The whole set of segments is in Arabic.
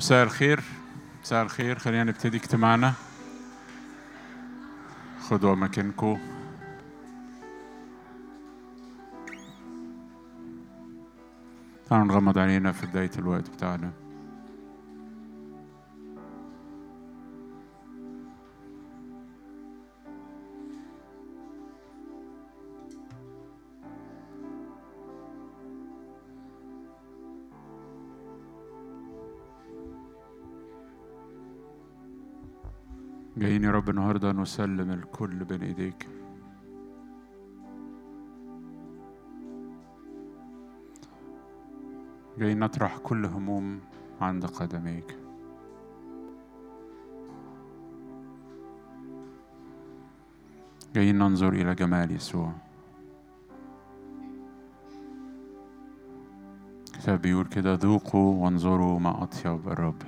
مساء الخير. مساء الخير. خلينا نبتدي اجتماعنا. خدوا أماكنكم. تعالوا نغمض عينينا في بداية الوقت بتاعنا. يا رب النهارده نسلم الكل بين إيديك. جايين نطرح كل هموم عند قدميك. جايين ننظر إلى جمال يسوع. الكتاب بيقول كده ذوقوا وانظروا ما أطيب الرب.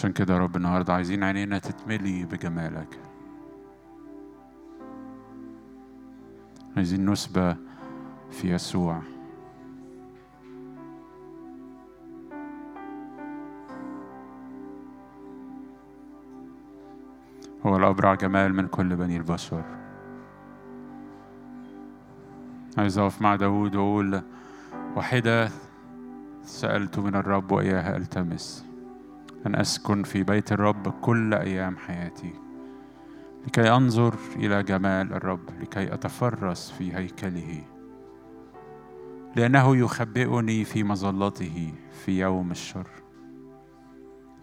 عشان كده يا رب النهارده عايزين عينينا تتملي بجمالك. عايزين نسبة في يسوع. هو الأبرع جمال من كل بني البشر. عايز أقف مع داود وأقول واحدة سألت من الرب وإياها ألتمس. أن أسكن في بيت الرب كل أيام حياتي لكي أنظر إلى جمال الرب لكي أتفرس في هيكله. لأنه يخبئني في مظلته في يوم الشر.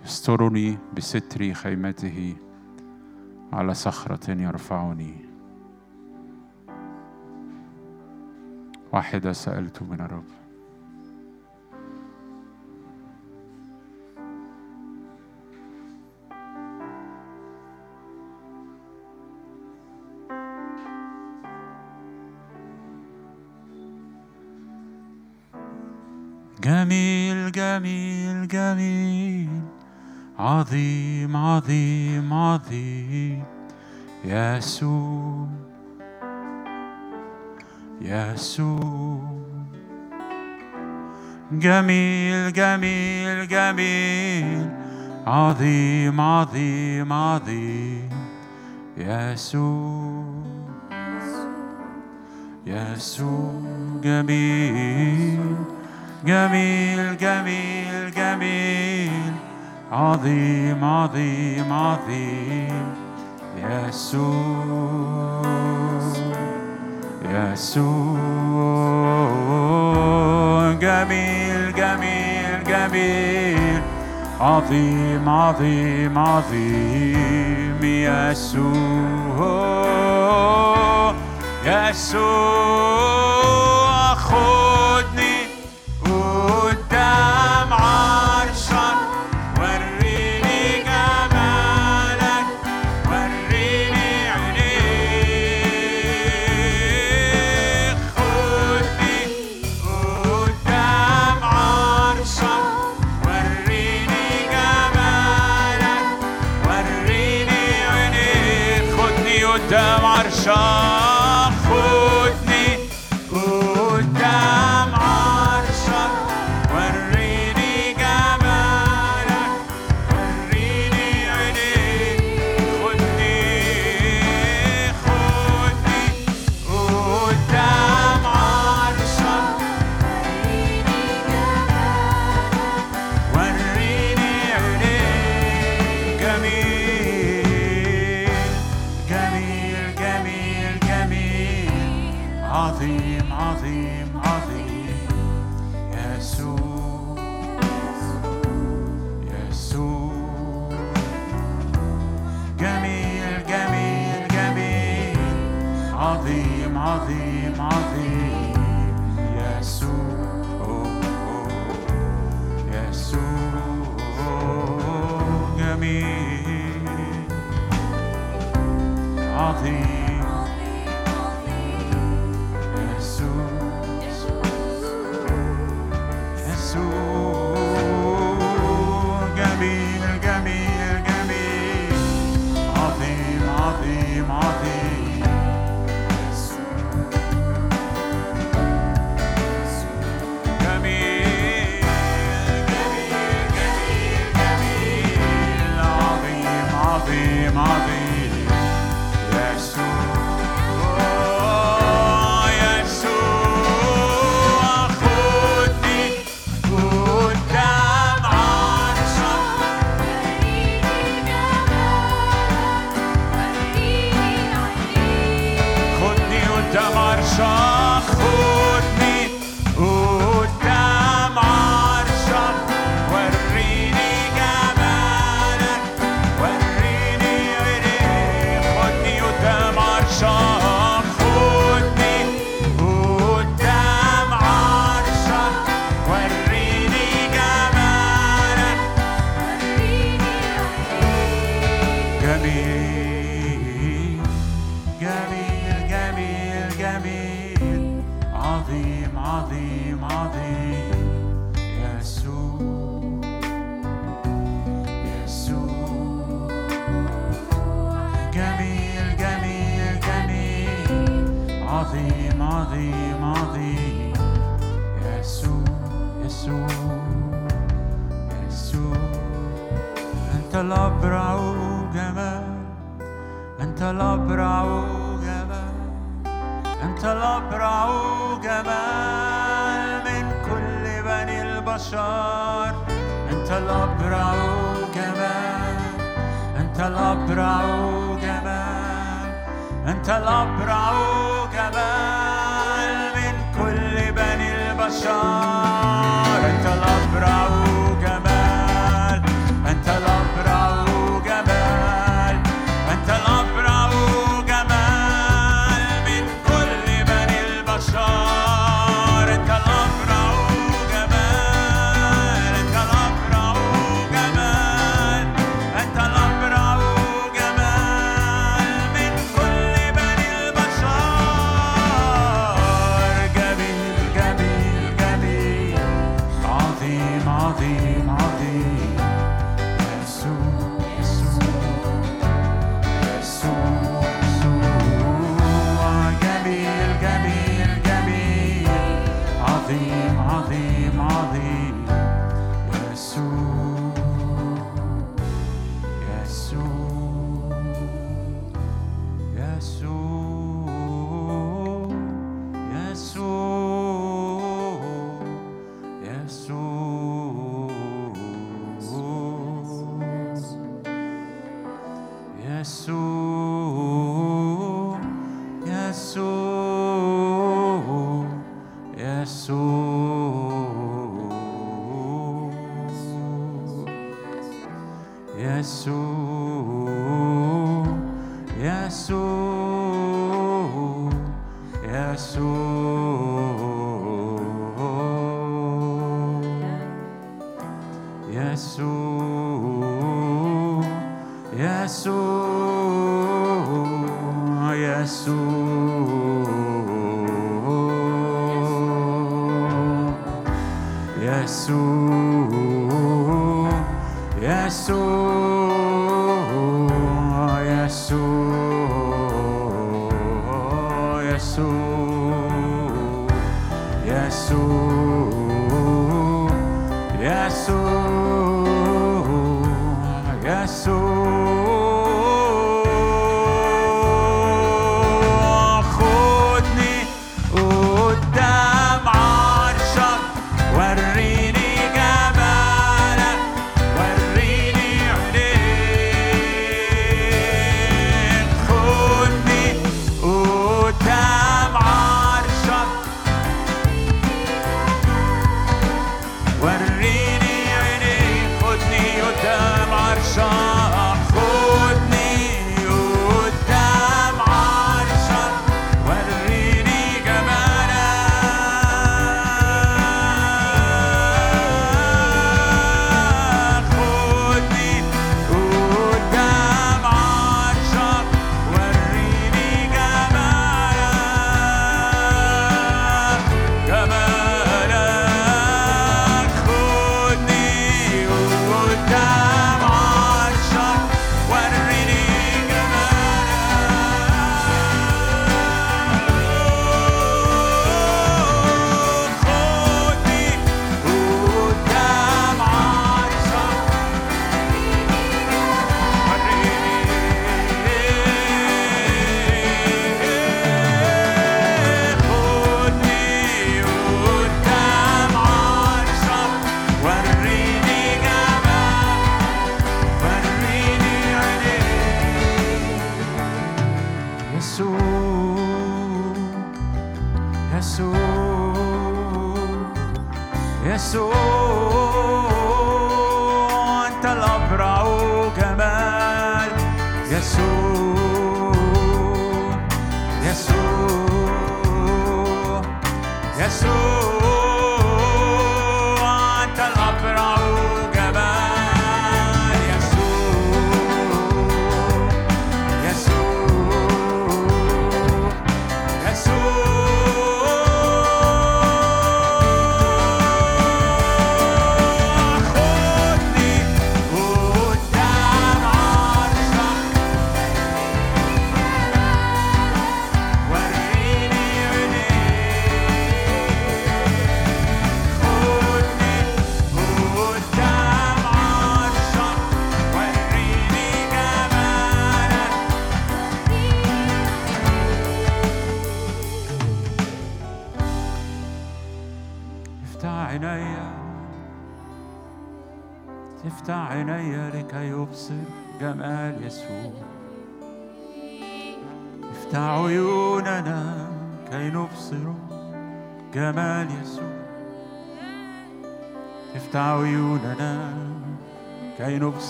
يسترني بستر خيمته على صخرة يرفعني. واحدة سألت من الرب. جميل جميل عظيم عظيم عظيم. يسوع يسوع. جميل جميل جميل. عظيم عظيم عظيم. يسوع يسوع. جميل. جميل جميل جميل. عظيم عظيم عظيم. يسوع يسوع. جميل جميل جميل. عظيم عظيم عظيم. يسوع يسوع خدني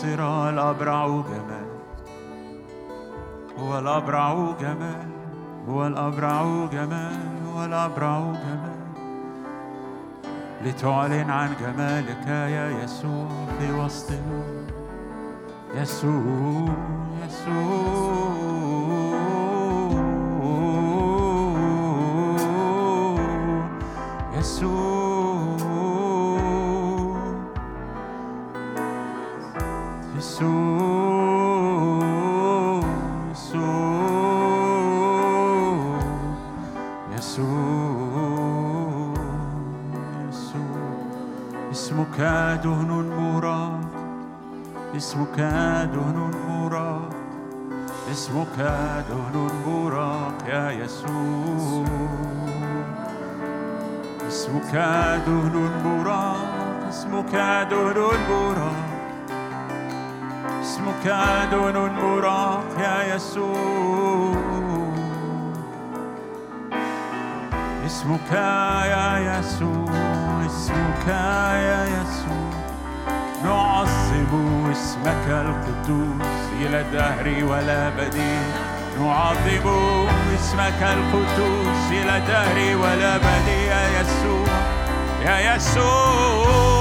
كي نبصر الأبرع جمال. هو الأبرع جمال هو الأبرع جمال هو الأبرع جمال. لتعلن عن جمالك يا يسوع في وسطنا. يسوع يسوع. الدهر ولا بديل. نعظم اسمك القدوس إلى الدهر ولا بدي يا يسوع يا يسوع.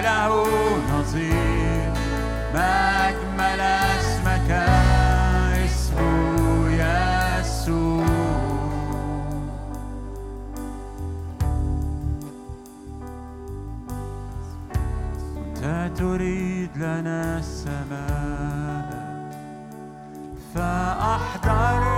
له نظير. ما أجمل اسمك اسمه يسوع. أنت تريد لنا السماء. فأحضر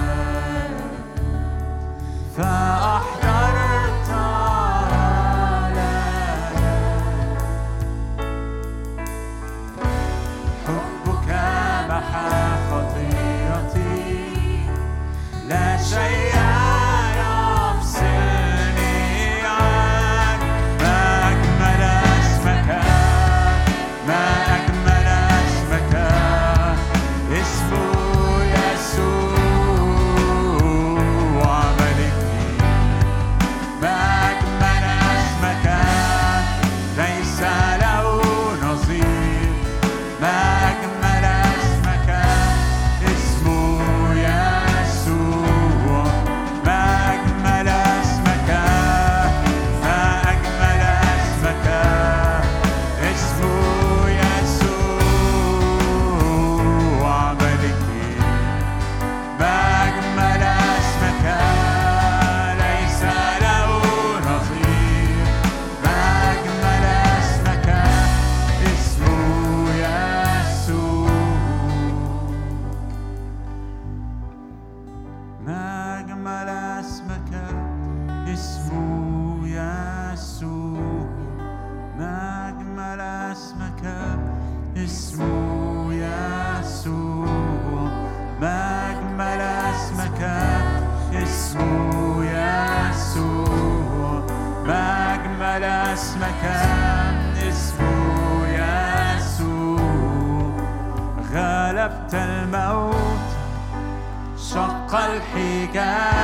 الحجاب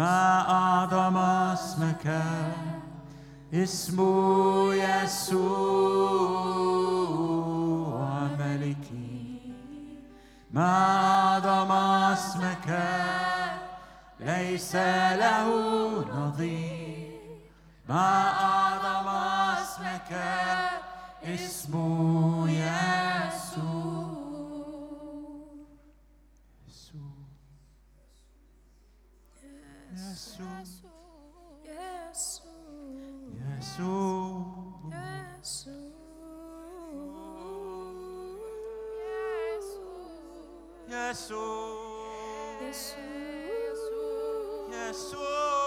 ما أعظم اسمك. اسم يسوع ملكي. ما أعظم اسمك. ليس له نظير. ما أعظم اسمك. اسم يسوع. 예수 예수 예수 예수 예수 예수 예수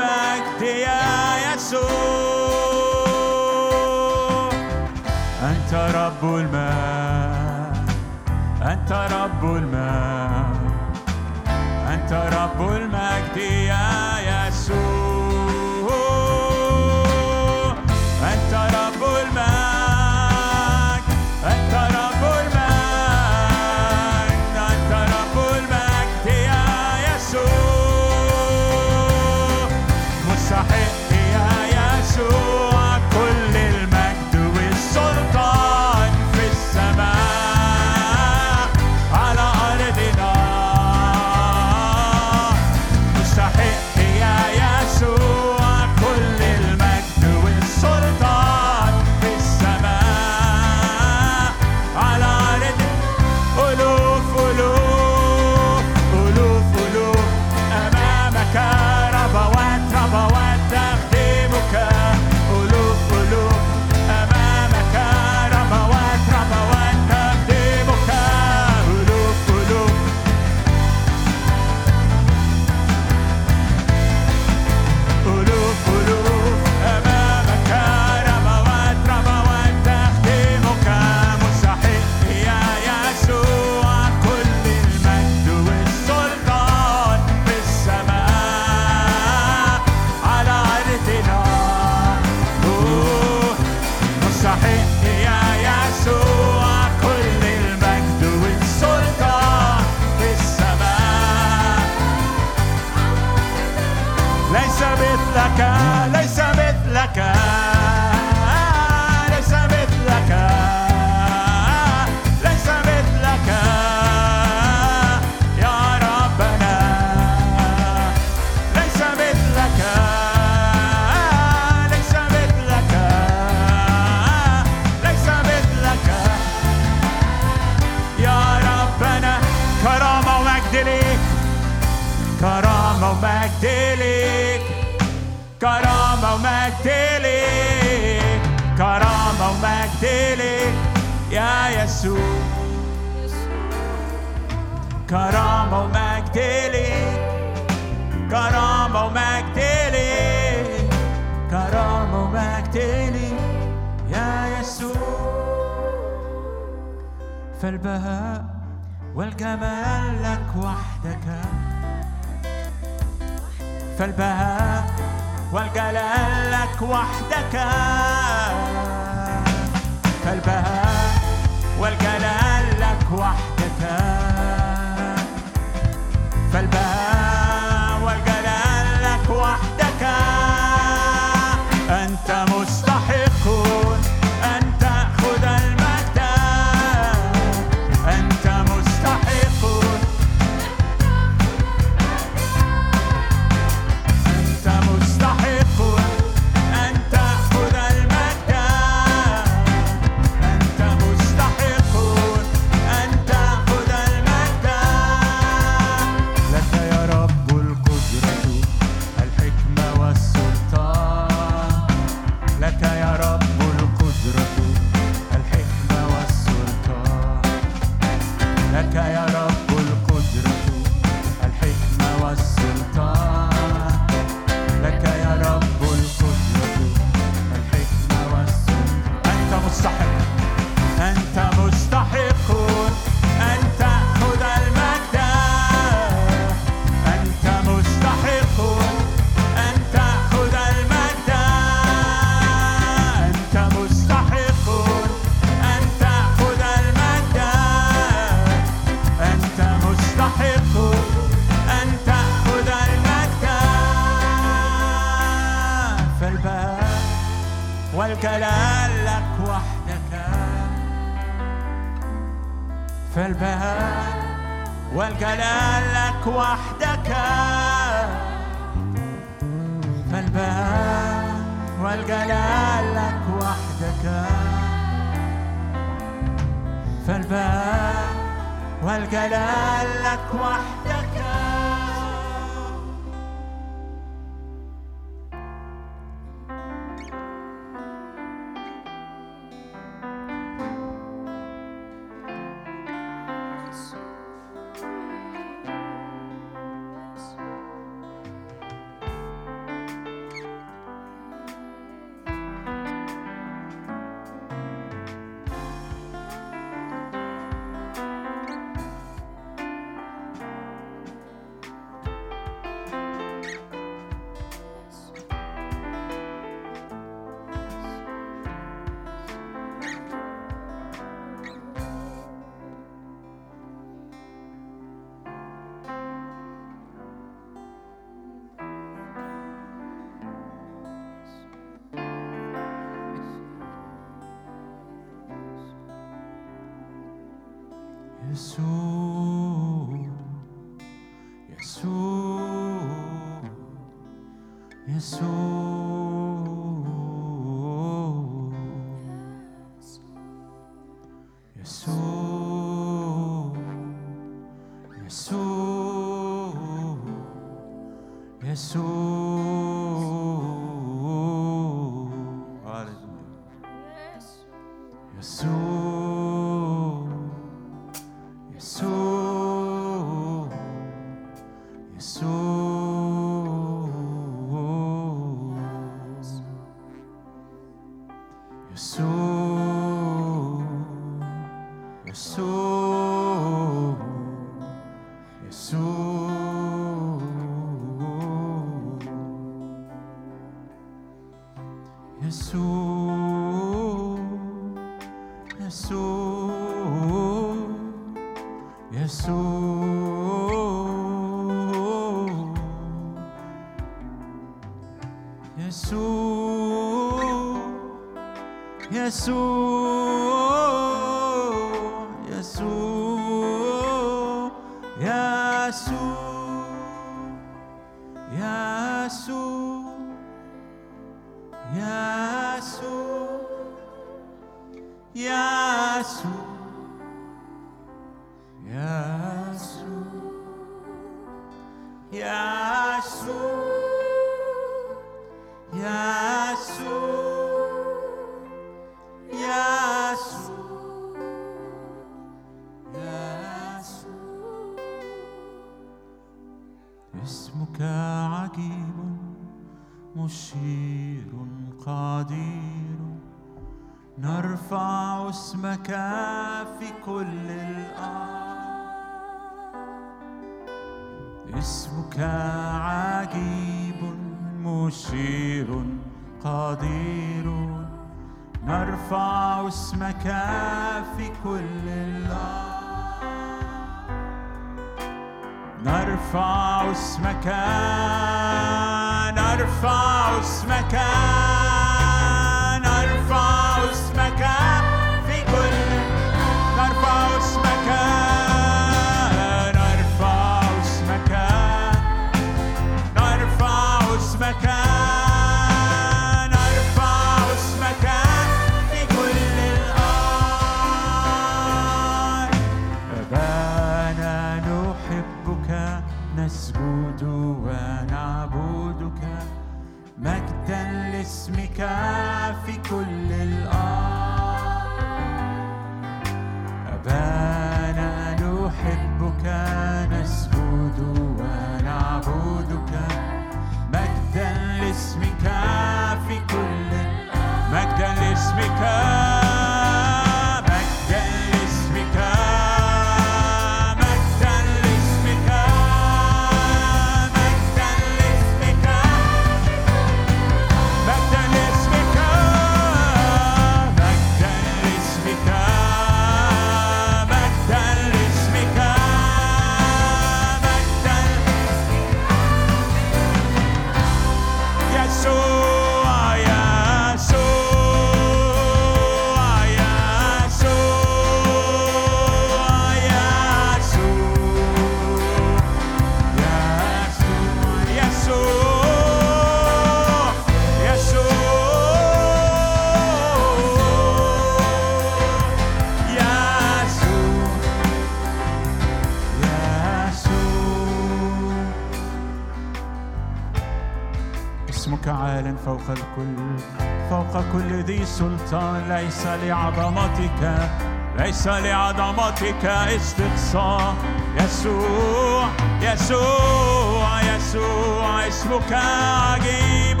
لعظمتك ليس لعظمتك استقصاء. يسوع يسوع يسوع اسمك عجيب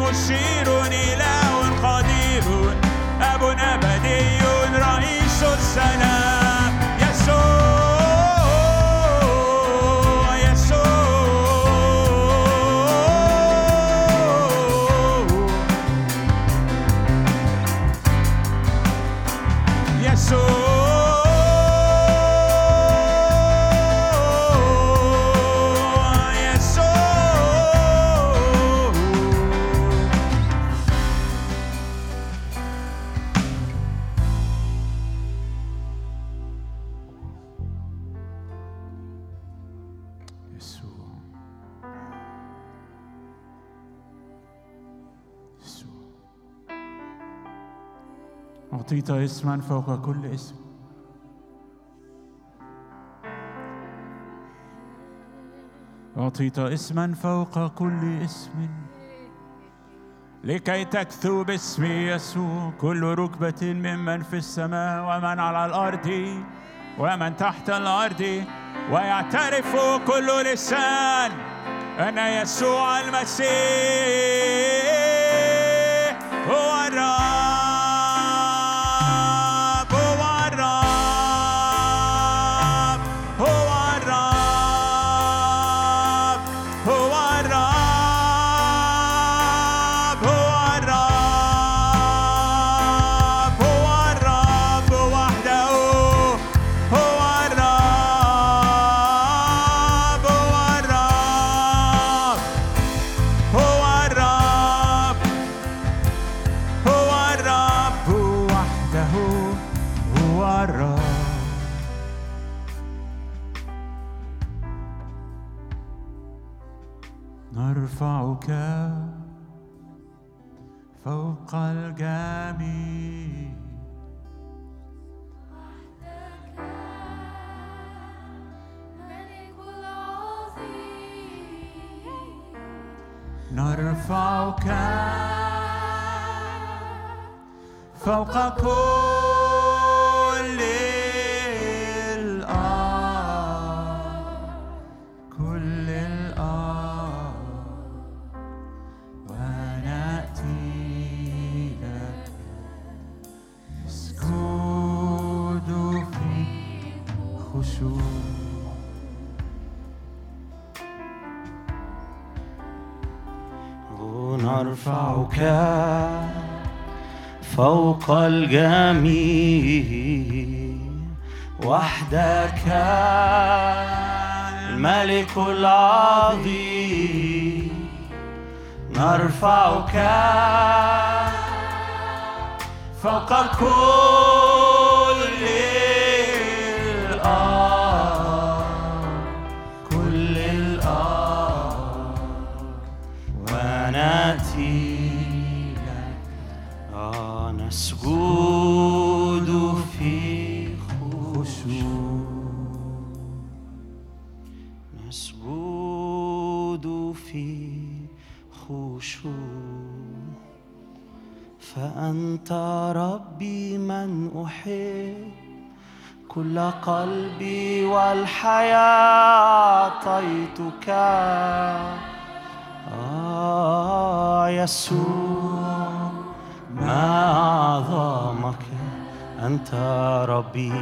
مشير إله قدير. أب أبدي رئيس السلام. اسما فوق كل اسم. أعطيت اسما فوق كل اسم. لكي تكثو باسم يسوع كل ركبة ممن في السماء ومن على الأرض ومن تحت الأرض. ويعترف كل لسان أن يسوع المسيح. فوق كل فوق الجميع وحدك الملك العظيم نرفعك فوق كل قلبي والحياة أعطيتك آه يسوع ما أعظمك؟ أنت ربي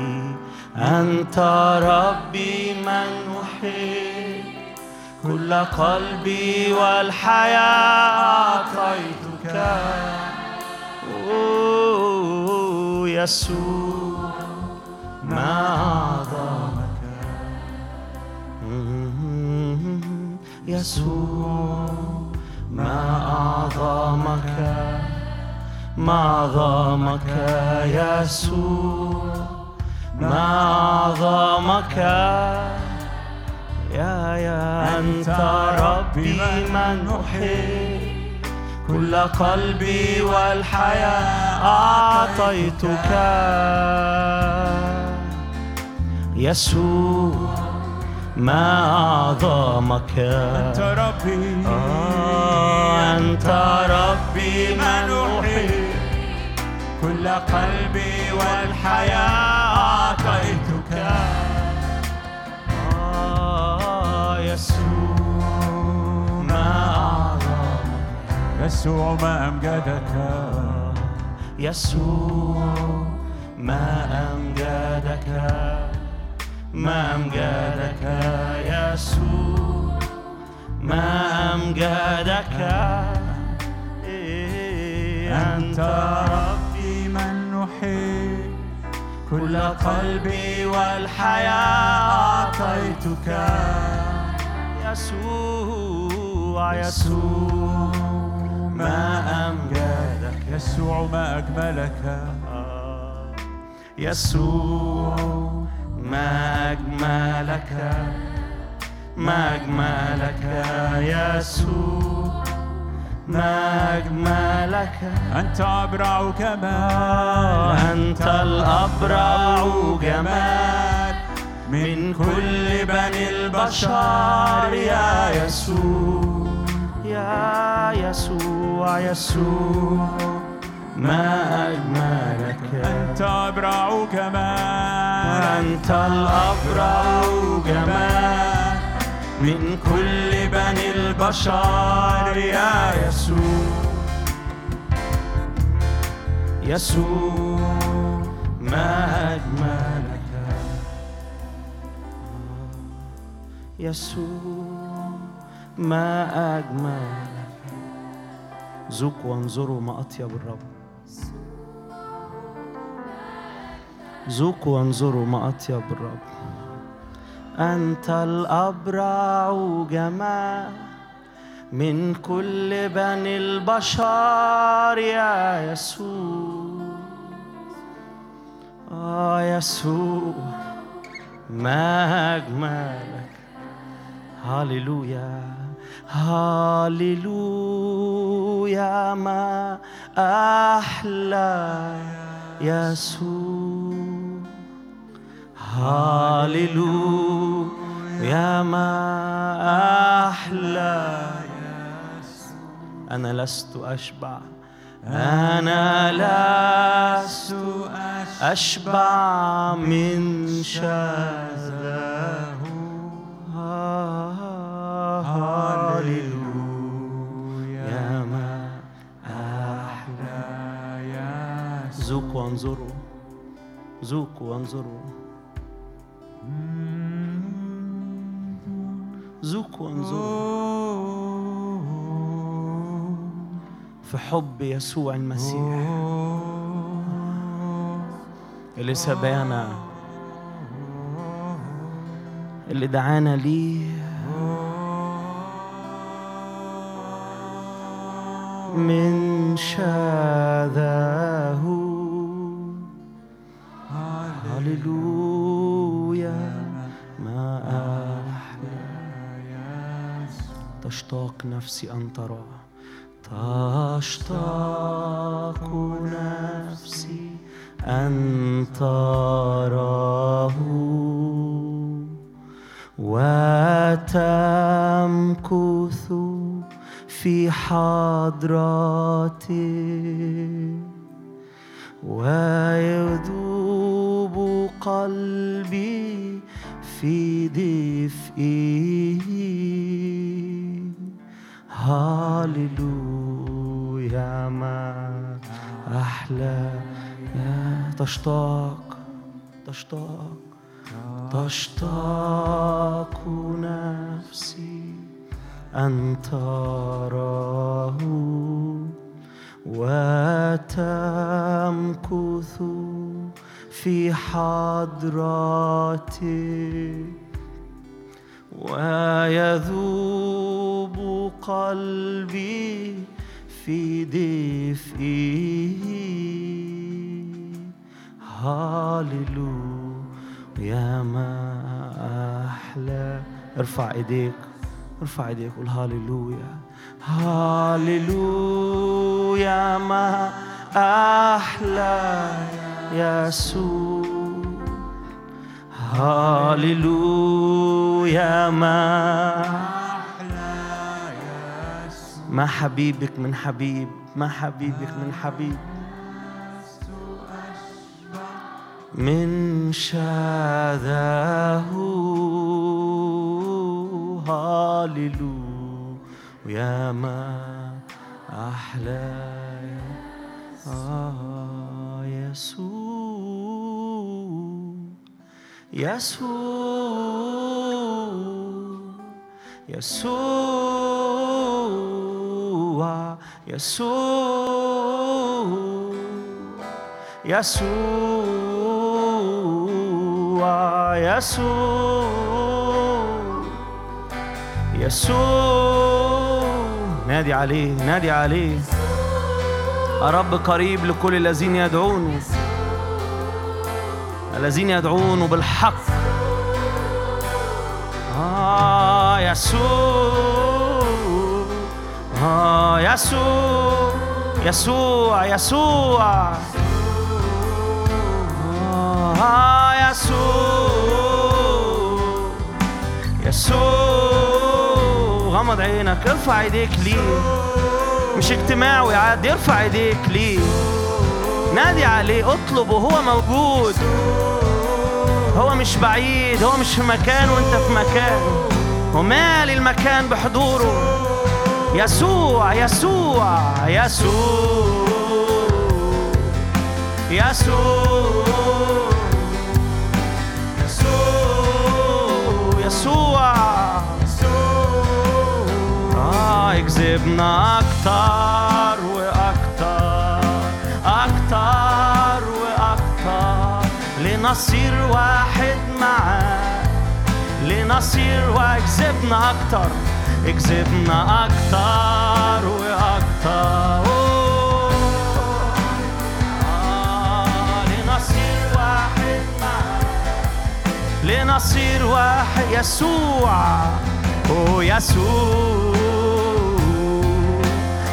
أنت ربي من أحب كل قلبي والحياة أعطيتك يسوع. ما أعظمك. يسوع ما أعظمك. ما أعظمك يسوع ما أعظمك. يا يا أنت ربي من أحب كل قلبي والحياة أعطيتك. يسوع ما أعظمك. أنت ربي. آه، أنت ربي من أحب كل قلبي والحياة أعطيتك. آه، يسوع ما أعظمك. يسوع ما أمجدك. يسوع ما أمجدك. ما أمجدك يسوع ما أمجدك إيه، أنت ربي من نحب كل قلبي والحياة أعطيتك. يسوع يسوع ما أمجدك يسوع ما أجملك. يسوع ما أجملك ما أجملك يسوع ما أجملك أنت أبرع كمال أنت الأبرع جمال. من كل بني البشر يا يسوع يا يسوع يسوع. ما أجملك أنت أبرع كمال أنت الأبرع جمال من كل بني البشر يا يسوع. يسوع ما أجملك. يسوع ما أجملك. ذوقوا وانظروا ما أطيب الرب. ذوقوا وانظروا ما أطيب الرب. أنت الأبرع جمال من كل بني البشر يا يسوع. آه يسوع ما أجملك هاليلويا هاليلويا ما أحلى يسوع. هاليلويا ما أحلى أنا لست أشبع. أنا لست أشبع من شذاه هاليلويا ما أحلى ذوقوا وانظروا. ذوقوا وانظروا. ذوقوا وانظروا في حب يسوع المسيح. اللي سبانا. اللي دعانا ليه. من شذاه هللويا. تشتاق نفسي أن ترى. تشتاق نفسي أن تراه. وتمكث في حضرته ويذوب قلبي في دفئه. هاليلويا ما أحلى. يا تشتاق تشتاق تشتاق نفسي. أن تراه وتمكث في حضرته ويذوب قلبي في دفئه. هاليلويا ما أحلى. ارفع إيديك ارفع إيديك قول هاليلويا هاليلويا ما أحلى. يسوع. هاليلويا ما أحلى يسوع ما حبيبك من حبيب ما حبيبك من حبيب. من شاذه هاليلويا ما أحلى آه يسوع. يسوع يسوع يسوع يسوع يسوع يسوع. نادي عليه نادي عليه. الرب قريب لكل الذين يدعونه. الذين يدعونه بالحق. آه يسوع. آه يسوع. يسوع يسوع. آه يسوع. يسوع. غمض عينك ارفع ايديك ليه. مش اجتماعي عادي ارفع ايديك ليه. نادي عليه اطلبه هو موجود. هو مش بعيد هو مش في مكان وانت في مكان. ومالي المكان بحضوره. يسوع يسوع يسوع يسوع يسوع. يسوع آه يجذبنا أكتر. لنصير واحد معاه لنصير ويجذبنا أكتر يجذبنا أكتر وأكتر. آه، لنصير واحد معاه لنصير واحد يسوع. أوه يسوع.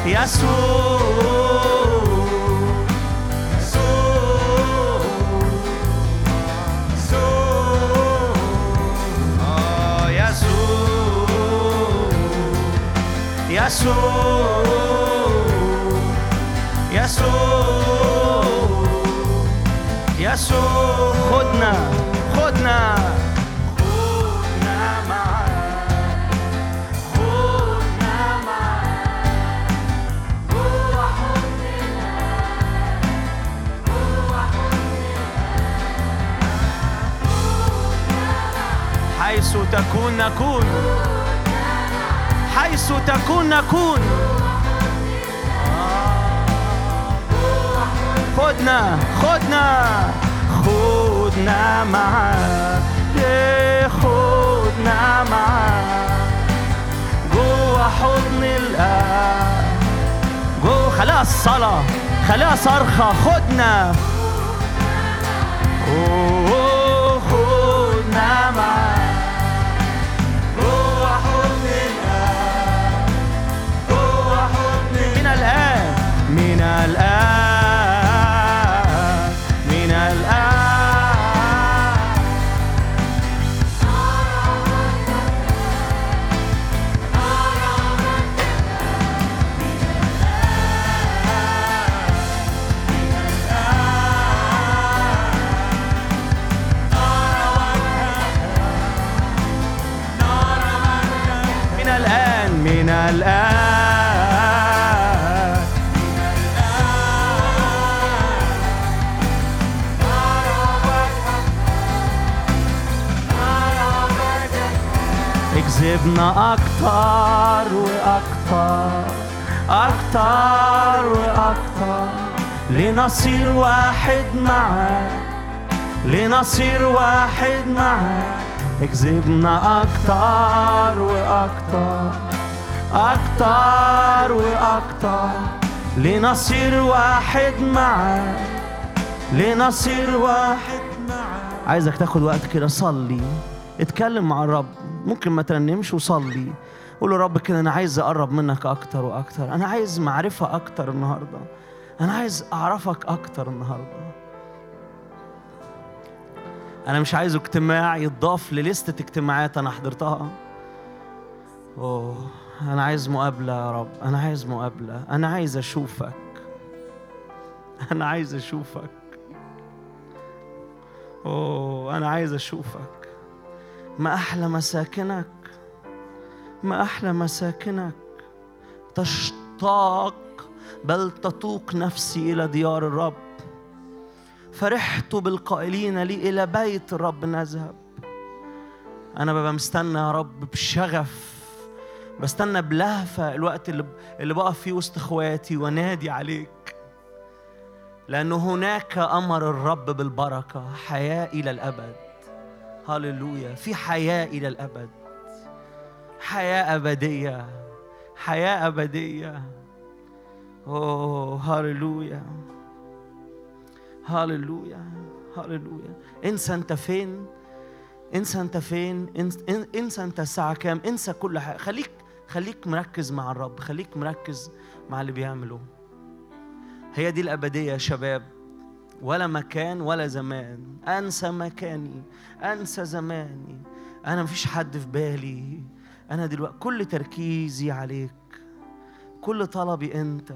يسوع. يسوع يسوع يسوع خدنا خدنا خدنا معاك خدنا معاك جوا حضننا جوا حضننا حيث تكون نكون حيث تكون نكون. خدنا خدنا. خدنا معاك. إيه، خدنا معاك. جوا حضن الآب. جوا خليها الصلاة خليها صرخة خدنا. أوه، اكذبنا أكتر وأكتر أكتر وأكتر لنصير واحد معاك لنصير واحد معاك اكذبنا أكتر وأكتر أكتر وأكتر لنصير واحد معاك لنصير واحد معاك عايزك تاخد وقت كده صلي اتكلم مع الرب. ممكن ما ترنمش وصلي. قول رب كده أنا عايز أقرب منك أكتر وأكتر. أنا عايز معرفة أكتر النهارده. أنا عايز أعرفك أكتر النهارده. أنا مش عايزه اجتماع يتضاف للستة اجتماعات أنا حضرتها. أوه أنا عايز مقابلة يا رب. أنا عايز مقابلة. أنا عايز أشوفك. أنا عايز أشوفك. أوه أنا عايز أشوفك. ما أحلى مساكنك ما أحلى مساكنك. تشتاق بل تطوق نفسي إلى ديار الرب. فرحت بالقائلين لي إلى بيت الرب نذهب. أنا ببقى مستنى يا رب بشغف بستنى بلهفة الوقت اللي اللي بقف فيه وسط إخواتي وانادي عليك. لأنه هناك أمر الرب بالبركة حياة إلى الأبد. هللويا. في حياة إلى الأبد. حياة أبدية. حياة أبدية. أوه هللويا. هللويا. هللويا. انسى أنت فين؟ انسى أنت فين؟ انسى, أنت الساعة كام؟ انسى كل حاجة. خليك خليك مركز مع الرب. خليك مركز مع اللي بيعمله. هي دي الأبدية يا شباب. ولا مكان ولا زمان. أنسى مكاني أنسى زماني. أنا مفيش حد في بالي. أنا دلوقتي كل تركيزي عليك. كل طلبي أنت.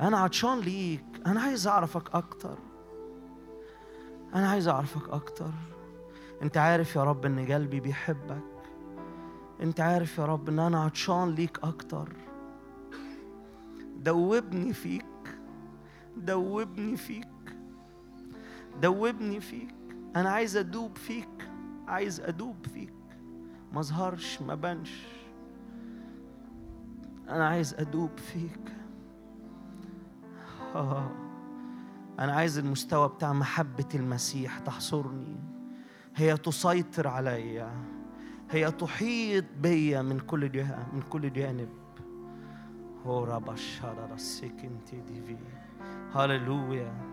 أنا عطشان ليك. أنا عايز أعرفك أكتر. أنا عايز أعرفك أكتر. أنت عارف يا رب إن قلبي بيحبك. أنت عارف يا رب إن أنا عطشان ليك أكتر. دوبني فيك. دوبني فيك. دوبني فيك. أنا عايز أدوب فيك. عايز أدوب فيك. ما أظهرش ما بانش. أنا عايز أدوب فيك. آه. أنا عايز المستوى بتاع محبة المسيح تحصرني. هي تسيطر عليا. هي تحيط بيا من كل جهه من كل جانب. هو ربش ديفي هاللويا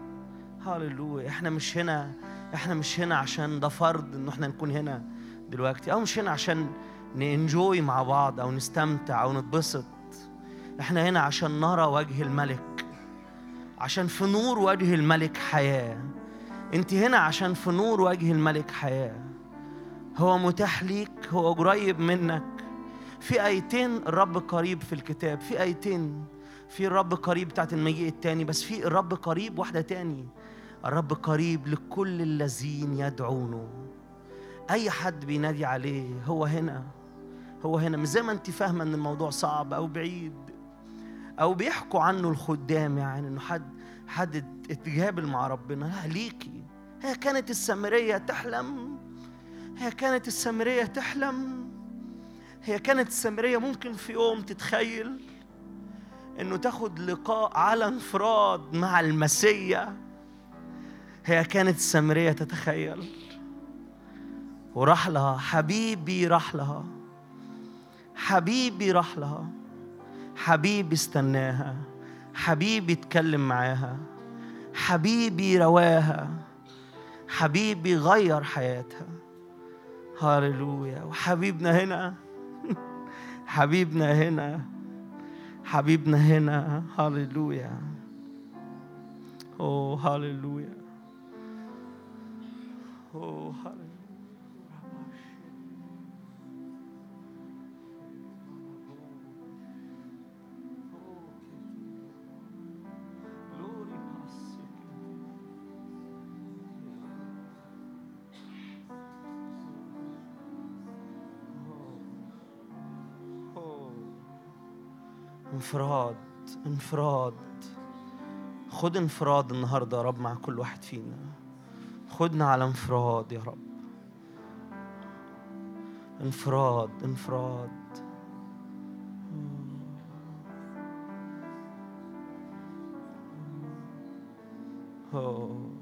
هاللويا. إحنا مش هنا إحنا مش هنا عشان ده فرض ان إحنا نكون هنا دلوقتي أو مش هنا عشان ننجوي مع بعض أو نستمتع أو نتبسط. إحنا هنا عشان نرى وجه الملك عشان في نور وجه الملك حياة. أنت هنا عشان في نور وجه الملك حياة. هو متاح ليك هو قريب منك. في آيتين الرب قريب في الكتاب في آيتين. في الرب قريب بتاعت المجيء التاني بس في الرب قريب واحدة تاني. الرب قريب لكل الذين يدعونه. أي حد بينادي عليه هو هنا. هو هنا. مش زي ما أنت فاهمة إن الموضوع صعب أو بعيد أو بيحكوا عنه الخدام يعني إنه حد حد اتجابل مع ربنا. لا ليكي. هي كانت السامرية تحلم. هي كانت السامرية تحلم. هي كانت السامرية ممكن في يوم تتخيل إنه تاخد لقاء على انفراد مع المسيا هي كانت السامريه تتخيل. وراح لها حبيبي راح لها. حبيبي راح لها. حبيبي استناها. حبيبي اتكلم معاها. حبيبي رواها. حبيبي غير حياتها. هاللويا. وحبيبنا هنا. حبيبنا هنا. حبيبنا هنا. هاللويا. أوه هاللويا. اوه هاللويا انفراد انفراد خد انفراد النهارده يا رب مع كل واحد فينا. خدنا على انفراد يا رب انفراد انفراد Oh.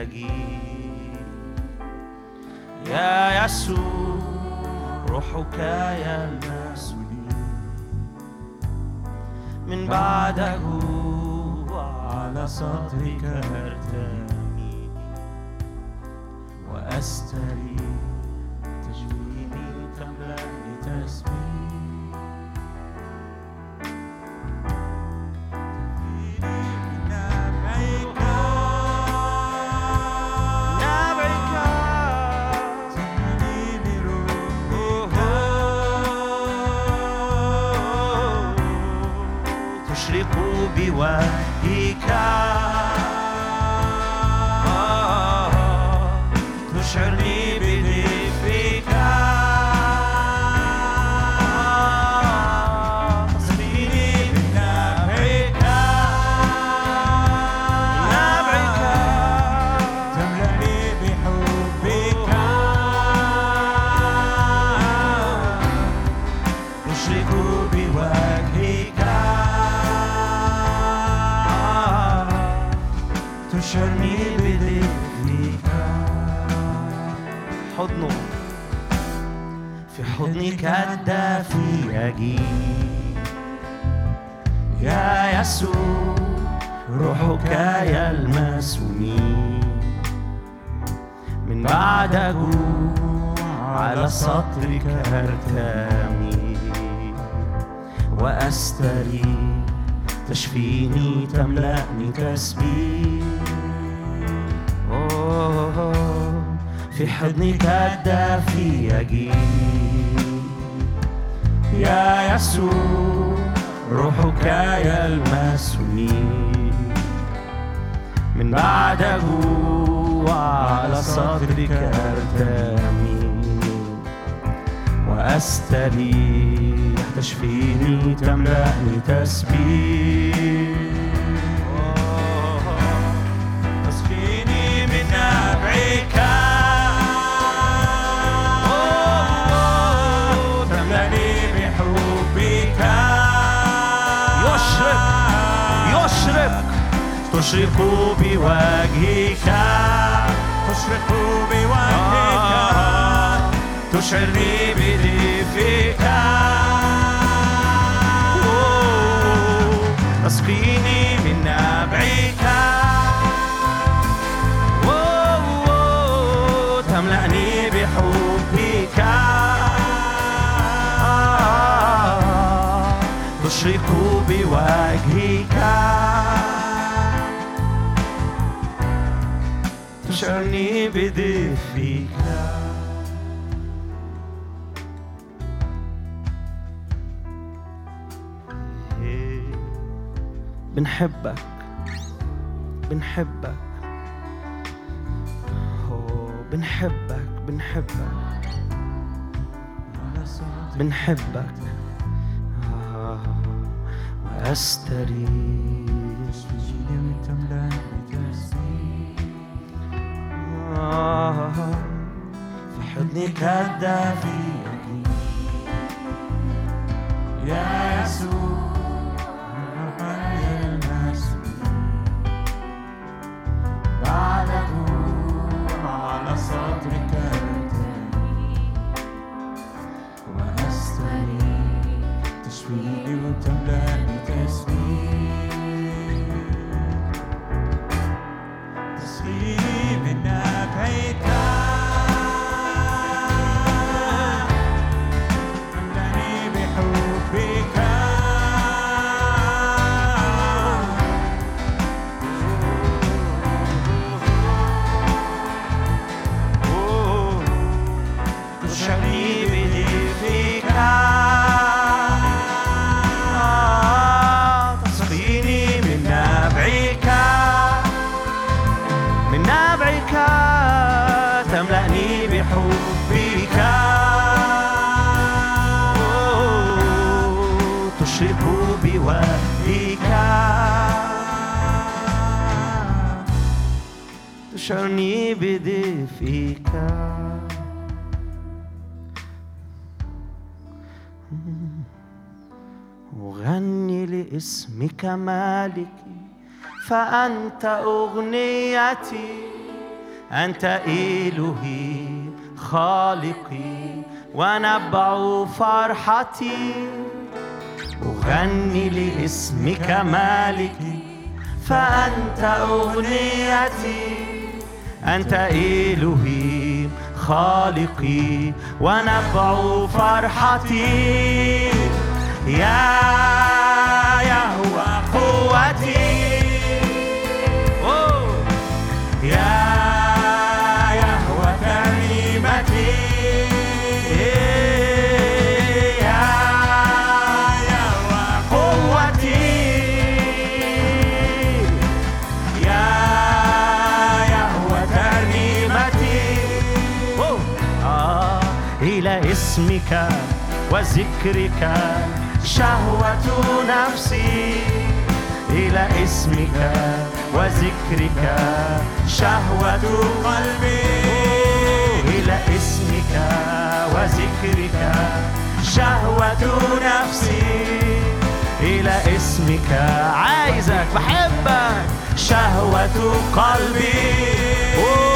أجيب يا يسوع روحك يلمسني من بعده على صدرك أرتمي تملأني تسبيح في حضنك الدافي أجيب يا يسوع روحك يلمسني من بعده على صدرك أرتمي. وأستريح تشفيني تملأني تسبيح. تشرق بوجهك. تشرق بوجهك. تشعرني بدفئك تسقيني من نبعك. تملأني بحبك. تشرق تشعرني بدفئك بنحبك بنحبك. بنحبك بنحبك. بنحبك. آه، وأستريح. في حضنك الدافي لاسمك مالكي فأنت أغنيتي أنت إلهي خالقي ونبع فرحتي. أغني لاسمك مالكي فأنت أغنيتي أنت إلهي خالقي ونبع فرحتي. يا اسمك وذكرك. شهوة نفسي إلى اسمك وذكرك. شهوة قلبي إلى اسمك وذكرك. شهوة نفسي إلى اسمك. عايزك بحبك. شهوة قلبي. أوه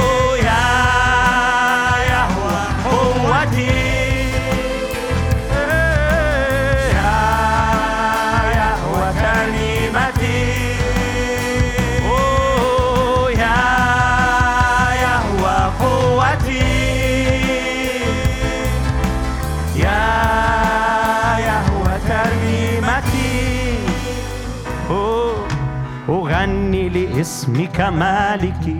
لاسمك مالكي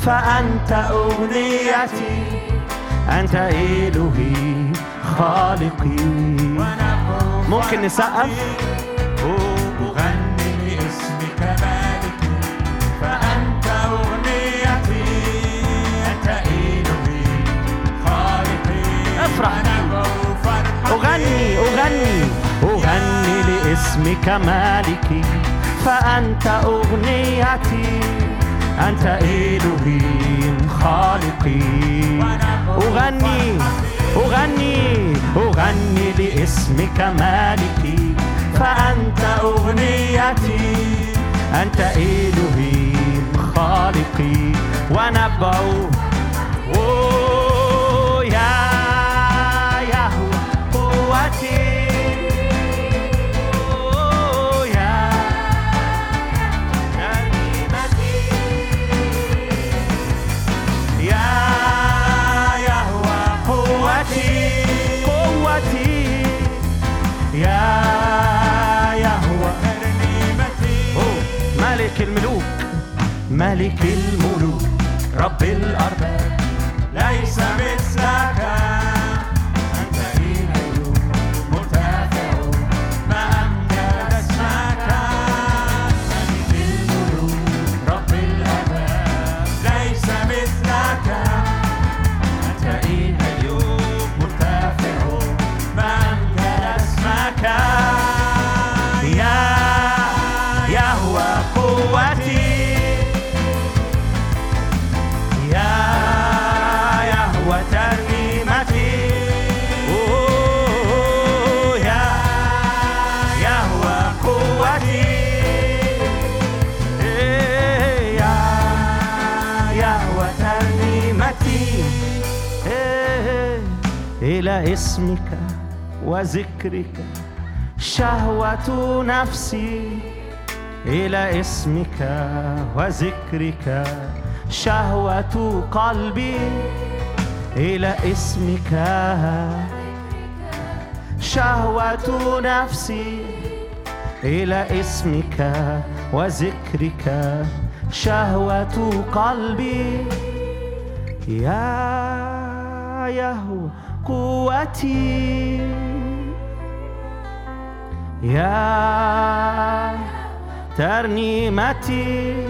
فأنت أغنيتي أنت إلهي خالقي. ممكن نسقف أغني لاسمك مالكي فأنت أغنيتي أنت إلهي خالقي. افرح. أغني أغني. أغني لاسمك مالكي. فأنت أغنيتي؟ أنت إلهي خالقي. أغني أغني أغني لاسمك مالكي. فأنت أغنيتي أنت إلهي خالقي. ونبع يا يهوى قوتي. ملك الملوك رب الأرباب. ليس مثلك اسمك وذكرك شهوة نفسي إلى اسمك وذكرك شهوة قلبي إلى اسمك. شهوة نفسي إلى اسمك وذكرك شهوة قلبي يا يهوى. قوتي. يا ترنيمتي.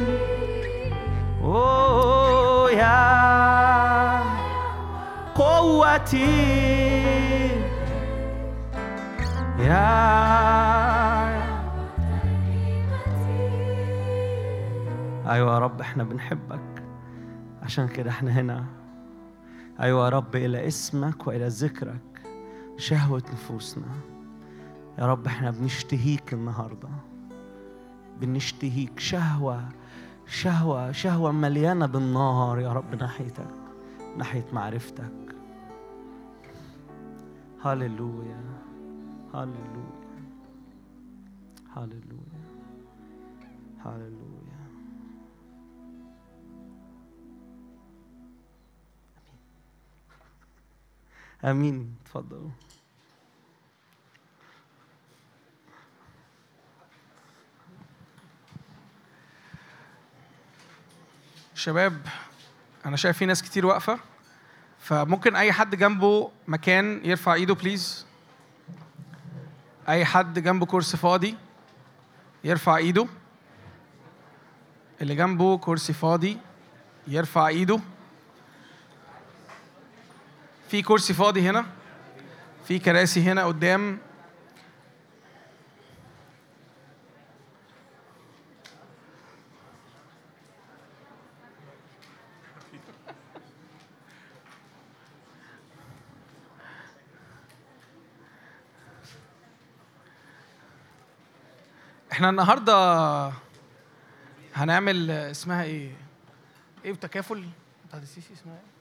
أوه يا قوتي. يا أيوة يا رب إحنا بنحبك. عشان كده إحنا هنا. أيوه يا رب إلى اسمك وإلى ذكرك شهوة نفوسنا. يا رب إحنا بنشتهيك النهارده بنشتهيك شهوة شهوة شهوة مليانة بالنار يا رب ناحيتك ناحية معرفتك. هللويا هللويا هللويا هللويا. آمين. اتفضلوا شباب أنا شايف في ناس كتير واقفة فممكن أي حد جنبه مكان يرفع إيده بليز أي حد جنبه كرسي فاضي يرفع إيده. اللي جنبه كرسي فاضي يرفع إيده. في كرسي فاضي هنا في كراسي هنا قدام إحنا النهارده هنعمل اسمها إيه؟ إيه وتكافل؟ بتاعت السيسي اسمها إيه؟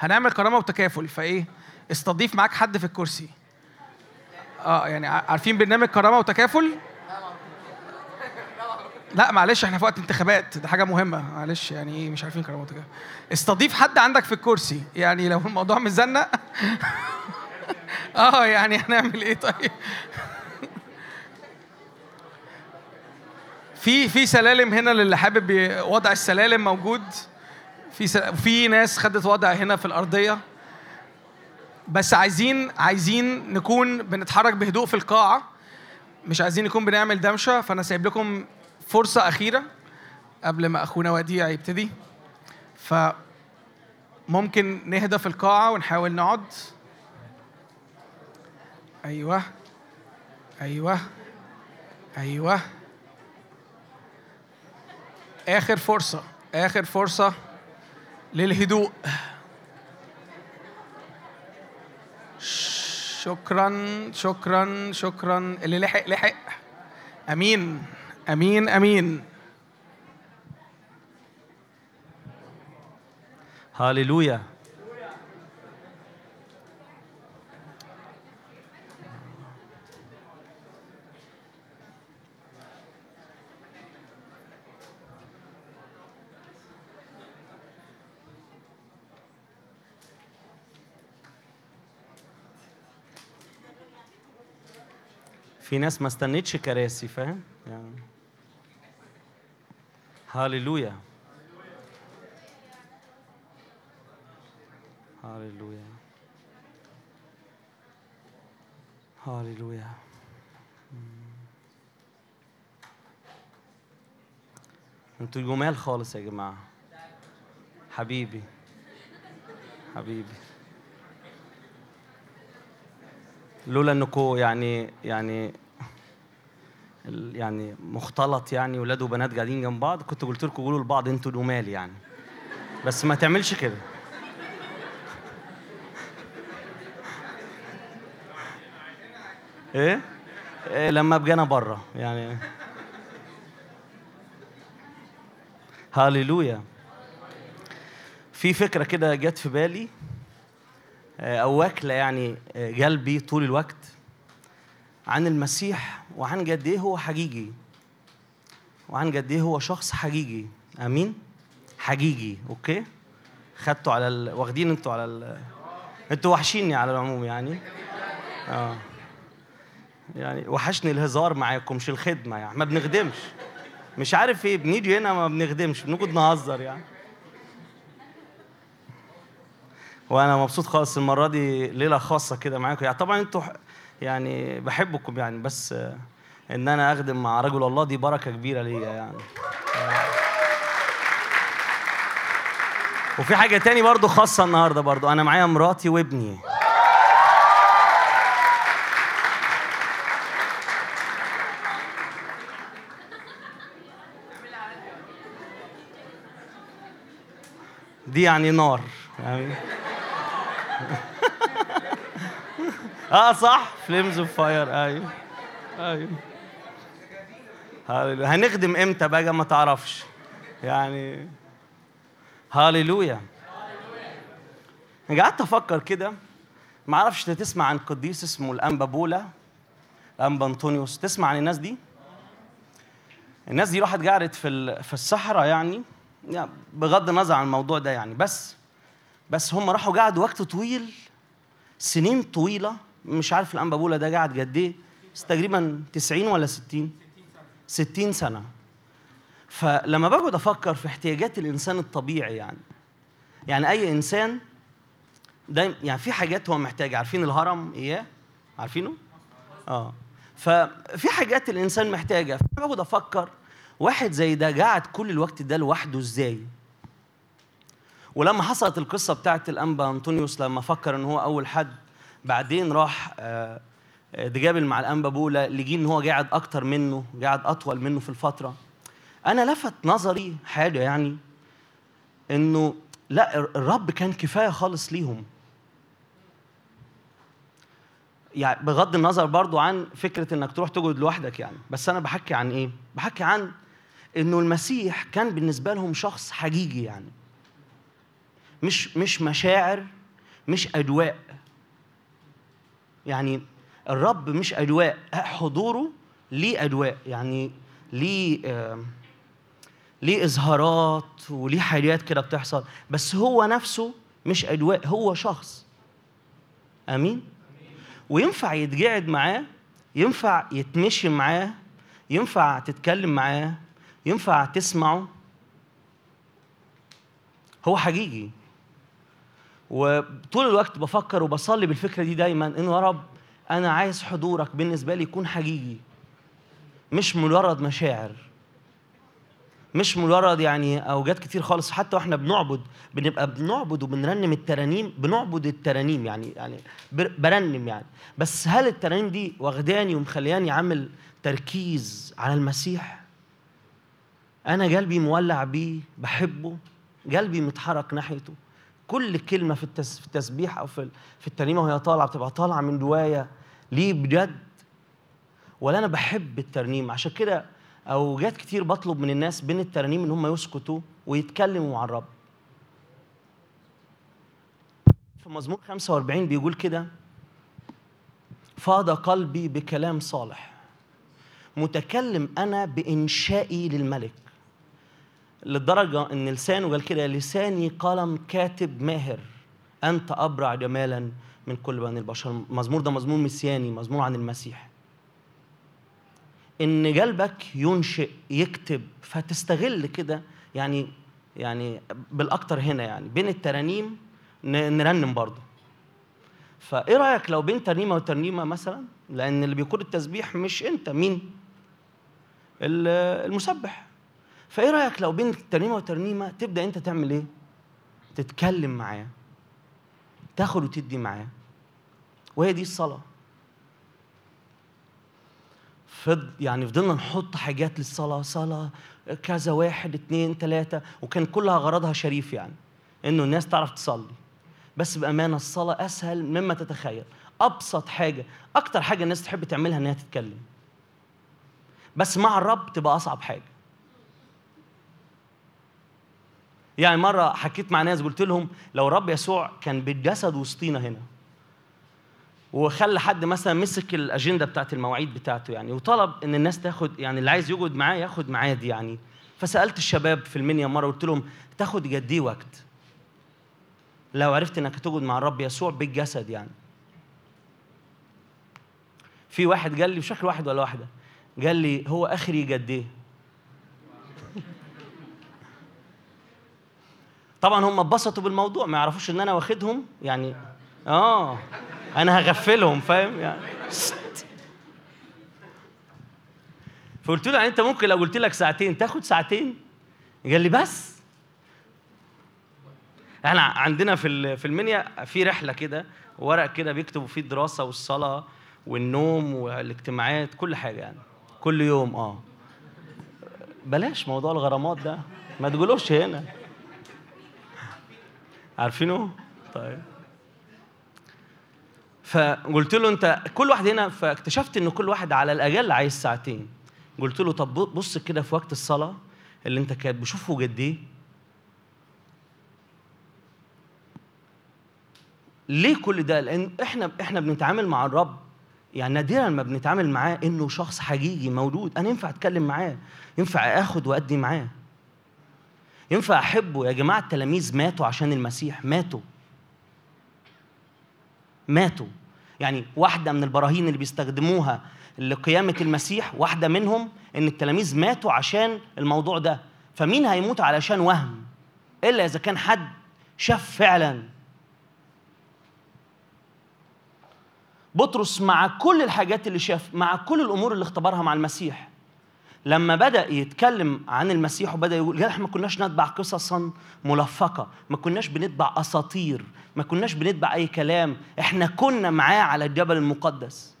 هنعمل كرامة وتكافل فإيه؟ استضيف معاك حد في الكرسي. آه يعني عارفين برنامج كرامة وتكافل؟ لا معلش إحنا في وقت انتخابات ده حاجة مهمة معلش يعني إيه مش عارفين كرامة وتكافل. استضيف حد عندك في الكرسي يعني لو الموضوع مزنق آه يعني هنعمل إيه طيب؟ في في سلالم هنا للي حابب وضع السلالم موجود في في ناس خدت وضع هنا في الأرضية. بس عايزين عايزين نكون بنتحرك بهدوء في القاعة. مش عايزين نكون بنعمل دوشه فأنا سايب لكم فرصة أخيرة قبل ما أخونا وديع يبتدي. ف ممكن نهدى في القاعة ونحاول نقعد. أيوه. أيوه. أيوه. آخر فرصة. آخر فرصة. للهدوء. شكرا شكرا شكرا. اللي لحق لحق. أمين أمين أمين. هللويا في ناس ما استنتش كراسي فاهم؟ يعني. هللويا هللويا هللويا أنتوا جمال خالص يا جماعة. حبيبي. حبيبي. لولا انكم يعني يعني يعني مختلط يعني ولاد وبنات قاعدين جنب بعض كنت قلت لكم قولوا لبعض أنتوا جمال يعني. بس ما تعملش كده. إيه, إيه لما ابقى أنا بره يعني. هاليلويا. في فكرة كده جت في بالي. أو واكله يعني آه، قلبي طول الوقت عن المسيح وعن قد إيه هو حقيقي وعن قد إيه هو شخص حقيقي. آمين؟ حقيقي أوكي؟ خدتوا على ال... واخدين أنتوا على ال... أنتوا وحشيني على العموم يعني. آه. يعني وحشني الهزار معاكم مش الخدمة يعني ما بنخدمش. مش عارف إيه بنيجي هنا ما بنخدمش بنقعد نهزر يعني. وأنا مبسوط خالص المرة دي ليلة خاصة كده معاكم. يعني طبعا أنتوا يعني بحبكم يعني بس إن أنا أخدم مع رجل الله دي بركة كبيرة ليا يعني. وفي حاجة تاني برضو خاصة النهارده برضو. أنا معايا مراتي وابني. دي يعني نار. يعني آه صح. flames of fire أيوه. أيوه. هنخدم إمتى بقى؟ ما تعرفش. يعني هاليلويا. أنا قعدت أفكر كده. ما أعرفش انت تسمع عن قديس اسمه الأنبا بولا؟ الأنبا أنطونيوس. تسمع عن الناس دي؟ الناس دي راحت قعدت في في الصحراء يعني. يعني بغض النظر عن الموضوع ده يعني. بس بس هم راحوا قعدوا وقت طويل سنين طويلة مش عارف الانبا بولا ده قعد قد إيه بس تقريبا 90 ولا 60 60 سنة. فلما بقعد أفكر في احتياجات الإنسان الطبيعي يعني يعني أي إنسان دايما يعني في حاجات هو محتاج عارفين الهرم؟ إياه؟ عارفينه؟ آه. ففي حاجات الإنسان محتاجها. فبقعد أفكر واحد زي ده قعد كل الوقت ده لوحده إزاي؟ ولما حصلت القصة بتاعت الأنبا أنطونيوس لما فكر إن هو أول حد بعدين راح آه، آه، تقابل مع الأنبا بولا لقي إن هو قاعد أكتر منه قاعد أطول منه في الفترة. أنا لفت نظري حاجة يعني إنه لا الرب كان كفاية خالص ليهم. يعني بغض النظر برضو عن فكرة إنك تروح تقعد لوحدك يعني بس أنا بحكي عن إيه؟ بحكي عن إنه المسيح كان بالنسبة لهم شخص حقيقي يعني. مش مش مشاعر مش أجواء. يعني الرب مش أجواء حضوره ليه أجواء. يعني ليه ليه إظهارات وليه حاجات كده بتحصل. بس هو نفسه مش أجواء هو شخص. آمين؟ وينفع يتقعد معاه ينفع يتمشي معاه ينفع تتكلم معاه ينفع تسمعه. هو حقيقي. وطول الوقت بفكر وبصلي بالفكرة دي دايما انه يا رب أنا عايز حضورك بالنسبة لي يكون حقيقي. مش مجرد مشاعر. مش مجرد يعني أوقات كتير خالص حتى وإحنا بنعبد بنبقى بنعبد وبنرنم الترانيم بنعبد الترانيم يعني يعني بر- برنم يعني. بس هل الترانيم دي واخداني ومخلياني عامل تركيز على المسيح؟ أنا قلبي مولع بيه بحبه. قلبي متحرك ناحيته. كل كلمة في التس- في التسبيح أو في في الترنيمة وهي طالعة بتبقى طالعة من جوايا ليه؟ بجد. ولا أنا بحب الترنيم. عشان كده اوجات كتير بطلب من الناس بين الترانيم إن هم يسكتوا ويتكلموا مع الرب. في مزمور 45 بيقول كده فاض قلبي بكلام صالح متكلم أنا بإنشائي للملك. للدرجه إن لسانه قال كده لساني قلم كاتب ماهر. أنت أبرع جمالا من كل بني البشر. المزمور ده مزمور مسياني مزمور عن المسيح. إن قلبك ينشئ يكتب فتستغل كده يعني يعني بالأكتر هنا يعني بين الترانيم نرنم برضه. فإيه رأيك لو بين ترنيمة وترنيمة مثلا؟ لأن اللي بيقود التسبيح مش أنت مين؟ ال- المسبح. فإيه رأيك لو بين ترنيمه وترنيمه تبدأ أنت تعمل إيه؟ تتكلم معاه. تاخد وتدي معاه. وهي دي الصلاة. فض يعني فضلنا نحط حاجات للصلاة. صلاة كذا واحد اتنين تلاتة. وكان كلها غرضها شريف يعني. إنه الناس تعرف تصلي. بس بأمانة الصلاة أسهل مما تتخيل. أبسط حاجة أكتر حاجة الناس تحب تعملها إنها تتكلم. بس مع الرب تبقى أصعب حاجة. يعني مرة حكيت مع ناس قلت لهم لو الرب يسوع كان بالجسد وسطينا هنا وخلى حد مثلا مسك الأجندة بتاعت المواعيد بتاعته يعني وطلب إن الناس تاخد يعني اللي عايز يقعد معاه ياخد ميعاد يعني. فسألت الشباب في المنيا مرة قلت لهم تاخد قد إيه وقت؟ لو عرفت إنك تقعد مع الرب يسوع بالجسد يعني. في واحد قال لي بشكل واحد ولا واحدة قال لي هو آخري قد إيه؟ طبعا هم اتبسطوا بالموضوع ما يعرفوش إن أنا واخدهم يعني آه أنا هغفلهم فاهم؟ يعني فقلت له يعني أنت ممكن لو قلت لك ساعتين تاخد ساعتين؟ قال لي بس. إحنا عندنا في في المنيا في رحلة كده ورق كده بيكتبوا فيه الدراسة والصلاة والنوم والاجتماعات كل حاجة يعني كل يوم آه. بلاش موضوع الغرامات ده ما تقولوش هنا. عارفينه؟ طيب. فقلت له انت كل واحد هنا فاكتشفت إن كل واحد على الأقل عايز ساعتين. قلت له طب بص كده في وقت الصلاة اللي انت كاتبه شوفه قد إيه. ليه كل ده؟ لأن إحنا إحنا بنتعامل مع الرب. يعني نادرا ما بنتعامل معاه إنه شخص حقيقي موجود أنا ينفع أتكلم معاه؟ ينفع آخد وأدي معاه؟ ينفع أحبه؟ يا جماعة التلاميذ ماتوا عشان المسيح ماتوا. ماتوا. يعني واحدة من البراهين اللي بيستخدموها لقيامة المسيح واحدة منهم إن التلاميذ ماتوا عشان الموضوع ده. فمين هيموت علشان وهم؟ إلا إذا كان حد شاف فعلا. بطرس مع كل الحاجات اللي شاف مع كل الأمور اللي اختبرها مع المسيح لما بدأ يتكلم عن المسيح وبدأ يقول إحنا ما كناش نتبع قصصا ملفقة ما كناش بنتبع أساطير ما كناش بنتبع أي كلام إحنا كنا معاه على الجبل المقدس.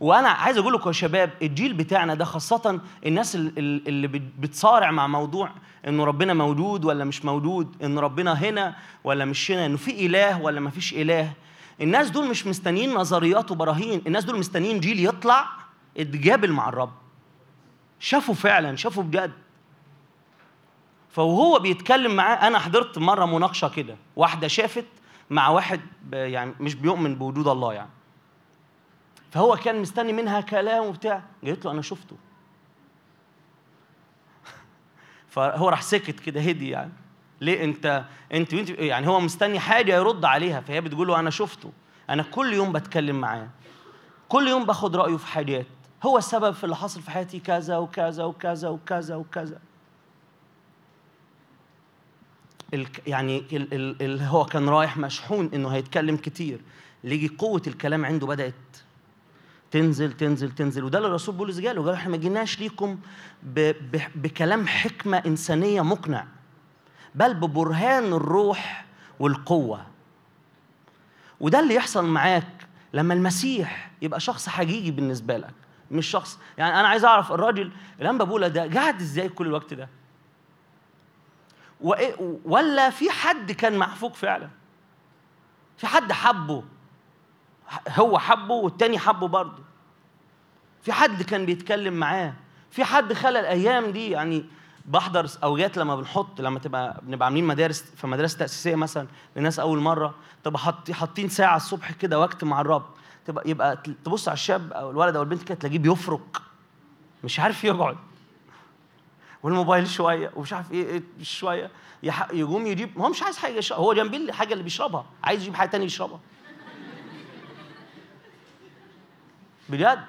وأنا عايز أقول لكم يا شباب الجيل بتاعنا ده خاصة الناس ال- ال- اللي بت- بتصارع مع موضوع إنه ربنا موجود ولا مش موجود إن ربنا هنا ولا مش هنا إنه في إله ولا ما فيش إله. الناس دول مش مستنيين نظريات وبراهين الناس دول مستنيين جيل يطلع اتجابل مع الرب. شافوا فعلا شافوا بجد. فوهو بيتكلم معاه أنا حضرت مرة مناقشة كده واحدة شافت مع واحد يعني مش بيؤمن بوجود الله يعني. فهو كان مستني منها كلام وبتاع. قالت له أنا شفته. فهو راح سكت كده هدي يعني. ليه أنت أنت وأنت يعني هو مستني حاجة يرد عليها فهي بتقول له أنا شفته. أنا كل يوم بتكلم معاه. كل يوم باخد رأيه في حاجات. هو السبب في اللي حصل في حياتي كذا وكذا وكذا وكذا وكذا. يعني ال ال ال هو كان رايح مشحون إنه هيتكلم كتير. ليجي قوة الكلام عنده بدأت تنزل تنزل تنزل. وده اللي الرسول بولس قاله. قال إحنا ما جيناش ليكم بكلام حكمة إنسانية مقنع بل ببرهان الروح والقوة. وده اللي يحصل معاك لما المسيح يبقى شخص حقيقي بالنسبة لك. مش شخص. يعني أنا عايز أعرف الراجل الانبا بولا ده قاعد إزاي كل الوقت ده؟ ولا في حد كان محفوق فعلا؟ في حد حبه؟ هو حبه والتاني حبه برضه. في حد كان بيتكلم معاه؟ في حد خلى الأيام دي يعني بحضر أوقات لما بنحط لما تبقى بنبقى عاملين مدارس في مدرسة تأسيسية مثلا لناس أول مرة؟ تبقى حاطين ساعة الصبح كده وقت مع الرب. تبقى يبقى تبص على الشاب أو الولد أو البنت كده تلاقيه بيفرك. مش عارف يقعد. والموبايل شوية ومش عارف إيه, إيه شوية. يقوم يجيب هو مش عايز حاجة يشرب هو جنبيه الحاجة اللي بيشربها. عايز يجيب حاجة تانية يشربها. بجد.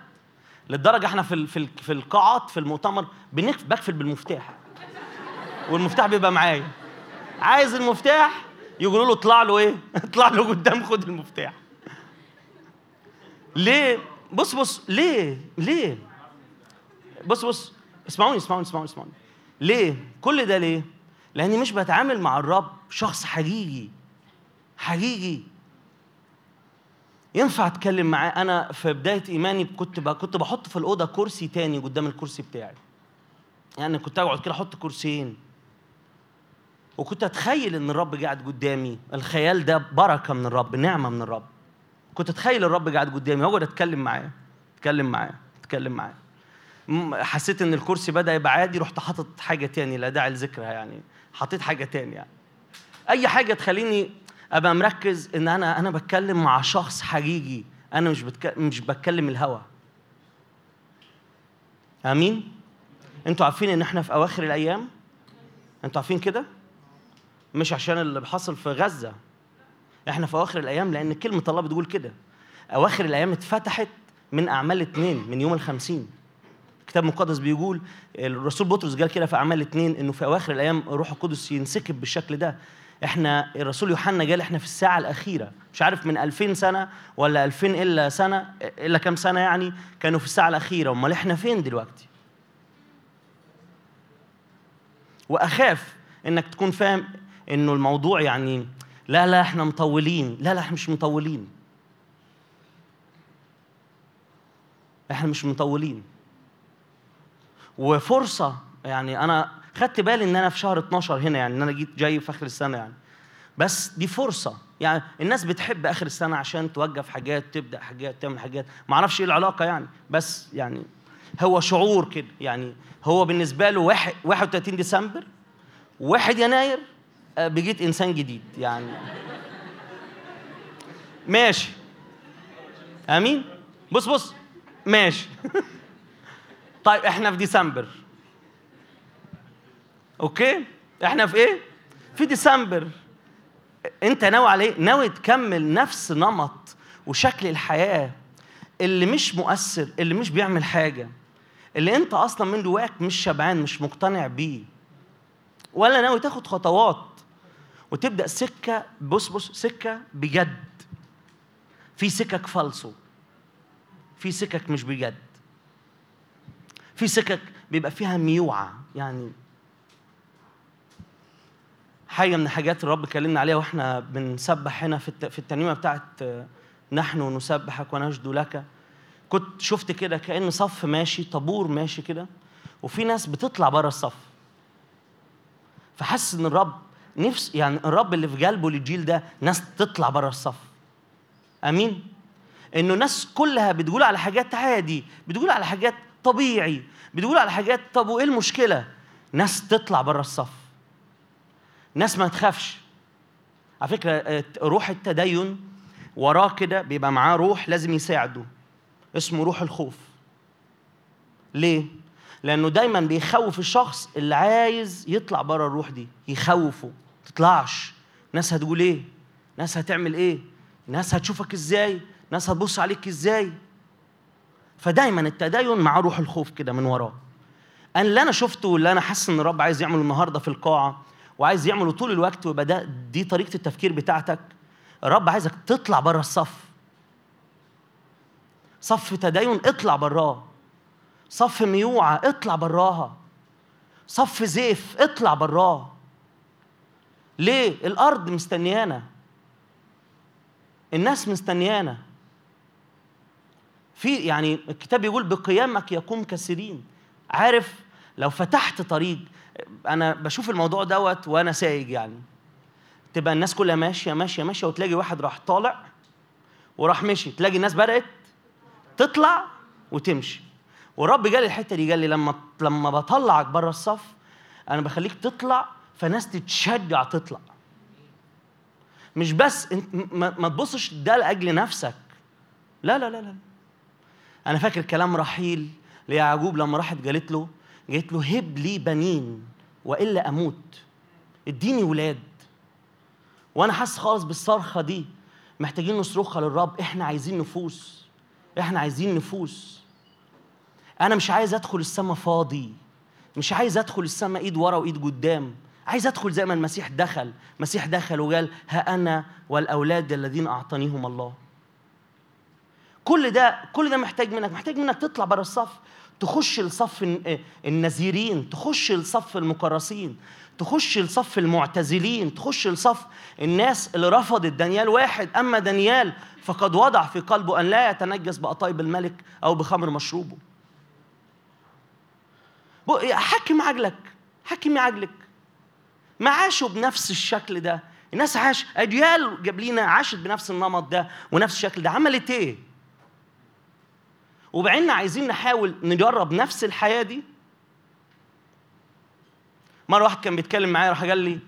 للدرجة إحنا في في في القاعات في المؤتمر بقفل بالمفتاح. والمفتاح بيبقى معايا. عايز المفتاح؟ يقولوا له اطلع له إيه؟ اطلع له قدام خد المفتاح. ليه؟ بص بص ليه؟ ليه؟ بص بص اسمعوني اسمعوني اسمعوني اسمعوني. ليه؟ كل ده ليه؟ لأني مش بتعامل مع الرب شخص حقيقي. حقيقي. ينفع أتكلم معاه؟ أنا في بداية إيماني كنت كنت بحط في الأوضة كرسي تاني قدام الكرسي بتاعي. يعني كنت أقعد كده أحط كرسيين. وكنت أتخيل إن الرب قاعد قدامي. الخيال ده بركة من الرب نعمة من الرب. كنت أتخيل الرب قاعد قدامي. واقعد اتكلم معاه اتكلم معاه اتكلم معاه م- حسيت إن الكرسي بدأ يبقى عادي رحت حاطط حاجة تاني لا داعي لذكرها يعني. حطيت حاجة تاني يعني. أي حاجة تخليني أبقى مركز إن أنا أنا بتكلم مع شخص حقيقي. أنا مش بتك... مش بتكلم الهوى آمين؟ أنتوا عارفين إن إحنا في أواخر الأيام؟ أنتوا عارفين كده؟ مش عشان اللي حصل في غزة. إحنا في اواخر الأيام لأن كلمة الله بتقول كده. أواخر الأيام اتفتحت من أعمال اتنين من يوم الخمسين. الكتاب المقدس بيقول الرسول بطرس قال كده في أعمال اتنين إنه في أواخر الأيام الروح القدس ينسكب بالشكل ده. إحنا الرسول يوحنا قال إحنا في الساعة الأخيرة. مش عارف من 2000 سنة ولا 2000 إلا سنة إلا كام سنة يعني كانوا في الساعة الأخيرة. أمال إحنا فين دلوقتي؟ وأخاف إنك تكون فاهم إنه الموضوع يعني لا لا إحنا مطولين. لا لا إحنا مش مطولين. إحنا مش مطولين. وفرصة يعني أنا خدت بالي إن أنا في شهر 12 هنا يعني إن أنا جيت جاي في آخر السنة يعني. بس دي فرصة. يعني الناس بتحب آخر السنة عشان توقف حاجات تبدأ حاجات تعمل حاجات. ما أعرفش إيه العلاقة يعني. بس يعني هو شعور كده يعني. هو بالنسبة له واحد 31 ديسمبر 1 يناير بقيت إنسان جديد يعني. ماشي. آمين؟ بص بص. ماشي. طيب إحنا في ديسمبر. أوكي؟ إحنا في إيه؟ في ديسمبر. أنت ناوي على إيه؟ ناوي تكمل نفس نمط وشكل الحياة اللي مش مؤثر اللي مش بيعمل حاجة اللي أنت أصلا من جواك مش شبعان مش مقتنع بيه. ولا ناوي تاخد خطوات وتبدأ سكة بص بص سكة بجد. في سكك فالصو. في سكك مش بجد. في سكك بيبقى فيها ميوعة يعني حاجة من الحاجات الرب كلمنا عليها وإحنا بنسبح هنا في الت- في الترنيمة بتاعت نحن نسبحك ونجد لك. كنت شفت كده كأن صف ماشي طابور ماشي كده وفي ناس بتطلع بره الصف. فحس إن الرب نفس يعني الرب اللي في قلبه للجيل ده ناس تطلع بره الصف. آمين؟ إنه الناس كلها بتقول على حاجات عادي بتقول على حاجات طبيعي بتقول على حاجات طب وإيه المشكلة؟ ناس تطلع بره الصف. ناس ما تخافش. على فكرة آه، روح التدين وراه كده بيبقى معاه روح لازم يساعده. اسمه روح الخوف. ليه؟ لأنه دايما بيخوف الشخص اللي عايز يطلع بره الروح دي يخوفه. تطلعش. ناس هتقول إيه؟ ناس هتعمل إيه؟ ناس هتشوفك إزاي؟ ناس هتبص عليك إزاي؟ فدايما التدين مع روح الخوف كده من وراه. أنا اللي أنا شفته واللي أنا حاسس إن الرب عايز يعمله النهارده في القاعة وعايز يعمله طول الوقت ويبقى ده دي طريقة التفكير بتاعتك. الرب عايزك تطلع بره الصف. صف تدين اطلع براه. صف ميوعه اطلع براها. صف زيف اطلع براه. ليه الأرض مستنيانا؟ الناس مستنيانا. في يعني الكتاب يقول بقيامك يقوم كثيرين عارف لو فتحت طريق أنا بشوف الموضوع دوت وأنا سايق يعني. تبقى الناس كلها ماشية ماشية ماشية وتلاقي واحد راح طالع وراح مشي. تلاقي الناس بدأت تطلع وتمشي. والرب جالي الحتة دي قال لي لما لما بطلعك بره الصف أنا بخليك تطلع فناس تتشجع تطلع. مش بس انت ما, تبصش ده لأجل نفسك. لا لا لا لا. أنا فاكر كلام رحيل ليعقوب لما راحت قالت له قالت له هب لي بنين وإلا أموت. اديني ولاد. وأنا حاسس خالص بالصرخة دي. محتاجين نصرخها للرب. إحنا عايزين نفوس. إحنا عايزين نفوس. أنا مش عايز أدخل السما فاضي. مش عايز أدخل السما إيد ورا وإيد قدام. عايز ادخل زي ما المسيح دخل. المسيح دخل وقال ها أنا والأولاد الذين أعطانيهم الله. كل ده كل ده محتاج منك. محتاج منك تطلع بره الصف تخش لصف الن- النذيرين تخش لصف المكرسين تخش لصف المعتزلين تخش لصف الناس اللي رفضت دانيال واحد. أما دانيال فقد وضع في قلبه أن لا يتنجس بقطايب الملك أو بخمر مشروبه. حكم عجلك حكم عجلك ما عاشوا بنفس الشكل ده. الناس عاش أجيال قبلينا عاشت بنفس النمط ده ونفس الشكل ده. عملت إيه؟ وبعدين عايزين نحاول نجرب نفس الحياة دي. مرة واحد كان بيتكلم معايا راح قال لي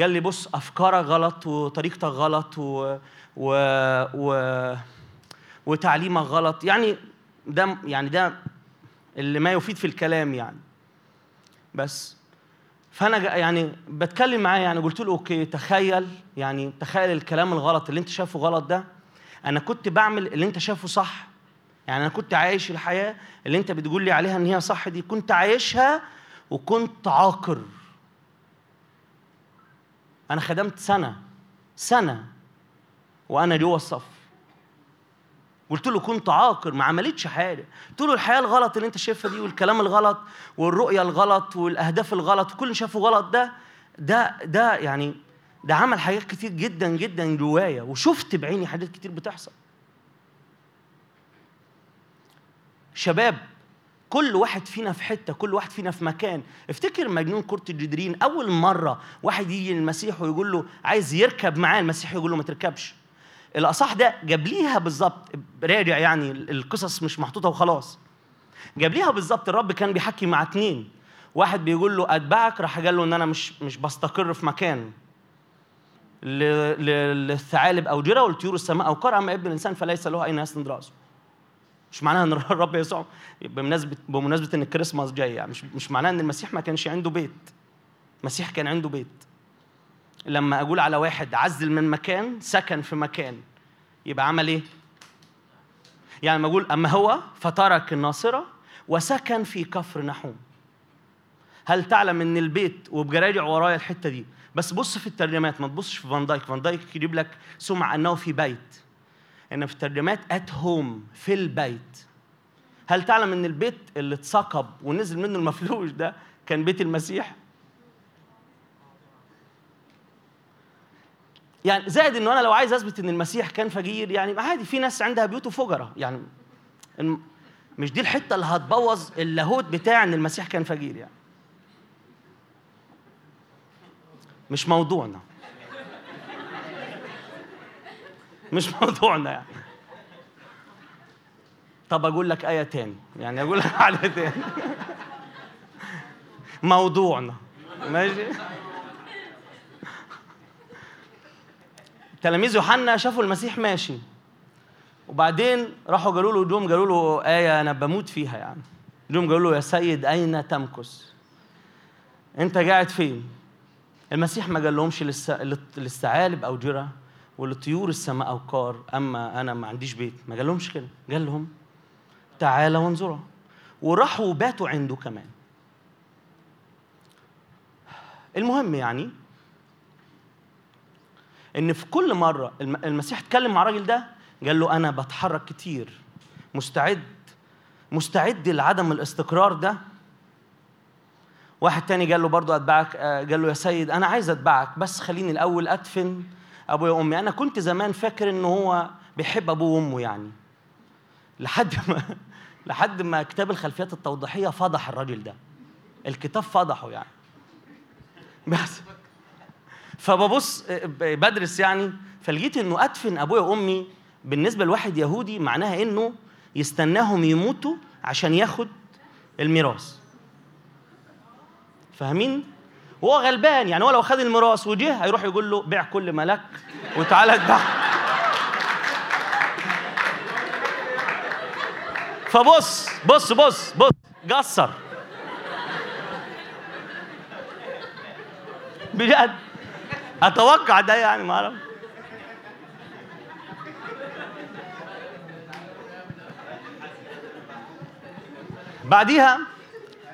قال لي بص أفكارك غلط وطريقتك غلط و و, و وتعليمك غلط. يعني ده يعني ده اللي ما يفيد في الكلام يعني. بس فأنا يعني بتكلم معاه يعني قلت له أوكي تخيل يعني تخيل الكلام الغلط اللي أنت شايفه غلط ده. أنا كنت بعمل اللي أنت شايفه صح. يعني أنا كنت عايش الحياة اللي أنت بتقول لي عليها إن هي صح دي كنت عايشها وكنت عاقر. أنا خدمت سنة سنة وأنا جوه الصف. قلت له كنت عاقر ما عملتش حاجة. قلت له الحياة الغلط اللي انت شايفها دي والكلام الغلط والرؤية الغلط والأهداف الغلط وكل اللي شافه غلط ده ده ده يعني ده عمل حاجات كتير جدا جدا جوايا وشفت بعيني حاجات كتير بتحصل. شباب كل واحد فينا في حتة كل واحد فينا في مكان. افتكر مجنون كرة الجدرين أول مرة واحد يجي للمسيح ويقول له عايز يركب معاه المسيح يقول له ما تركبش. الاصح ده جاب ليها بالظبط راجع يعني القصص مش محطوطة وخلاص. جاب ليها بالظبط الرب كان بيحكي مع اتنين. واحد بيقول له أتبعك راح قال له إن أنا مش مش بستقر في مكان. للثعالب أو جرى والطيور السماء أو قرى اما ابن الإنسان فليس له أين يسند رأسه. مش معناها إن الرب يسوع بمناسبة بمناسبة إن الكريسماس جاي يعني مش مش معناها إن المسيح ما كانش عنده بيت. المسيح كان عنده بيت. لما أقول على واحد عزل من مكان سكن في مكان يبقى عمل إيه؟ يعني لما أقول أما هو فترك الناصرة وسكن في كفر نحوم. هل تعلم إن البيت راجع ورايا الحتة دي؟ بس بص في الترجمات ما تبصش في فان دايك. فان دايك يجيب لك سمع إنه في بيت. إن في الترجمات at home في البيت. هل تعلم إن البيت اللي اتثقب ونزل منه المفلوج ده كان بيت المسيح؟ يعني زائد إنه أنا لو عايز أثبت إن المسيح كان فقير يعني عادي في ناس عندها بيوت فجرة يعني مش دي الحتة اللي هتبوظ اللاهوت بتاع إن المسيح كان فقير يعني. مش موضوعنا. مش موضوعنا يعني. طب أقول لك آية تاني يعني أقول لك على تاني. موضوعنا. ماشي؟ تلاميذ يوحنا شافوا المسيح ماشي. وبعدين راحوا قالوا له دوم قالوا له آية أنا بموت فيها يعني. دوم قالوا له يا سيد أين تمكث؟ أنت قاعد فين؟ المسيح ما قال لهمش للثعالب أو جرى ولطيور السماء أوقار أما أنا ما عنديش بيت. ما قال لهمش كده. قال لهم تعالى وانظرا وراحوا باتوا عنده كمان. المهم يعني إن في كل مرة الم- المسيح اتكلم مع الراجل ده قال له أنا بتحرك كتير مستعد مستعد لعدم الاستقرار ده. واحد تاني قال له برضو أتبعك آه، قال له يا سيد أنا عايز أتبعك بس خليني الأول أدفن أبويا وأمي. أنا كنت زمان فاكر إن هو بيحب أبوه وأمه يعني. لحد ما لحد ما كتاب الخلفيات التوضيحية فضح الراجل ده. الكتاب فضحه يعني. بس. فببص بدرس يعني فلقيت إنه أدفن أبويا وأمي بالنسبة لواحد يهودي معناها إنه يستناهم يموتوا عشان ياخد الميراث. فاهمين؟ هو غلبان يعني هو لو خد الميراث وجه هيروح يقول له بيع كل ملك وتعالى اتبع فبص بص بص بص قصر. بجد. أتوقع ده يعني ما أعرف. بعديها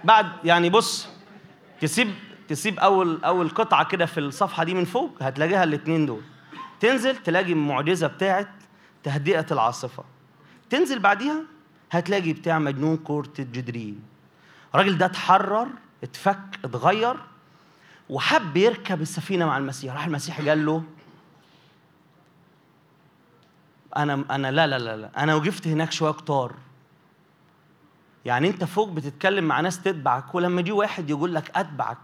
بعد يعني بص تسيب تسيب أول أول قطعة كده في الصفحة دي من فوق هتلاقيها الاثنين دول. تنزل تلاقي المعجزة بتاعت تهدئة العاصفة. تنزل بعديها هتلاقي بتاع مجنون كورة الجدرين. الراجل ده اتحرر اتفك اتغير وحب يركب السفينة مع المسيح. راح المسيح قال له أنا أنا لا لا لا أنا وقفت هناك شوية كتار. يعني أنت فوق بتتكلم مع ناس تتبعك ولما يجي واحد يقول لك أتبعك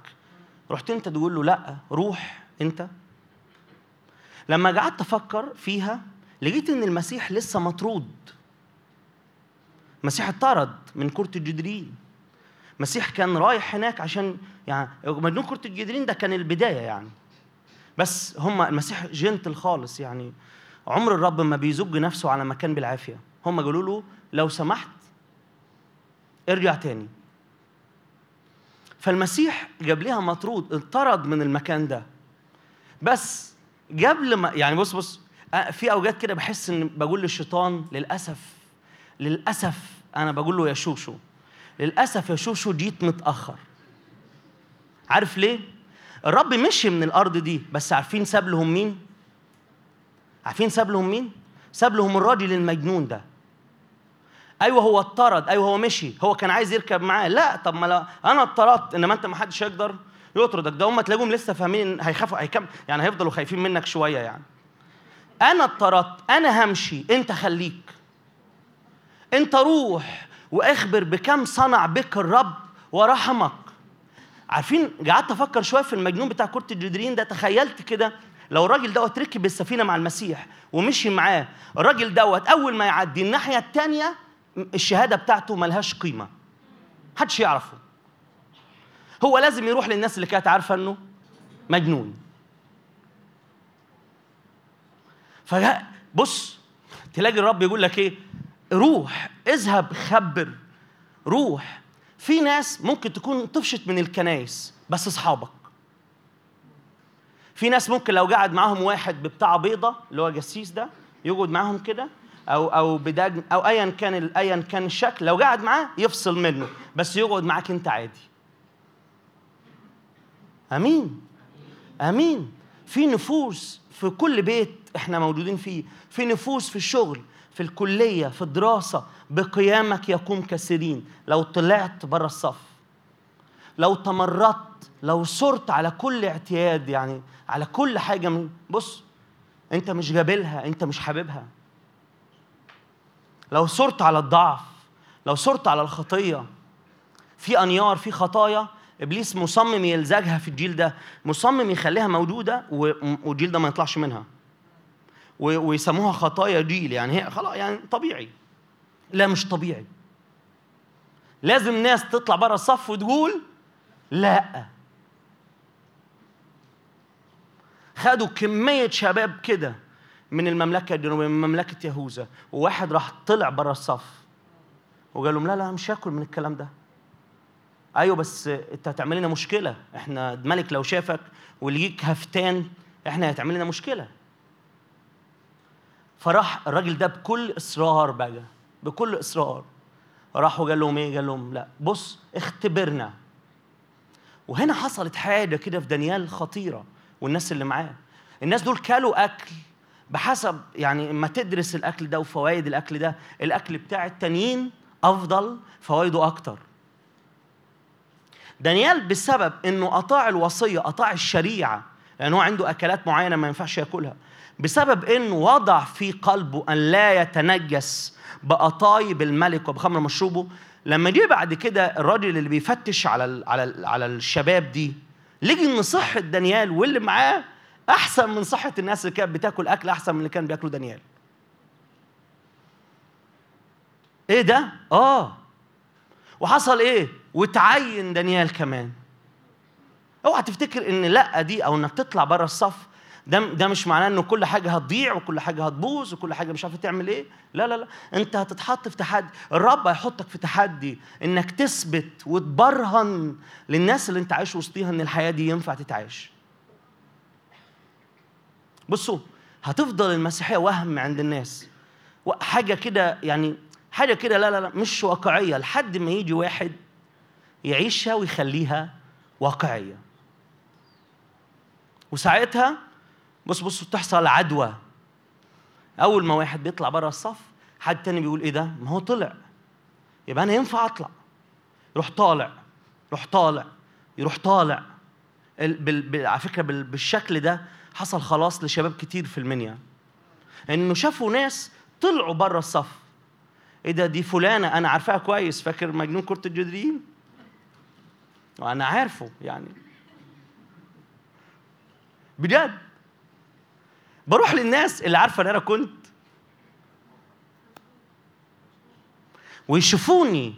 رحت أنت تقول له لا روح أنت. لما قعدت أفكر فيها لقيت إن المسيح لسه مطرود. المسيح اتطرد من كرة الجدرين. المسيح كان رايح هناك عشان يعني مجنون كرة الجدرين ده كان البداية يعني. بس هم المسيح جنتل خالص يعني. عمر الرب ما بيزج نفسه على مكان بالعافية. هم قالوا له لو سمحت ارجع تاني. فالمسيح جاب لها مطرود اطرد من المكان ده. بس قبل ما يعني بص بص في أوقات كده بحس إن بقول للشيطان للأسف للأسف أنا بقول له يا شوشو. للأسف يا شوشو جيت متأخر. عارف ليه؟ الرب مشي من الأرض دي بس عارفين ساب لهم مين؟ عارفين ساب لهم مين؟ ساب لهم الراجل المجنون ده. أيوه هو اتطرد أيوه هو مشي. هو كان عايز يركب معاه. لا طب ما أنا اتطردت إنما أنت ما حدش يقدر يطردك. ده هم تلاقيهم لسه فاهمين هيخافوا هيكم يعني هيفضلوا خايفين منك شوية يعني. أنا اتطردت أنا همشي. أنت خليك. أنت روح. واخبر بكم صنع بك الرب ورحمك. عارفين قعدت أفكر شوية في المجنون بتاع كره الجدرين ده تخيلت كده لو الراجل دوت ركب السفينه مع المسيح ومشي معاه الراجل دوت اول ما يعدي الناحيه الثانية الشهاده بتاعته ملهاش قيمه. محدش يعرفه. هو لازم يروح للناس اللي كانت عارفه انه مجنون. فبص تلاقي الرب يقول لك إيه؟ روح اذهب خبر روح. في ناس ممكن تكون طفشت من الكنايس بس أصحابك. في ناس ممكن لو قعد معاهم واحد ببتاع بيضة اللي هو جسيس ده يقعد معاهم كده أو أو بداج أو ايا كان ايا كان الشكل لو قعد معاه يفصل منه بس يقعد معاك أنت عادي. آمين. آمين. في نفوس في كل بيت إحنا موجودين فيه. في نفوس في الشغل في الكلية في الدراسة بقيامك يقوم كثيرين لو طلعت بره الصف لو تمردت لو صرت على كل اعتياد يعني على كل حاجة من بص انت مش جابلها انت مش حاببها. لو صرت على الضعف لو صرت على الخطية في أنيار في خطايا إبليس مصمم يلزجها في الجيل ده مصمم يخليها موجوده والجيل ده ما يطلعش منها. ويسموها خطايا جيل. يعني هي خلاص يعني طبيعي. لا مش طبيعي. لازم ناس تطلع بره الصف وتقول لا. خدوا كمية شباب كده من المملكة الجنوبية من مملكة يهوذا وواحد راح طلع بره الصف وقال لهم لا لا مش هاكل من الكلام ده. أيوه بس أنت هتعمل لنا مشكلة. إحنا الملك لو شافك وليك هفتان إحنا هتعمل لنا مشكلة. فراح الراجل ده بكل إصرار بقى بكل إصرار. راح وقال لهم إيه؟ قال لهم لا بص اختبرنا. وهنا حصلت حاجة كده في دانيال خطيرة والناس اللي معاه. الناس دول كلوا أكل بحسب يعني اما تدرس الأكل ده وفوائد الأكل ده الأكل بتاع التانيين أفضل فوائده أكتر. دانيال بسبب إنه اطاع الوصية اطاع الشريعة لأنه هو عنده أكلات معينة ما ينفعش ياكلها. بسبب انه وضع في قلبه أن لا يتنجس بقطايب الملك وبخمر مشروبه لما جه بعد كده الراجل اللي بيفتش على ال على ال على الشباب دي لقي إن صحة دانيال واللي معاه أحسن من صحة الناس اللي كانت بتاكل أكل أحسن من اللي كان بياكله دانيال. إيه ده؟ آه. وحصل إيه؟ وتعين دانيال كمان. أوعى تفتكر إن لأ دي أو إنك تطلع بره الصف ده ده مش معناه إنه كل حاجة هتضيع وكل حاجة هتبوظ وكل حاجة مش عارف تعمل إيه. لا لا لا. أنت هتتحط في تحدي. الرب هيحطك في تحدي إنك تثبت وتبرهن للناس اللي أنت عايش وسطيها إن الحياة دي ينفع تتعايش. بصوا هتفضل المسيحية وهم عند الناس. حاجة كده يعني حاجة كده لا لا لا مش واقعية. لحد ما يجي واحد يعيشها ويخليها واقعية. وساعتها بص بص تحصل عدوى. أول ما واحد بيطلع بره الصف حد تاني بيقول إيه ده؟ ما هو طلع. يبقى أنا ينفع أطلع. يروح طالع يروح طالع يروح طالع. ال- بال... بال... على فكرة بال... بالشكل ده حصل خلاص لشباب كتير في المنيا. إنه شافوا ناس طلعوا بره الصف. إيه ده؟ دي فلانة أنا عارفاها كويس. فاكر مجنون كرة الجدرين وأنا عارفه يعني. بجد. بروح للناس اللي عارفة ان أنا كنت ويشوفوني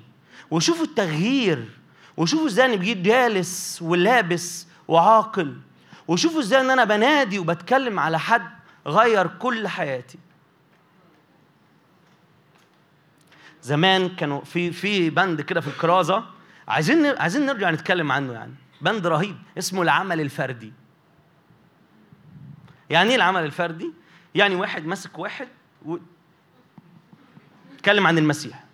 ويشوفوا التغيير ويشوفوا إزاي أنا بجيت جالس ولابس وعاقل ويشوفوا إزاي إن أنا بنادي وبتكلم على حد غير كل حياتي. زمان كانوا في في بند كده في الكرازة عايزين عايزين نرجع نتكلم عنه يعني. بند رهيب اسمه العمل الفردي. يعني إيه العمل الفردي؟ يعني واحد ماسك واحد و... عن المسيح.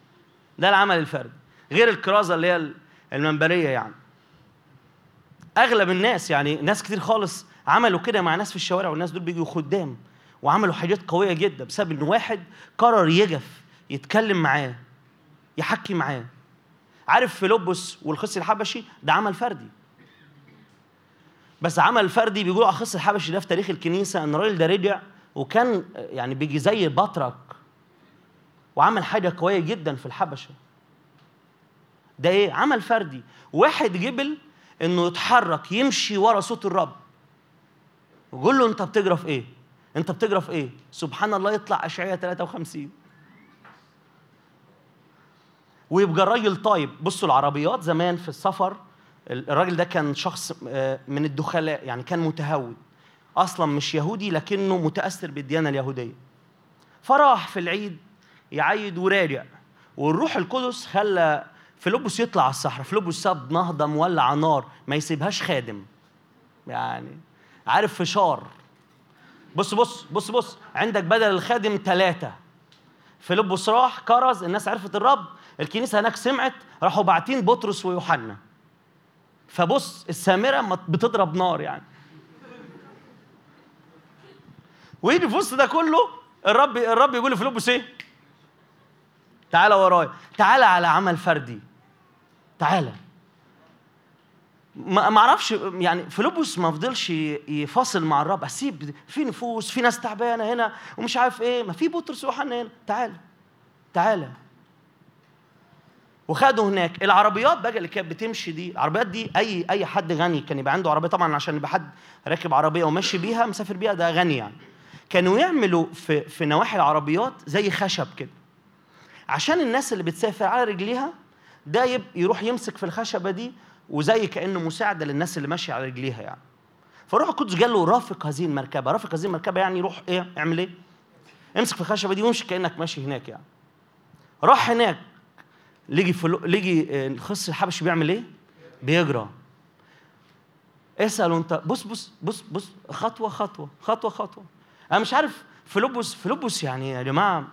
ده العمل الفردي. غير الكرازة اللي هي المنبرية يعني. أغلب الناس يعني ناس كتير خالص عملوا كده مع ناس في الشوارع والناس دول بيجوا خدام وعملوا حاجات قوية جدا بسبب إن واحد قرر يجف يتكلم معاه يحكي معاه. عارف فيلبس والخص الحبشي؟ ده عمل فردي. بس عمل فردي بيقولوا الخص الحبشي ده في تاريخ الكنيسة إن الراجل ده رجع وكان يعني بيجي زي بطرك وعمل حاجة قوية جدا في الحبشة. ده إيه؟ عمل فردي. واحد جبل إنه يتحرك يمشي ورا صوت الرب. وقول له أنت بتجرى في إيه؟ أنت بتجرى في إيه؟ سبحان الله يطلع اشعياء 53 ويبقى الراجل طيب. بصوا العربيات زمان في السفر الراجل ده كان شخص آه، من الدخلاء يعني كان متهود. أصلا مش يهودي لكنه متأثر بالديانة اليهودية. فراح في العيد يعيد وراجع والروح القدس خلى فيلبس يطلع على الصحراء. فيلبس ساب نهضه مولع نار. ما يسيبهاش خادم. يعني عارف فشار. بص بص بص بص. عندك بدل الخادم ثلاثة فيلبس راح كرز. الناس عرفت الرب. الكنيسة هناك سمعت. راحوا باعتين بطرس ويوحنا. فبص السامرة ما بتضرب نار يعني. ويجي في وسط ده كله الرب الرب يقول لفيلبس إيه؟ تعالى ورايا. تعالى على عمل فردي. تعالى ما أعرفش يعني فيلبس ما فضلش يفاصل مع الرب. أسيب في نفوس في ناس تعبانة هنا ومش عارف إيه. ما في بطرس ويوحنا هنا تعالى تعالى وخدوا هناك. العربيات بقى اللي كانت بتمشي دي العربيات دي أي أي حد غني كان يبقى عنده عربية طبعا عشان يبقى حد راكب عربية وماشي بيها مسافر بيها ده غني يعني. كانوا يعملوا في في نواحي العربيات زي خشب كده. عشان الناس اللي بتسافر على رجليها ده يروح يمسك في الخشبة دي وزي كأنه مساعدة للناس اللي ماشية على رجليها يعني. فروح القدس قال له رافق هذه المركبة. رافق هذه المركبة يعني روح إيه اعمل إيه؟ امسك في الخشبة دي وامشي كأنك ماشي هناك يعني. راح هناك. لقي فلو... لقي آه، الخصي الحبشي بيعمل إيه؟ بيجرى. اساله أنت. بص بص بص بص. خطوة خطوة خطوة خطوة. أنا مش عارف فيلبس فيلبس يعني يا جماعة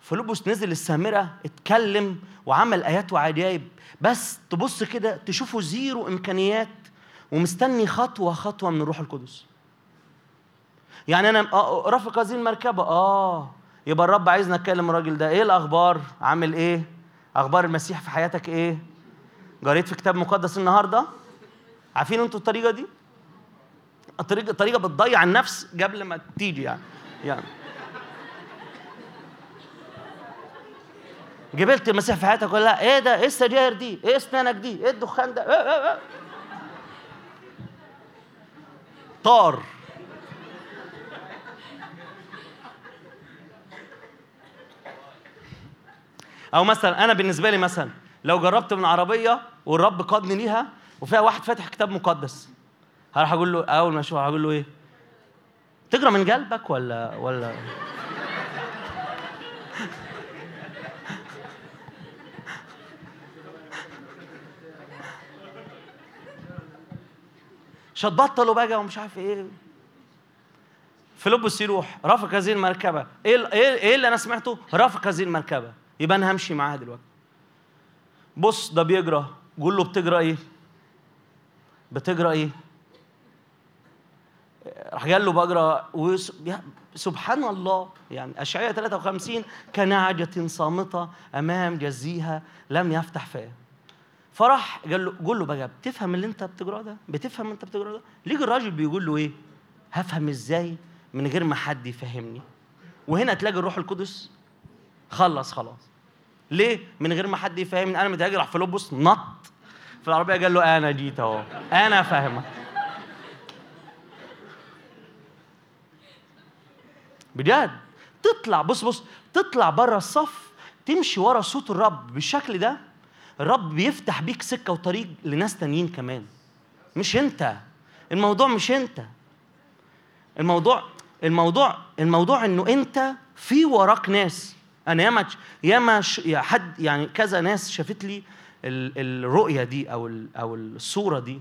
فيلبس نزل السامرة اتكلم وعمل آيات وعجائب بس تبص كده تشوفه zero إمكانيات ومستني خطوة خطوة من الروح القدس. يعني أنا آه رافق هذه المركبة. آه يبقى الرب عايزنا اتكلم الراجل ده. إيه الأخبار؟ عامل إيه؟ أخبار المسيح في حياتك إيه؟ قريت في كتاب مقدس النهارده؟ عارفين أنتوا الطريقة دي؟ الطريقة طريقه بتضيع النفس قبل ما تيجي يعني. يعني. جبلت المسيح في حياتك ولا لا؟ إيه ده؟ إيه السجاير دي؟ إيه أسنانك دي؟ إيه الدخان ده؟ إيه إيه إيه؟ طار. أو مثلا أنا بالنسبة لي مثلا لو جربت من عربية والرب قادني ليها وفيها واحد فاتح كتاب مقدس هروح أقول له أول ما أشوفه هقول له إيه؟ تجرى من قلبك ولا ولا؟ مش هتبطلوا بقى ومش عارف إيه. فيلبس يروح رافق هذه المركبة. إيه إيه إيه اللي أنا سمعته؟ رافق هذه المركبة. يبقى أنا همشي معاها دلوقتي. بص ده بيجرى. قول له بتجرى إيه؟ بتجرى إيه؟ راح قال له بجرى. سبحان الله. يعني اشعياء 53 كنعجة صامتة أمام جزيها لم يفتح فاه فراح قال له قول له بقى بتفهم اللي انت بتجراه ده؟ بتفهم انت بتجراه ده؟ ليجي الراجل بيقول له إيه؟ هفهم إزاي من غير ما حد يفهمني. وهنا تلاقي الروح القدس خلص خلاص. ليه؟ من غير ما حد يفهمني. أنا متهيألي راح فيلبس نط. في العربية قال له أنا جيت أهو. أنا فاهمك. بجد؟ تطلع بص بص تطلع بره الصف تمشي ورا صوت الرب بالشكل ده الرب بيفتح بيك سكة وطريق لناس تانيين كمان. مش أنت. الموضوع مش أنت. الموضوع الموضوع الموضوع إنه أنت في وراك ناس. أنا ياما ياما حد يعني كذا ناس شافت لي ال- الرؤية دي أو أو الصورة دي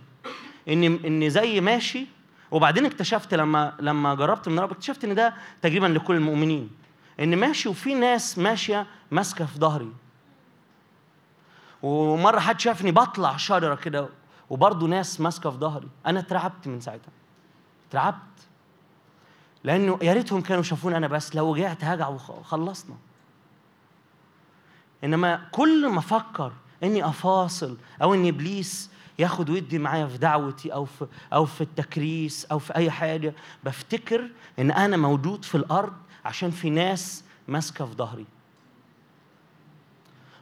إن إن زي ماشي وبعدين اكتشفت لما لما جربت من رب اكتشفت إن ده تقريبا لكل المؤمنين إن ماشي وفي ناس ماشية ماسكة في ظهري. ومرة حد شافني بطلع شجرة كده وبرضه ناس ماسكة في ظهري. أنا اترعبت من ساعتها. اترعبت. لأنه يا ريتهم كانوا شافوني أنا بس لو وجعت هجع وخلصنا إنما كل ما أفكر إني أفاصل أو ان إبليس ياخد ودي معايا في دعوتي أو في أو في التكريس أو في أي حاجة بفتكر إن أنا موجود في الأرض عشان في ناس ماسكة في ظهري.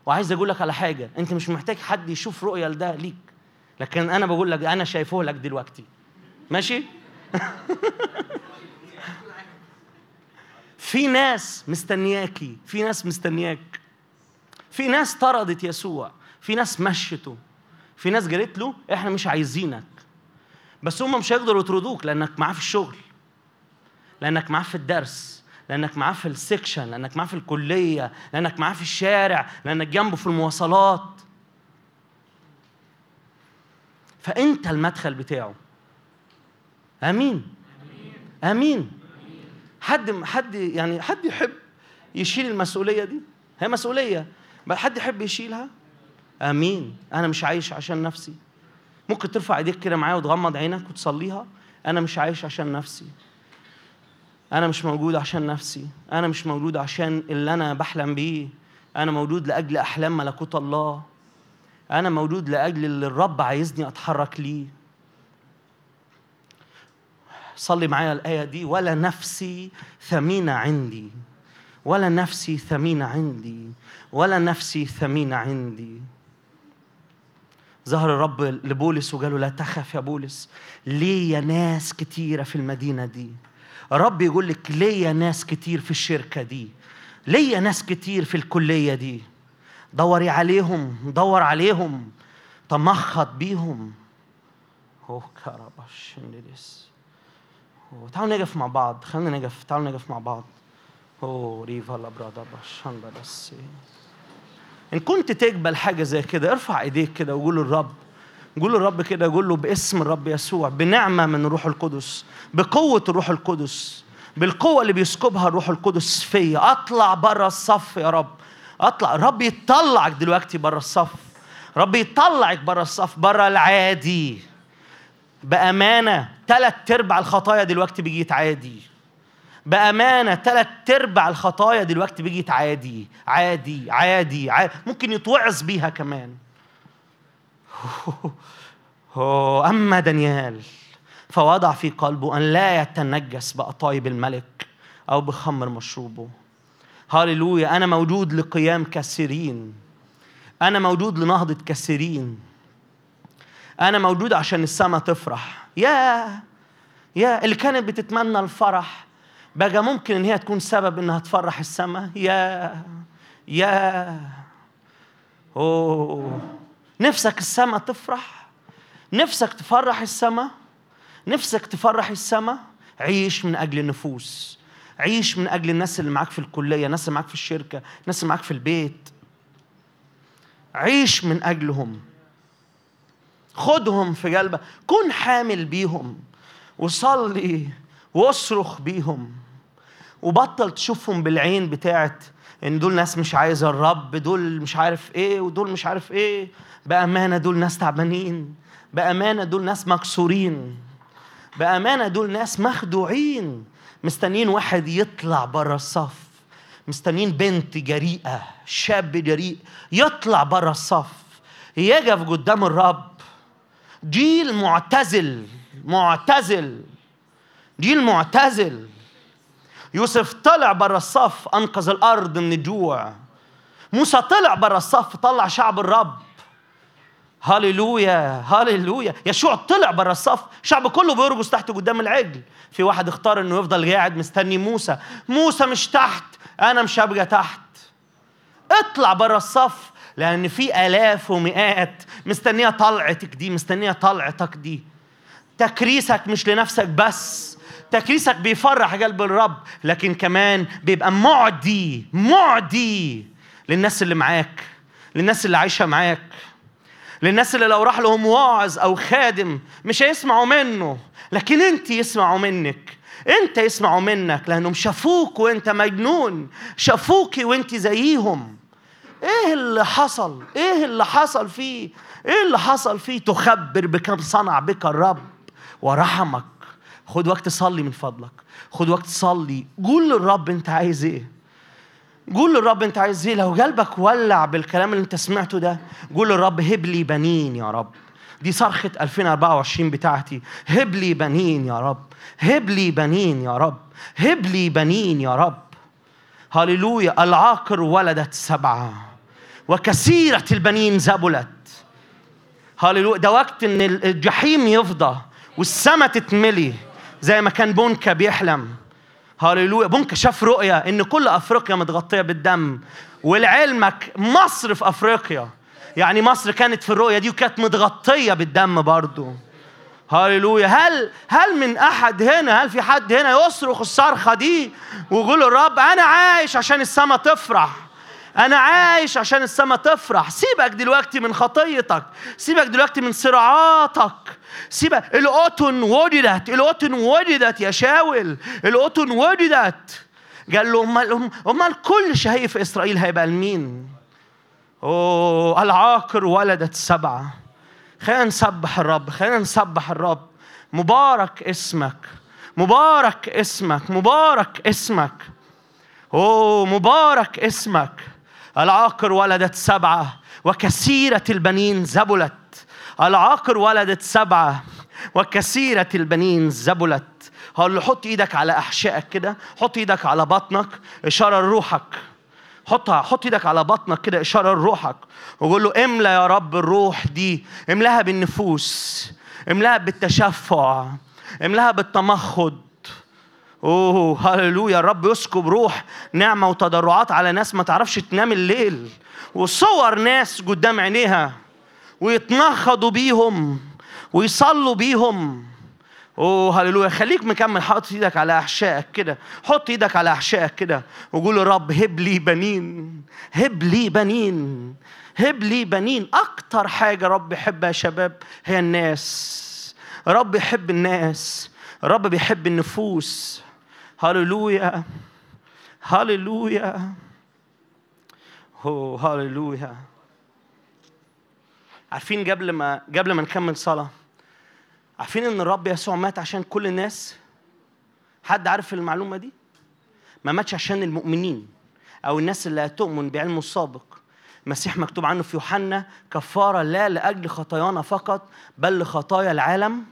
وعايز أقول لك على حاجة أنت مش محتاج حد يشوف رؤية لده ليك لكن أنا بقول لك أنا شايفه لك دلوقتي. ماشي؟ في ناس مستنياكي في ناس مستنياك. في ناس طردت يسوع في ناس مشته في ناس قالت له إحنا مش عايزينك. بس هم مش هيقدروا يطردوك لأنك معاه في الشغل لأنك معاه في الدرس لأنك معاه في السكشن لأنك معاه في الكلية لأنك معاه في الشارع لأنك جنبه في المواصلات. فأنت المدخل بتاعه. آمين. آمين. حد حد يعني حد يحب يشيل المسؤولية دي؟ هي مسؤولية. حد يحب يشيلها؟ آمين. أنا مش عايش عشان نفسي. ممكن ترفع إيديك كده معايا وتغمض عينك وتصليها. أنا مش عايش عشان نفسي. أنا مش موجود عشان نفسي. أنا مش موجود عشان اللي أنا بحلم بيه. أنا موجود لأجل أحلام ملكوت الله. أنا موجود لأجل اللي الرب عايزني أتحرك ليه. صلي معايا الآية دي. ولا نفسي ثمينة عندي. ولا نفسي ثمينة عندي. ولا نفسي ثمينة عندي. ظهر الرب لبولس وقال له لا تخف يا بولس ليا ناس كتيرة في المدينة دي؟ الرب يقول لك ليا ناس كتير في الشركة دي؟ ليا ناس كتير في الكلية دي؟ دوري عليهم دور عليهم تمخط بيهم. هو كربش تعالوا نقف مع بعض خلينا نقف تعالوا نقف مع بعض. اوه ريفا لابرادا باشاندا بس إن كنت تقبل حاجة زي كده ارفع إيديك كده وقول للرب. قول للرب كده قول له باسم الرب يسوع بنعمة من الروح القدس بقوة الروح القدس بالقوة اللي بيسكبها الروح القدس فيا. اطلع بره الصف يا رب. اطلع. الرب يطلعك دلوقتي بره الصف. رب يطلعك بره الصف بره العادي. بأمانة ثلاث أرباع الخطايا دلوقتي بيجي عادي. بأمانة ثلاث ارباع الخطايا دلوقتي بيجي عادي عادي عادي, عادي. ممكن يتوعظ بيها كمان. أوه، أما دانيال فوضع في قلبه أن لا يتنجس بأطايب الملك أو بخمر مشروبه. هاليلويا أنا موجود لقيام كثيرين أنا موجود لنهضة كثيرين أنا موجود عشان السماء تفرح. يا يا اللي كانت بتتمنى الفرح. بقى ممكن إن هي تكون سبب إنها تفرح السماء يا يا أوه. نفسك السماء تفرح. نفسك تفرح السماء نفسك تفرح السماء عيش من أجل النفوس. عيش من أجل الناس اللي معاك في الكلية الناس اللي معاك في الشركة الناس اللي معاك في البيت. عيش من أجلهم. خدهم في قلبك. كن حامل بيهم. وصلي واصرخ بيهم. وبطل تشوفهم بالعين بتاعت إن دول ناس مش عايزه الرب دول مش عارف إيه ودول مش عارف إيه. بأمانة دول ناس تعبانين. بأمانة دول ناس مكسورين. بأمانة دول ناس مخدوعين. مستنيين واحد يطلع بره الصف. مستنيين بنت جريئة شاب جريء يطلع بره الصف. يقف قدام الرب. جيل معتزل معتزل. جيل معتزل. يوسف طلع بره الصف أنقذ الأرض من الجوع. موسى طلع بره الصف طلع شعب الرب. هاليلويا هاليلويا يشوع طلع بره الصف الشعب كله بيرقص تحت قدام العجل. في واحد اختار إنه يفضل قاعد مستني موسى. موسى مش تحت أنا مش هبقى تحت. اطلع بره الصف لأن في آلاف ومئات. مستنية طلعتك دي مستنية طلعتك دي. تكريسك مش لنفسك بس. تكريسك بيفرح قلب الرب لكن كمان بيبقى معدي معدي للناس اللي معاك للناس اللي عايشة معاك للناس اللي لو راح لهم واعظ أو خادم مش هيسمعوا منه لكن أنت يسمعوا منك أنت يسمعوا منك لأنهم شافوك وأنت مجنون شافوكي وأنت زيهم. إيه اللي حصل؟ إيه اللي حصل فيه؟ إيه اللي حصل فيه؟ تخبر بكم صنع بك الرب ورحمك. خد وقت صلي من فضلك. خد وقت صلي قول للرب انت عايز إيه. قول للرب انت عايز إيه. لو قلبك ولع بالكلام اللي انت سمعته ده قول للرب هب لي بنين يا رب. دي صرخة 2024 بتاعتي. هب لي بنين يا رب. هب لي بنين يا رب. هب لي بنين يا رب. هللويا. العاقر ولدت سبعة. وكثيرة البنين زبلت. هللويا. ده وقت إن الجحيم يفضى والسما تتملي. زي ما كان بونكا بيحلم. هللويا بونكا شاف رؤية إن كل أفريقيا متغطية بالدم ولعلمك مصر في أفريقيا. يعني مصر كانت في الرؤية دي وكانت متغطية بالدم برضو. هللويا هل هل من أحد هنا هل في حد هنا يصرخ الصرخة دي ويقول الرب أنا عايش عشان السما تفرح؟ أنا عايش عشان السما تفرح. سيبك دلوقتي من خطيتك. سيبك دلوقتي من صراعاتك. سيبك. القطن وجدت. القطن وجدت يا شاول. القطن وجدت. قال له أمال أمال كل شهي في إسرائيل هيبقى لمين؟ أوه العاقر ولدت سبعة. خلينا نسبح الرب خلينا نسبح الرب. مبارك اسمك. مبارك اسمك. مبارك اسمك. أوه مبارك اسمك. العاقر ولدت سبعة وكثيرة البنين زبلت. العاقر ولدت سبعة وكثيرة البنين زبلت. هقول له حط إيدك على أحشائك كده؟ حط إيدك على بطنك إشارة لروحك. حطها حط إيدك على بطنك كده إشارة لروحك. وقول له املى يا رب الروح دي. املأها بالنفوس. املأها بالتشفع. املأها بالتمخض. أوه هللويا الرب يسكب روح نعمة وتضرعات على ناس ما تعرفش تنام الليل وصور ناس قدام عينيها ويتنخضوا بيهم ويصلوا بيهم. أوه هللويا خليك مكمل حاطط إيدك على أحشائك كده حط إيدك على أحشائك كده وقول رب هب لي بنين هب لي بنين هب لي بنين. أكتر حاجة رب يحبها يا شباب هي الناس. رب يحب الناس. رب بيحب النفوس. هللويا هللويا اوه هللويا عارفين قبل ما قبل ما نكمل صلاة عارفين إن الرب يسوع مات عشان كل الناس؟ حد عارف المعلومة دي؟ ما ماتش عشان المؤمنين أو الناس اللي هتؤمن بعلمه السابق. المسيح مكتوب عنه في يوحنا كفارة لا لأجل خطايانا فقط بل لخطايا العالم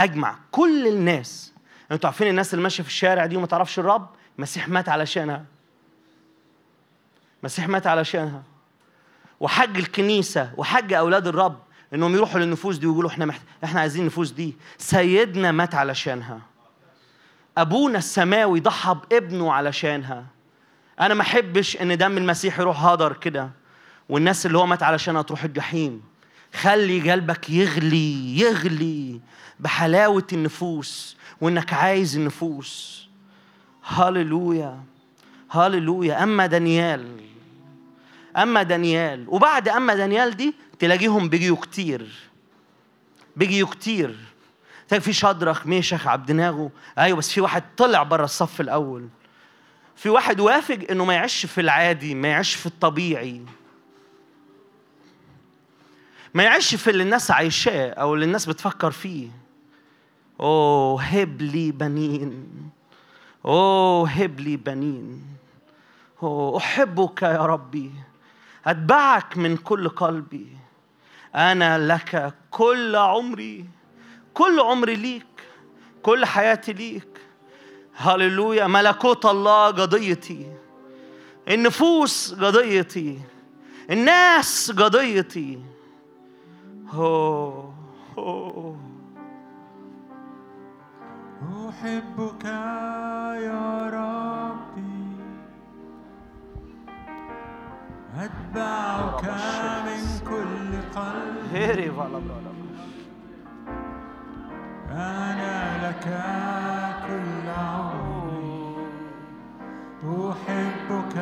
أجمع. كل الناس أنتوا عارفين الناس اللي ماشية في الشارع دي وما تعرفش الرب؟ المسيح مات علشانها. المسيح مات علشانها. وحج الكنيسة وحج أولاد الرب إنهم يروحوا للنفوس دي ويقولوا إحنا محت... إحنا عايزين النفوس دي. سيدنا مات علشانها. أبونا السماوي ضحى بابنه علشانها. أنا ما أحبش إن دم المسيح يروح هدر كده. والناس اللي هو مات علشانها تروح الجحيم. خلي قلبك يغلي يغلي بحلاوة النفوس. وإنك عايز النفوس. هللويا. هللويا. أما دانيال. أما دانيال. وبعد أما دانيال دي تلاقيهم بيجيوا كتير. بيجيوا كتير. تلاقي في شدرخ ميشخ عبد ناغو أيوه بس في واحد طلع بره الصف الأول. في واحد وافق إنه ما يعيش في العادي ما يعيش في الطبيعي. ما يعيش في اللي الناس عايشاه أو اللي الناس بتفكر فيه. اوه هب لي بنين اوه هب لي بنين اوه احبك يا ربي اتبعك من كل قلبي أنا لك كل عمري كل عمري ليك كل حياتي ليك هللويا ملكوت الله قضيتي النفوس قضيتي الناس قضيتي هو هو أحبك يا ربي. أتبعك من كل برالا. أنا لك كل عمري. أحبك.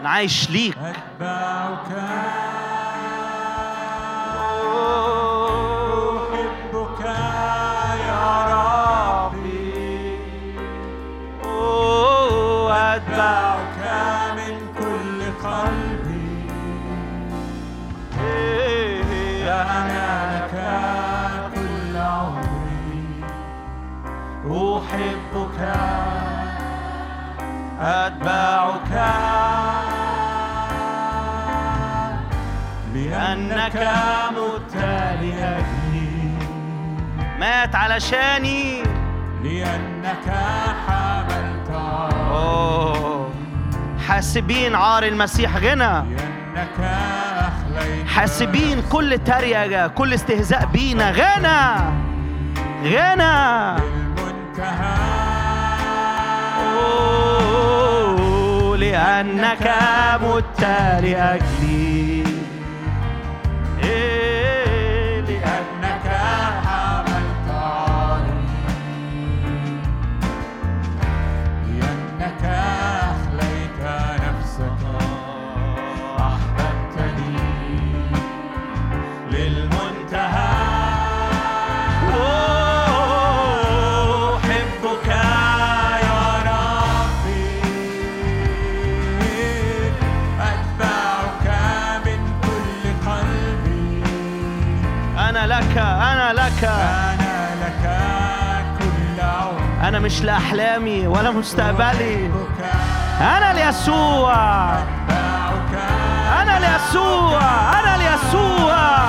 أنا عايش ليك. أتبعك. أحبك أتبعك. لأنك مت لأجلي مات علشاني. لأنك حملت أوه. حاسبين عار المسيح غنى. لأنك حاسبين كل تريقة كل استهزاء بينا غنى. غنى. المنتهى لأنك مت لأجلي مستقبلي أنا ليسوع أنا ليسوع أنا ليسوع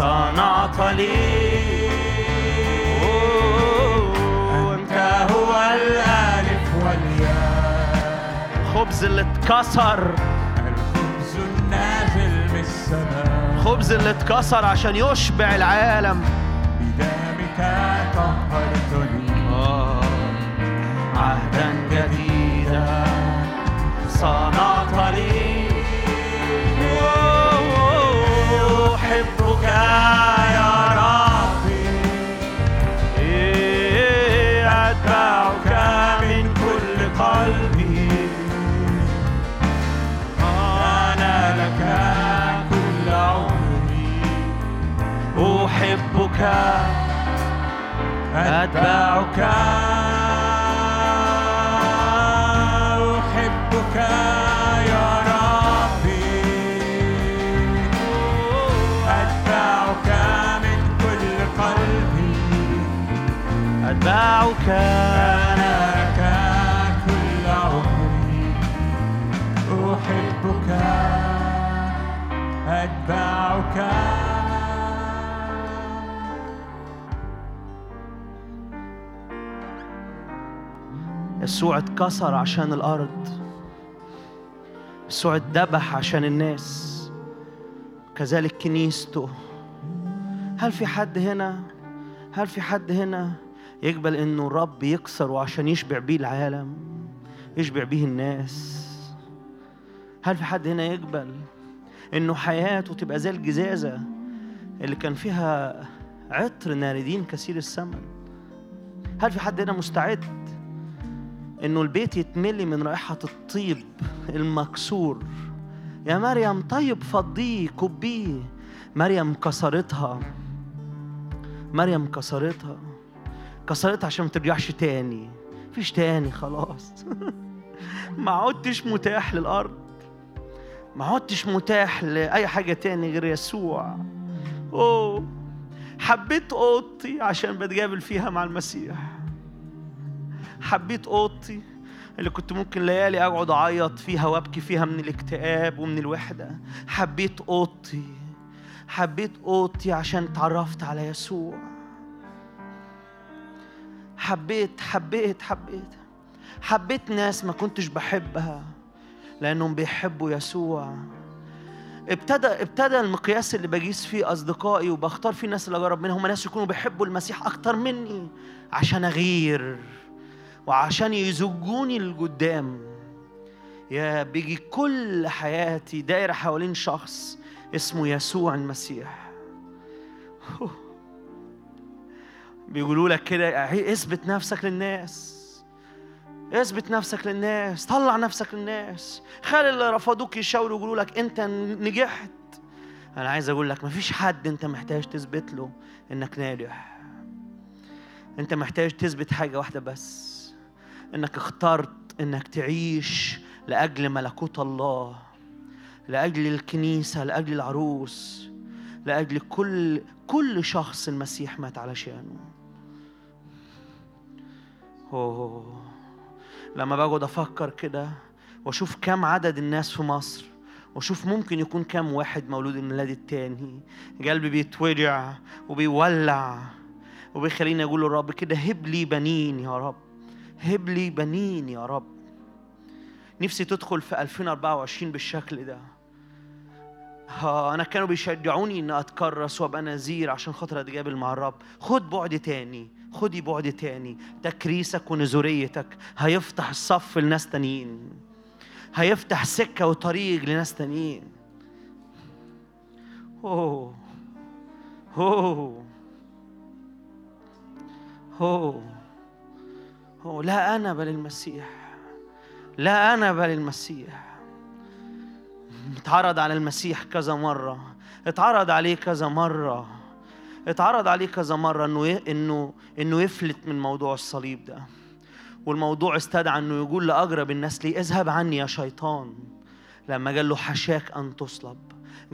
صنعت لي أنت هو الألف والياء. الخبز اللي اتكسر. الخبز النازل من السماء. الخبز اللي اتكسر عشان يشبع العالم. أحبك يا ربي أتبعك. أتبعك أنا لك كل عمري. أحبك. أتبعك. يسوع اتكسر عشان الأرض. يسوع اتذبح عشان الناس. كذلك كنيسته. هل في حد هنا؟ هل في حد هنا؟ يقبل إنه الرب يكسره عشان يشبع بيه العالم يشبع بيه الناس. هل في حد هنا يقبل إنه حياته تبقى زي الجزازة اللي كان فيها عطر ناردين كثير الثمن هل في حد هنا مستعد إنه البيت يتملي من رائحة الطيب المكسور؟ يا مريم طيب فضيه كبيه. مريم كسرتها. مريم كسرتها. كسرتها عشان ما ترجعش تاني. مفيش تاني خلاص. ما عدتش متاح للأرض. ما عدتش متاح لأي حاجة تاني غير يسوع. أوه. حبيت أوضتي عشان بتقابل فيها مع المسيح. حبيت أوضتي اللي كنت ممكن ليالي أقعد أعيط فيها وأبكي فيها من الاكتئاب ومن الوحدة. حبيت أوضتي. حبيت أوضتي عشان اتعرفت على يسوع. حبيت حبيت حبيت. حبيت ناس ما كنتش بحبها لأنهم بيحبوا يسوع. ابتدى ابتدى المقياس اللي بقيس فيه أصدقائي وبختار فيه الناس اللي أجرب منهم هم ناس يكونوا بيحبوا المسيح أكتر مني عشان أغير وعشان يزجوني لقدام. يا بيجي كل حياتي دايرة حوالين شخص اسمه يسوع المسيح. بيقولوا لك كده اثبت نفسك للناس اثبت نفسك للناس طلع نفسك للناس خلي اللي رفضوك يشاوروا يقولوا لك أنت نجحت. أنا عايز أقول لك مفيش حد أنت محتاج تثبت له إنك ناجح. أنت محتاج تثبت حاجة واحدة بس إنك اخترت إنك تعيش لأجل ملكوت الله لأجل الكنيسة لأجل العروس لأجل كل كل شخص المسيح مات علشانه. أوه. لما بقعد أفكر كده وأشوف كم عدد الناس في مصر وأشوف ممكن يكون كم واحد مولود الميلاد التاني قلبي بيتوجع وبيولع وبيخليني أقول للرب كده هب لي بنين يا رب هب لي بنين يا رب نفسي تدخل في 2024 بالشكل ده ها أنا كانوا بيشجعوني ان أتكرس وأبقى نذير عشان خاطر أتقابل مع الرب. خد بعد تاني خدي بعد تاني. تكريسك ونزوريتك هيفتح الصف لناس تانيين. هيفتح سكة وطريق لناس تانيين. أوه. أوه. أوه. أوه. لا أنا بل المسيح لا أنا بل المسيح اتعرض على المسيح كذا مرة اتعرض عليه كذا مرة اتعرض عليه كذا مرة إنه إنه إنه يفلت من موضوع الصليب ده. والموضوع استدعى إنه يقول لأقرب الناس ليه اذهب عني يا شيطان. لما قال له حشاك أن تصلب.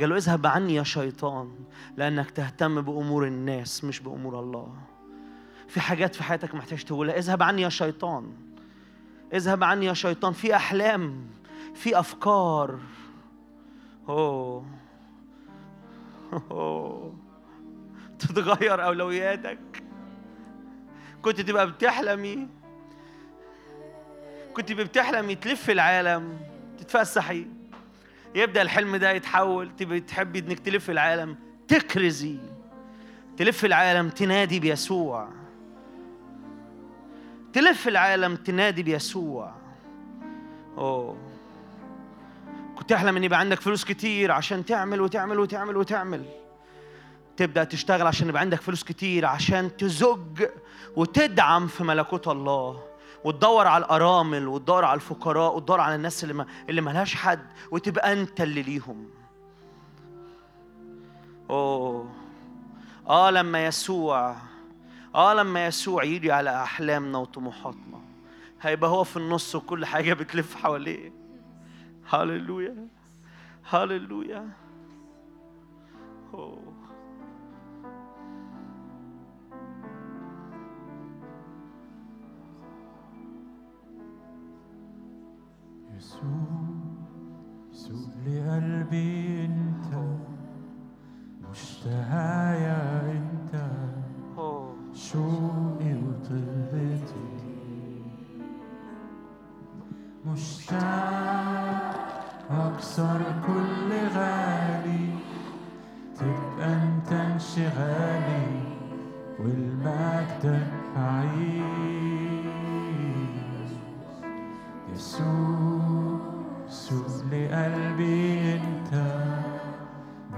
قال له اذهب عني يا شيطان لأنك تهتم بأمور الناس مش بأمور الله. في حاجات في حياتك محتاج تقولها اذهب عني يا شيطان. اذهب عني يا شيطان. في أحلام في أفكار. تتغير أولوياتك. كنت تبقى بتحلمي. كنت بتحلمي تلف العالم تتفسحي. يبدأ الحلم ده يتحول تبقي تحبي إنك تلف العالم تكرزي. تلف العالم تنادي بيسوع. تلف العالم تنادي بيسوع. أوه. كنت تحلم إن يبقى عندك فلوس كتير عشان تعمل وتعمل وتعمل وتعمل. تبدأ تشتغل عشان يبقى عندك فلوس كتير عشان تزج وتدعم في ملكوت الله. وتدور على الأرامل وتدور على الفقراء وتدور على الناس اللي ما اللي ملهاش حد وتبقى أنت اللي ليهم. أوه. آه لما يسوع آه لما يسوع يجي على أحلامنا وطموحاتنا هيبقى هو في النص وكل حاجة بتلف حواليه. هللويا هللويا أوه. يسوع يسوع لقلبي انت مشتهايا انت أوه. شوقي وطلبتي مشتاق أكسر كل غالي. تبقى أنت انشغالي والمجد أعيش يسوع يسوع لقلبي أنت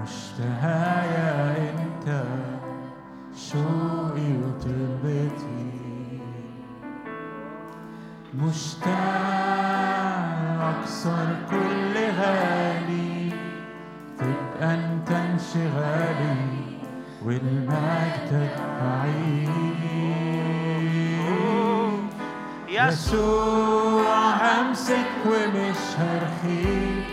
مشتهايا أنت شوقي وطلبتي مشتاق أكسر كل غالي تبقى أنت انشغالي والمجد أعيش يسوع همسك ومش هرخيك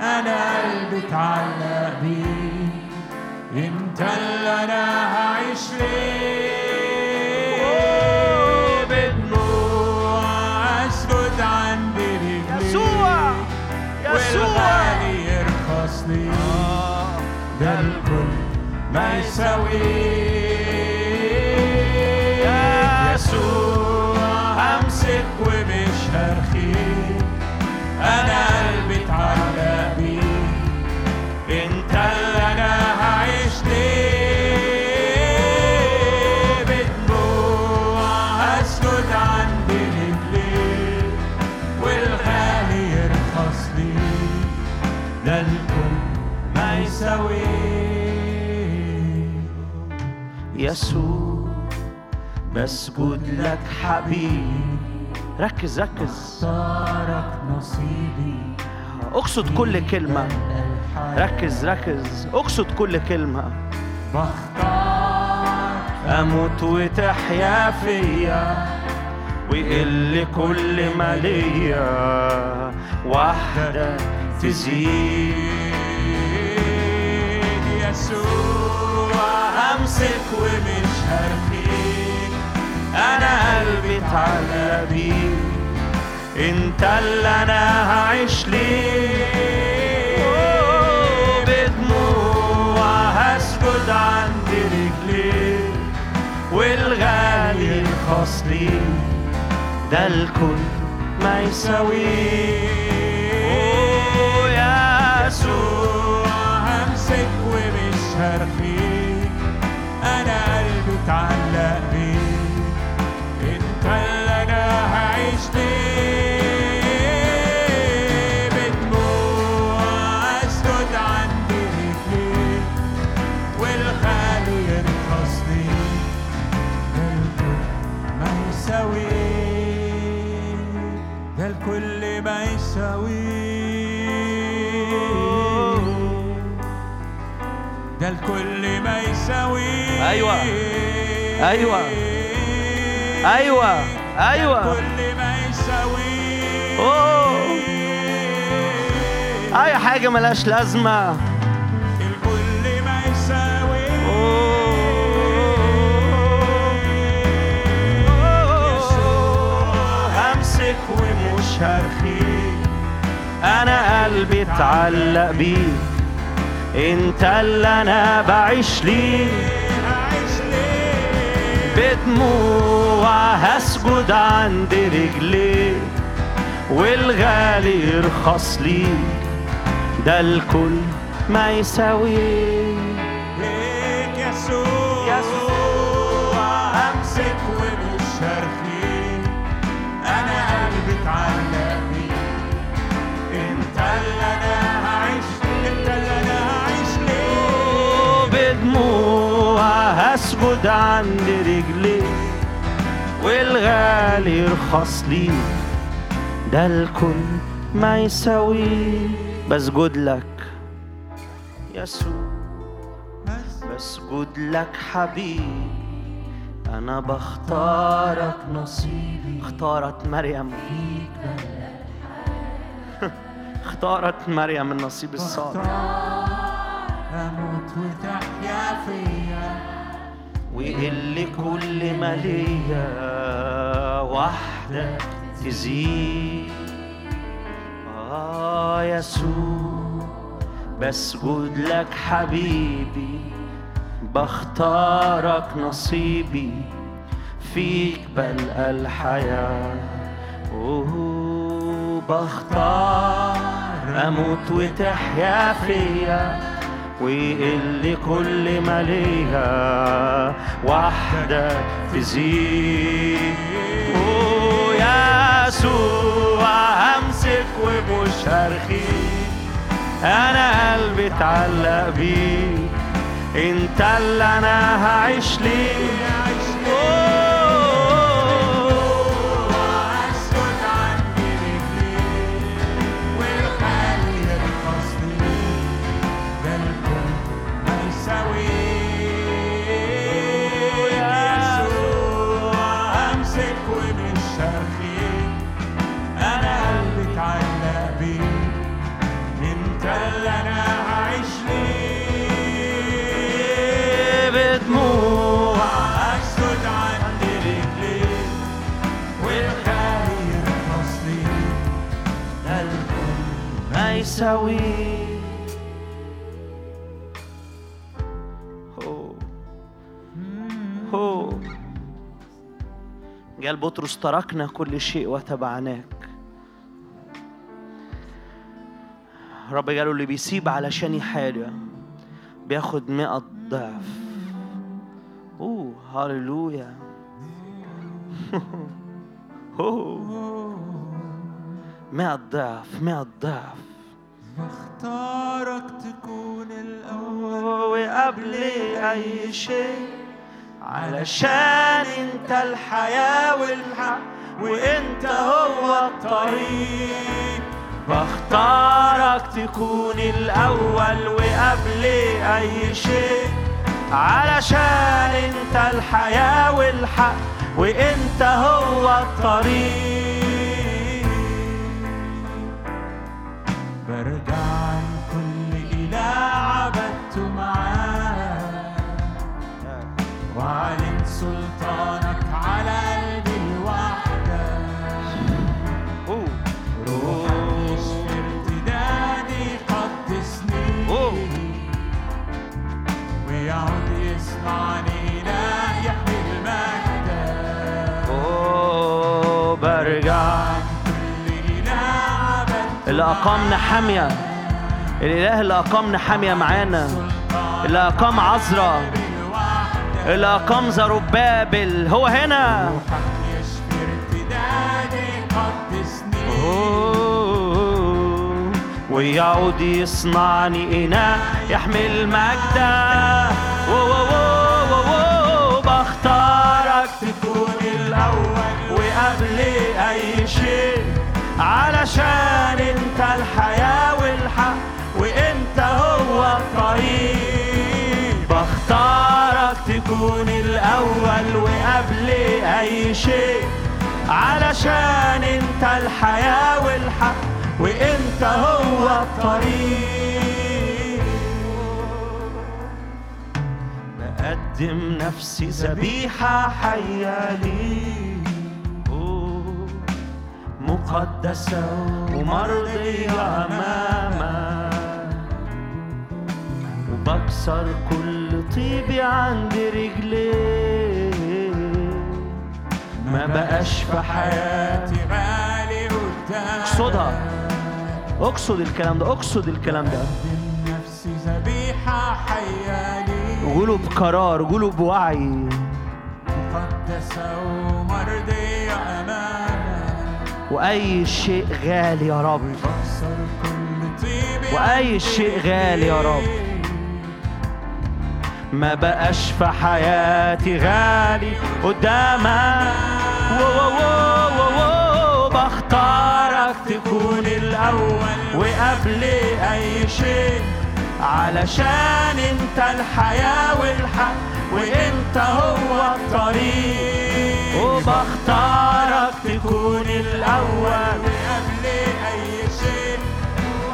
أنا قلبي اتعلق بيك انت اللي أنا هعيش ليه ما يساويك يسوع بسجد لك حبيب ركز ركز. أختارك نصيبي. أقصد كل كلمة. ركز ركز. أقصد كل كلمة. بختار. أموت وتحيا فيا. ويقل كل ما ليا وحدك تزيد. يسوع. همسك ومش هرخيك أنا قلبي اتعلق بيك انت اللي أنا هعيش ليك بدموع هسجد عند رجليك والغالي الخاص ليك ده الكل ما يساويه يسوع همسك ومش هرخيك يساويه ده الكل ما يساويه أيوة. أيوة. أيوة. أيوة. الكل ما يساويه أوه. أي حاجة ملهاش لازمة الكل ما يساويه همسك ومش أنا قلبي اتعلق بيك. أنت اللي أنا بعيش ليه. بدموع هسجد عند رجليك. والغالي يرخص ليك. ده الكل ما يساويه هسجد عند رجليك والغالي يرخص ليك ده الكل ما يساويه بسجد لك يسوع بسجد لك حبيبي. أنا بختارك نصيبي. اختارت مريم. اختارت مريم النصيب الصالح. أموت وتحيا فيا. ويقل كل ما ليا وحدك تزيد. آه يسوع بسجد لك حبيبي بختارك نصيبي. فيك بلقى الحياة. أوه بختار أموت وتحيا فيا. ويقل كل ما ليا وحدك تزيد يسوع همسك ومش هرخيك أنا قلبي اتعلق بيك. انت اللي أنا هعيش ليك. ما يساوي هو. قال بطرس تركنا كل شيء وتبعناك رب قالوا اللي بيسيب علشان حاجة بياخد مئة ضعف. أوه هاليلويا اوه مئة ضعف مئة ضعف. بختارك تكون الأول وقبل أي شيء. علشان أنت الحياة والحق وأنت هو الطريق. بختارك تكون الأول وقبل أي شيء. علشان أنت الحياة والحق وأنت هو الطريق. برجع عن كل إله عبدته معاه. وأعلن سلطانك على قلبي الوحدة روحك يشفي ارتدادي قدسني. ويعود يصنعني اللي أقامنا حامية. الإله اللي أقامنا حامية معانا. اللي عذراء الوحدة اللي أقام زربابل هو هنا. ويعود يصنعني إناء يحمل مجدا بختارك تكون الأول. وقبل أي شيء. علشان أنت الحياة والحق وأنت هو الطريق. بختارك تكون الأول وقبل أي شيء. علشان أنت الحياة والحق وأنت هو الطريق. بقدم نفسي ذبيحة حية ليك. مقدسة ومرضية أمامك وبكسر كل طيبي عند رجليك ما بقاش في حياتي غالي قدامك اقصدها. اقصد الكلام ده اقصد الكلام ده. نفسي ذبيحة حية لي قولوا بقرار قولوا بوعي مقدسة ومرضية وأي شيء غالي يا رب. وأي شيء غالي يا رب. ما بقاش في حياتي غالي قدامك. بختارك تكون الأول وقبل أي شيء. علشان أنت الحياة والحق وأنت هو الطريق. وبختارك تكون الأول. قبل أي شيء.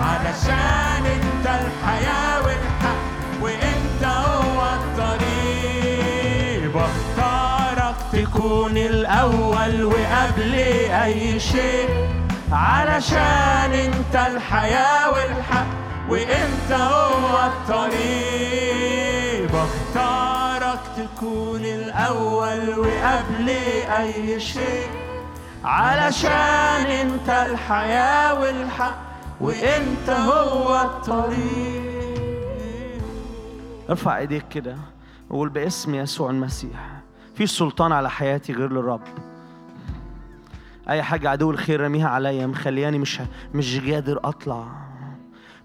علشان أنت الحياة والحق وأنت هو الطريق. بختارك تكون الأول وقبل أي شيء. علشان أنت الحياة والحق وأنت هو الطريق. بختارك تكون الأول وقبل أي شيء. علشان أنت الحياة والحق وأنت هو الطريق. ارفع إيديك كده وقول باسم يسوع المسيح. في سلطان على حياتي غير للرب. أي حاجة عدو الخير رميها عليا مخلياني مش مش قادر أطلع.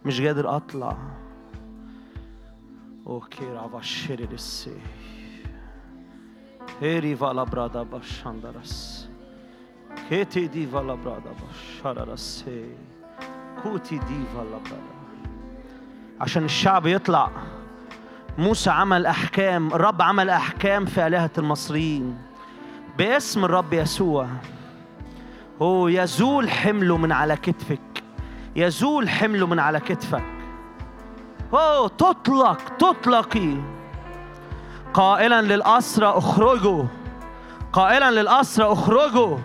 مش قادر أطلع. أوكي رافا شيريسي هيري فالا برادا باشاندرس كيتي دي فالا برادا باشارسي كوتي دي فالا برادا عشان الشعب يطلع موسى عمل احكام الرب عمل احكام في الهه المصريين باسم الرب يسوع هو يزول حمله من على كتفك يزول حمله من على كتفك هو تطلق تطلقي قائلا للأسرى اخرجوا. قائلا للأسرى اخرجوا.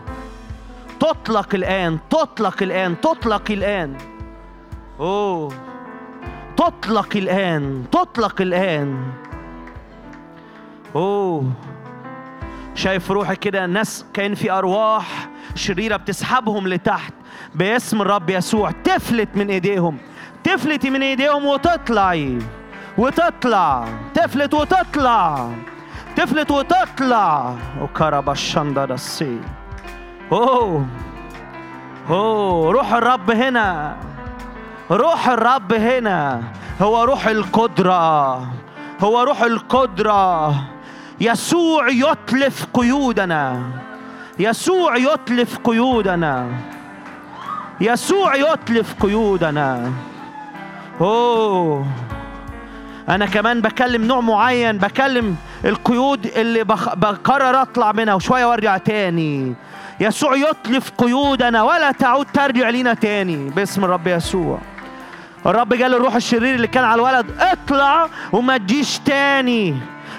تطلق الآن تطلق الآن تطلق الآن. أوه. تطلق الآن تطلق الآن. أوه. شايف روحك كده الناس كان في أرواح شريرة بتسحبهم لتحت باسم الرب يسوع. تفلت من إيديهم تفلتي من إيديهم وتطلعي. وتطلع تفلت وتطلع تفلت وتطلع. وكرب الشندر السي. أوه أوه روح الرب هنا روح الرب هنا. هو روح القدرة هو روح القدرة. يسوع يتلف قيودنا يسوع يتلف قيودنا يسوع يتلف قيودنا. أوه أنا كمان بكلم نوع معين بكلم القيود اللي. بقرر أطلع منها وشوية وارجع تاني. يسوع يتلف قيودنا ولا تعود ترجع لينا تاني. باسم الرب يسوع. الرب قال الروح الشرير اللي كان على الولد اطلع وما تجيش تاني.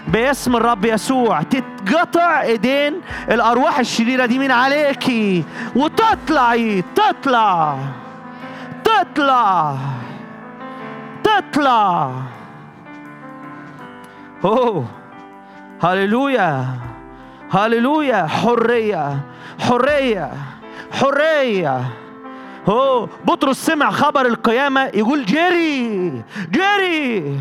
باسم الرب يسوع. تتقطع إيدين الأرواح الشريرة دي من عليكي. وتطلعي تطلع تطلع تطلع. اوه هللويا هللويا حريه حريه حريه اوه بطرس سمع خبر القيامة. يقول جري جري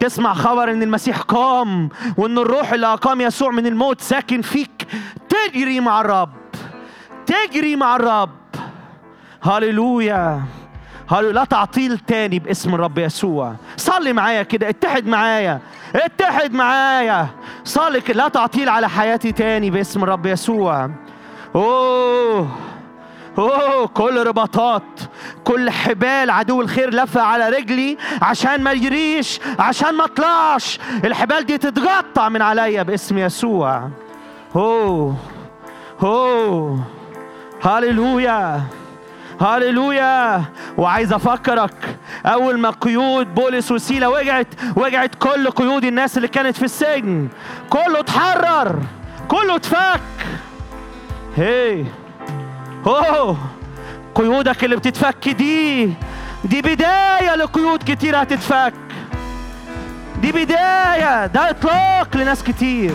تسمع خبر إن المسيح قام وإن الروح اللي أقام يسوع من الموت ساكن فيك. تجري مع الرب تجري مع الرب. هللويا هللويا لا تعطيل تاني باسم الرب يسوع. صلي معايا كده اتحد معايا اتحد معايا. صلي كده لا تعطيل على حياتي تاني باسم الرب يسوع. أوه أوه كل رباطات كل حبال عدو الخير لفة على رجلي عشان ما يجريش عشان ما اطلعش. الحبال دي تتقطع من عليا باسم يسوع. أوه أوه. هللويا. هللويا وعايز أفكرك أول ما قيود بولس وسيلا وجعت وجعت كل قيود الناس اللي كانت في السجن. كله اتحرر كله اتفك. هي. أوه. قيودك اللي بتتفك دي دي بداية لقيود كتير هتتفك. دي بداية ده إطلاق لناس كتير.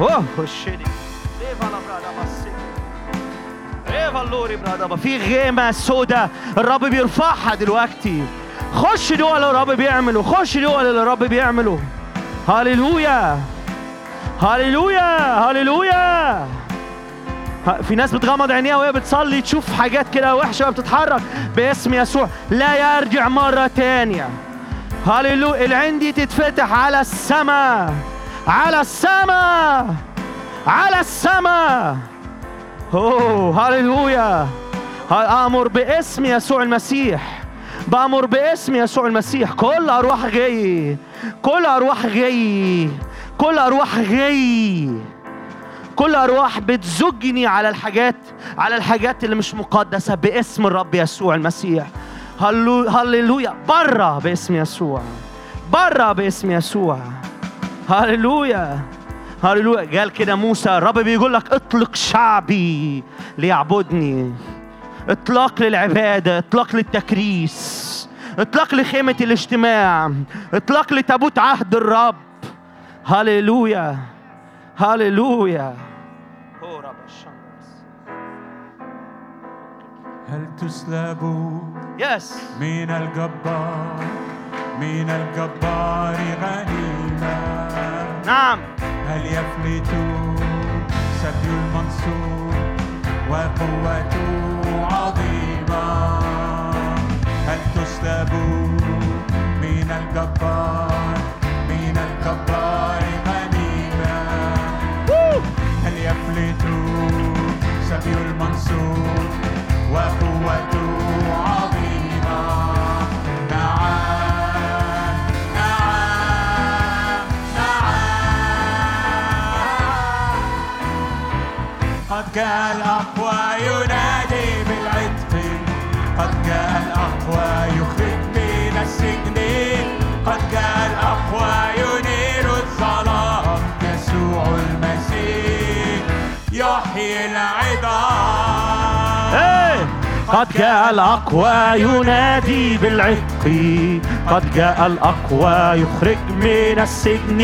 أوه. ليفا لا ليفا اللوري في غيمة سودا الرب بيرفعها دلوقتي. خش جوه اللي الرب بيعمله خش جوه اللي الرب بيعمله هللويا. هللويا. هللويا. في ناس بتغمض عينيها وهي بتصلي تشوف حاجات كده وحشة بتتحرك باسم يسوع. لا يرجع مرة تانية. هللويا. العين دي تتفتح على السماء. على السماء. على السماء. اوه هللويا أمر باسم يسوع المسيح بامر باسم يسوع المسيح كل ارواح غي كل ارواح غي كل ارواح غي كل ارواح بتزجني على الحاجات على الحاجات اللي مش مقدسة باسم الرب يسوع المسيح. هللو- هللويا برة باسم يسوع. برة باسم يسوع. هللويا هللويا قال كده موسى الرب بيقول لك اطلق شعبي ليعبدني. اطلاق للعبادة اطلاق للتكريس اطلاق لخيمة الاجتماع اطلاق لتابوت عهد الرب. هللويا هللويا هل تسلب يس من الجبار من الجبار غنيمة نعم. هل يفلت سبي المنصور وقوته عظيمة؟ هل تسلب من الجبار من الجبار غنيمة؟ هل يفلت سبي المنصور وقوته عظيمة؟ قد جاء الأقوى ينادي بالعتق. قد جاء الأقوى يخرج من السجن قد جاء الأقوى ينير الظلام يسوع المسيح يحيي العظام. إيه. قد جاء الأقوى ينادي بالعتق. قد جاء الأقوى يخرج من السجن.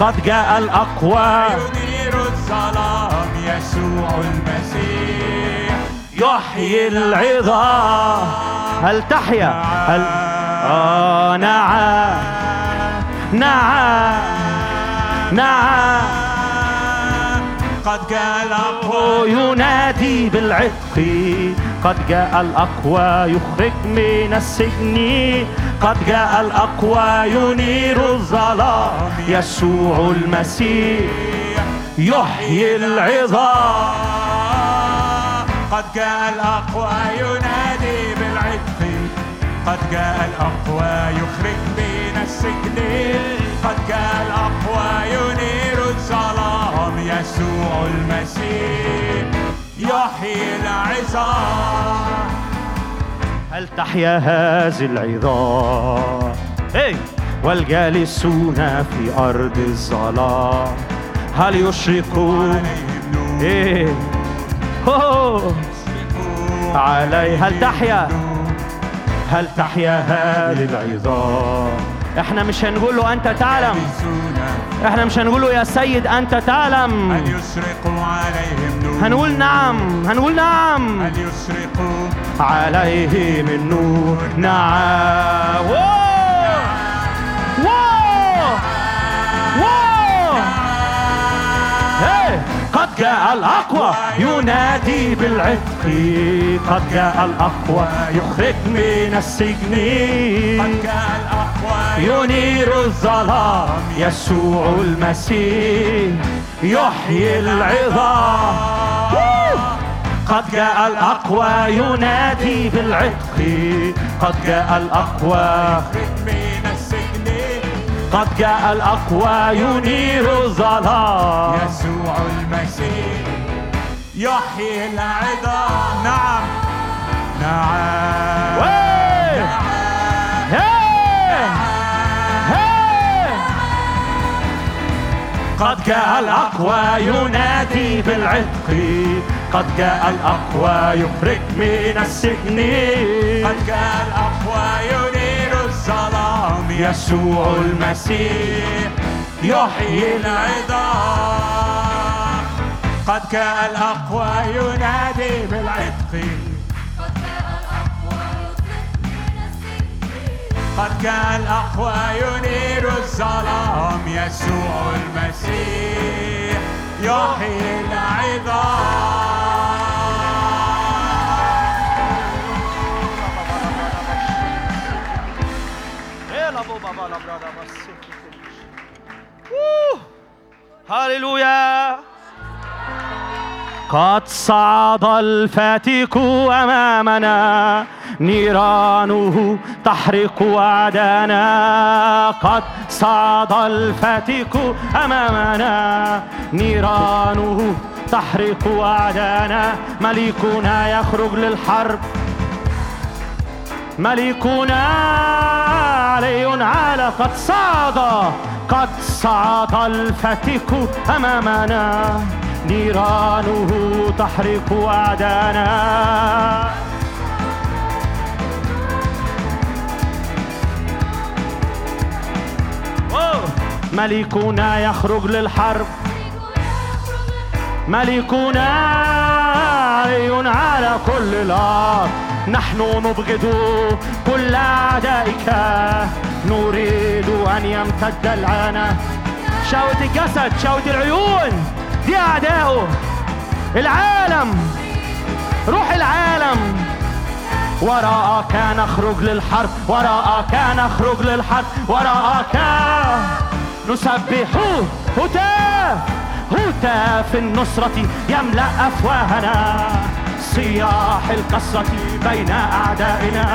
قد جاء الأقوى ينير الظلام. يسوع المسيح. يحيي العظام. هل تحيا؟ هل آه نعم. نعم. نعم. قد جاء الأقوى. ينادي بالعتق. قد جاء الأقوى يخرج من السجن. قد جاء الأقوى ينير الظلام. يسوع المسيح. يحيي العظام. قد جاء الأقوى ينادي بالعتق. قد جاء الأقوى يخرج من السجن. قد جاء الأقوى ينير الظلام يسوع المسيح. يحيي العظام. هل تحيا هذه العظام؟ والجالسون في أرض الظلام. هل يشرقون عليهم نور إيه. أوه. علي هل تحيا هل تحيا هذه العظام؟ إحنا مش هنقول له أنت تعلم. إحنا مش هنقول له يا سيد أنت تعلم. أن يشرقوا عليهم نور؟ هنقول نعم. هنقول نعم. أن يشرقوا عليه من نور نعم. قد جاء الأقوى ينادي بالعتق. قد جاء الأقوى يخرج من السجن. قد جاء الأقوى ينير الظلام يسوع المسيح. يحيي العظام. قد جاء الأقوى ينادي بالعتق. قد جاء الأقوى يخرج من قد جاء الأقوى ينير الظلام يسوع المسيح يحيي العظام نعم نعم وي! هي! هي! قد جاء الأقوى ينادي بالعتق قد جاء الأقوى يخرج من السجن قد جاء الأقوى الظلام يسوع المسيح يحيي العظام. قد جاء الأقوى ينادي بالعتق. قد جاء الأقوى ينير الظلام. يسوع المسيح يحيي العظام. هللويا قد صعد الفاتك أمامنا نيرانه تحرق أعدانا قد صعد الفاتك أمامنا نيرانه تحرق أعدانا مليكنا يخرج للحرب ملكنا علي على قد صعد قد صعد الفتك أمامنا. نيرانه تحرق أعدانا. ملكنا يخرج للحرب. ملكنا علي على كل الأرض نحن نبغض كل أعدائك. نريد أن يمتد العنا شهوة الجسد شهوة العيون. دي أعدائه العالم. روح العالم. وراءك نخرج للحرب. وراءك نخرج للحرب. وراءك نسبح هتاف هتاف النصرة. يملأ أفواهنا. صياح الكسرة بين أعدائنا.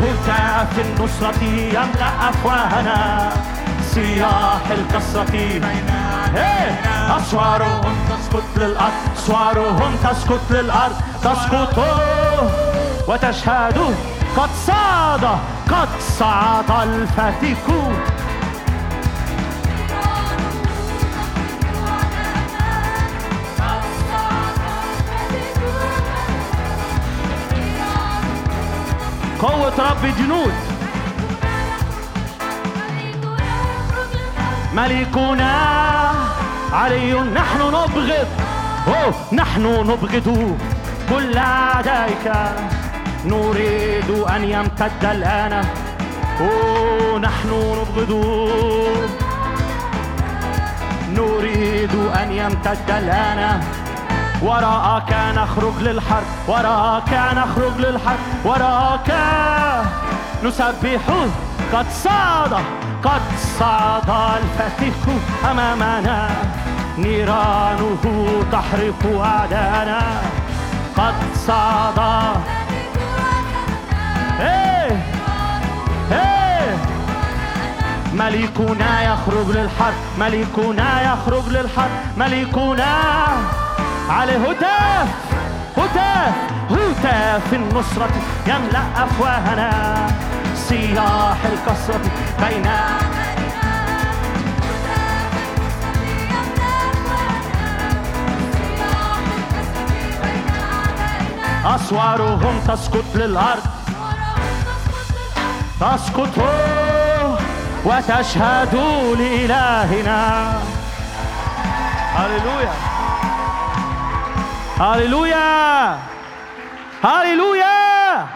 هتاف النصرة يملأ أفواهنا. صياح الكسرة بين أسوارهم تسقط للأرض أسوارهم تسقط للأرض. تسقط وتشهد قد صعد قد صعد الفتك قوة رب الجنود ملكنا علي نحن نبغض. أوه نحن نبغض. كل أعدائك نريد أن يمتد الآن. أوه نحن نبغض. نريد أن يمتد الآن. وراءك نخرج للحرب وراءك نخرج للحرب وراءك نسبح. قد صعد قد صعد الفتك أمامنا. نيرانه تحرق أعداءنا قد صعد إيه إيه. ملكنا يخرج للحرب ملكنا يخرج للحرب ملكنا عليه هتاف هتاف هتاف النصرة. يملأ أفواهنا صياح الكسرة بين أسوارهم تسقط للأرض. تسقط وتشهد لإلهنا. هللويا. هللويا هللويا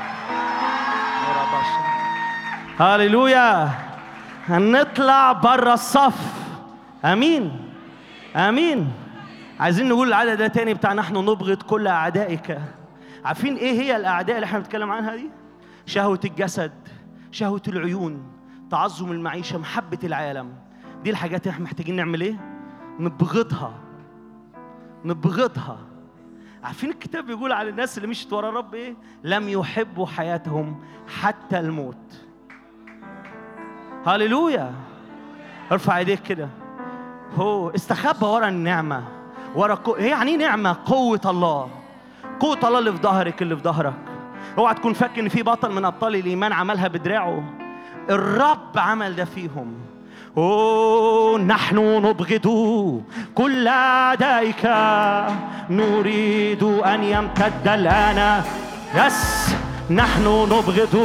هللويا هنطلع بره الصف امين امين عايزين نقول العدد ده تاني بتاع نحن نبغض كل أعدائك. عارفين إيه هي الأعداء اللي إحنا بنتكلم عنها دي؟ شهوة الجسد شهوة العيون تعظم المعيشة محبة العالم. دي الحاجات اللي إحنا محتاجين نعمل إيه؟ نبغضها. نبغضها. عارفين الكتاب بيقول على الناس اللي مشت ورا الرب إيه؟ لم يحبوا حياتهم حتى الموت. هللويا. ارفع ايديك كده. هو استخبى ورا النعمة. ورا. هي يعني إيه نعمة؟ قوة الله. قوة الله اللي في ظهرك اللي في ظهرك. اوعى تكون فاكر إن في بطل من أبطال الإيمان عملها بدراعه. الرب عمل ده فيهم. أوه نحن نبغض كل أعدائك. نريد أن يمتد الآن. يس نحن نبغض.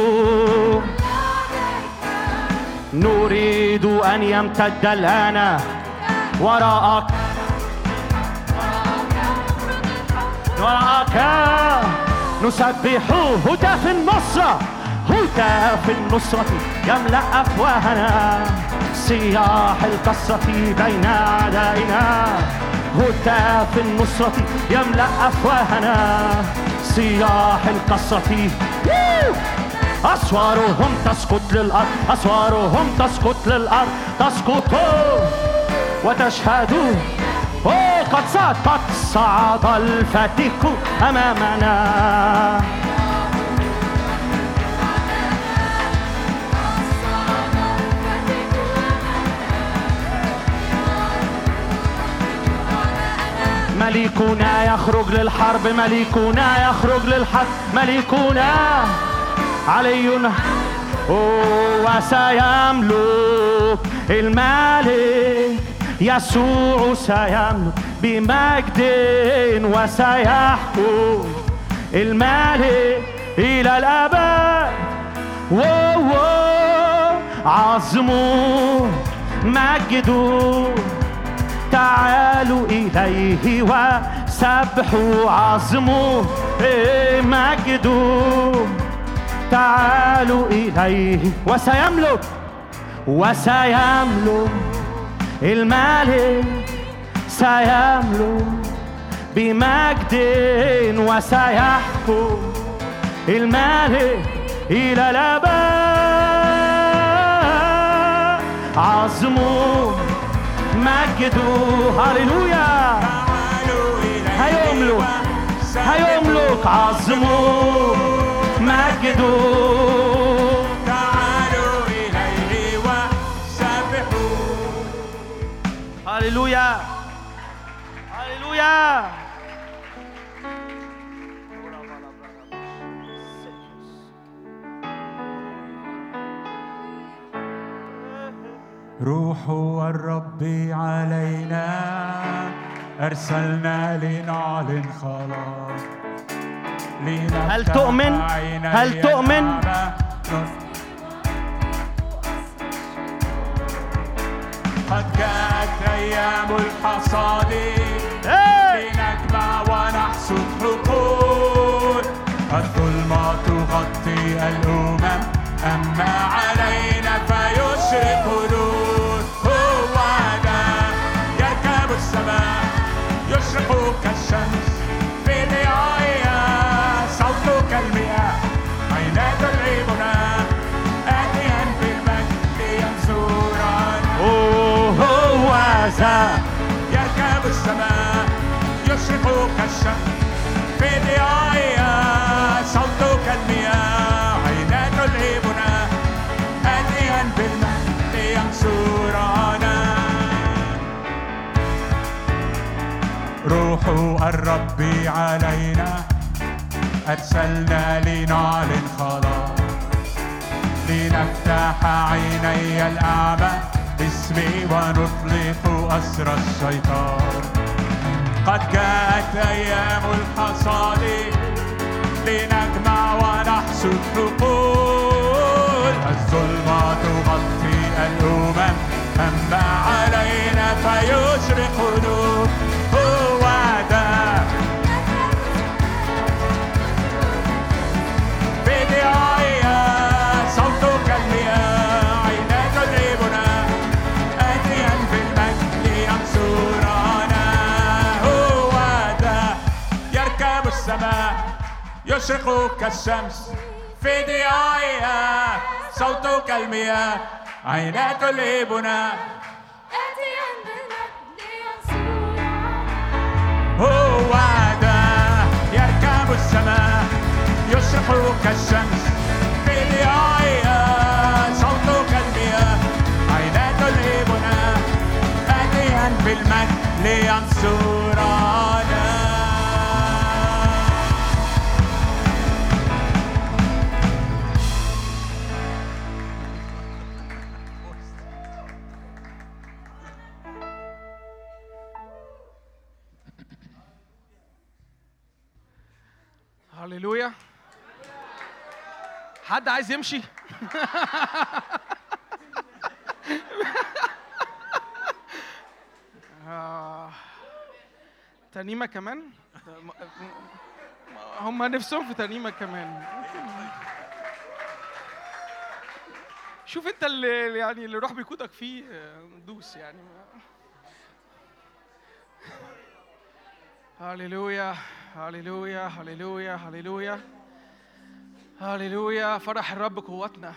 نريد أن يمتد الآن. وراءك. وراءك. نسبح هتاف النصرة هتاف النصرة يملأ أفواهنا. صياح الكسرة بين أعدائنا. هتاف النصرة يملأ أفواهنا. صياح ووو! أسوارهم تسقط للأرض. أسوارهم تسقط للأرض. تسقط وتشهد. قد صعد قد صعد الفتك أمامنا. ملكنا يخرج للحرب ملكنا يخرج للحرب ملكنا علي أوه، وسيملك الملك يسوع سيملك بمجد وسيحكم الملك إلى الأبد. عظمه مجده تعالوا إليه وسبحوا عظمه مجده تعالوا إليه وسيملك وسيملك الملك سيملك بمجد وسيحكم الملك إلى الأبد. عظمه مجده هللويا هيملك هيملك عظمه مجده تعالوا إليه وسبحوا هللويا هللويا روح الرب علينا أرسلنا لنعلن خلاص هل تؤمن؟ هل تؤمن؟ قد جاءت أيام الحصاد إيه! لنجمع ونحصد حقول الظلمة تغطي الأمم أما يشرق كالشمس في ضيائها صوت كالمياه عيناه ترعبنا آتيا بالمجد ينصرنا أوه هو ذا يركب السماء يشرق كالشمس روح الرب علينا. أرسلنا لنعلن خلاص لنفتح عيني الأعمى باسمي ونطلق أسر الشيطان. قد جاءت أيام الحصاد. لنجمع ونحصد حقول الظلمة تغطي الأمم. أما علينا فيشرق نور يشرق كالشمس في ضيائها. صوتك المياه عينات الإبنة آتيا بالمجد لينصرنا هو ده يركب السماء يشرق كالشمس في ضيائها. صوتك المياه عينات الإبنة آتيا بالمجد لينصرنا هللويا حد عايز يمشي. ترنيمة كمان هم نفسهم في ترنيمة كمان شوف انت اللي يعني اللي روح بيقودك فيه آه، دوس يعني. هللويا هللويا هللويا هللويا هللويا فرح الرب قوتنا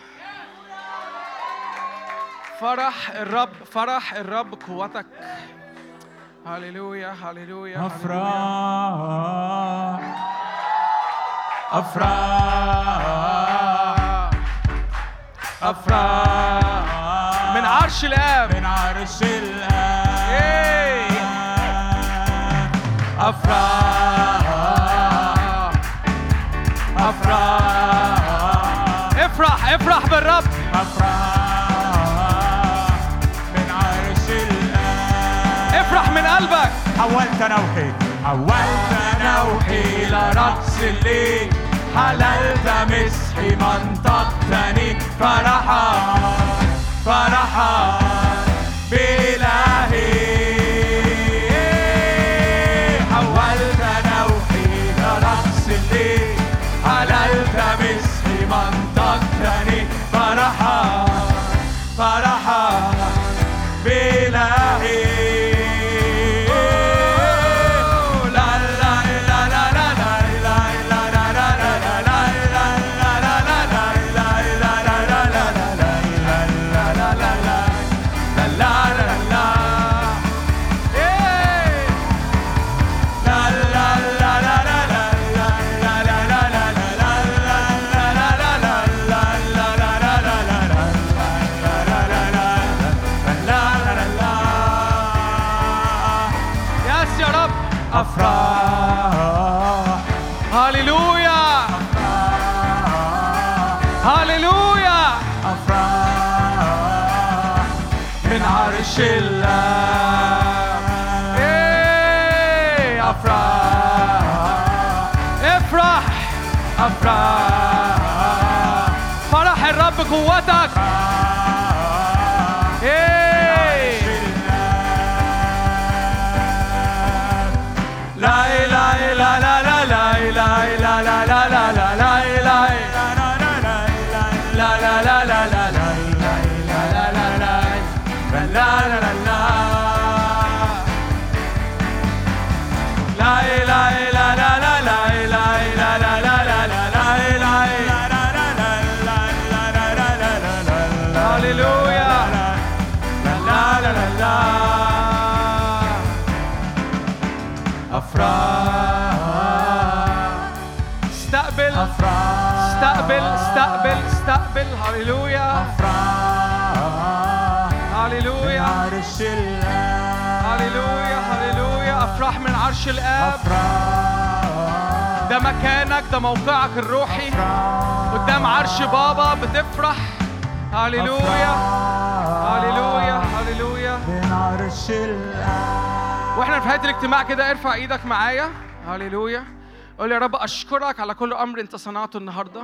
فرح الرب فرح الرب قوتك هللويا هللويا. أفراح أفراح أفراح من عرش الاب من عرش الآب. أفراح أفراح. افرح افرح بالرب. أفراح من عرش الآب افرح من قلبك. حولت نوحي. حولت نوحي لرقص الليل. حللت مسحي منطقتني فرحا فرحا. هللويا أفراح هللويا عرش الآب هللويا هللويا أفراح من عرش الآب. أفراح ده مكانك ده موقعك الروحي. قدام عرش بابا بتفرح. هللويا هللويا هللويا من عرش الآب وإحنا في نهايه الاجتماع كده ارفع إيدك معايا. هللويا قول يا رب أشكرك على كل أمر أنت صنعته النهارده.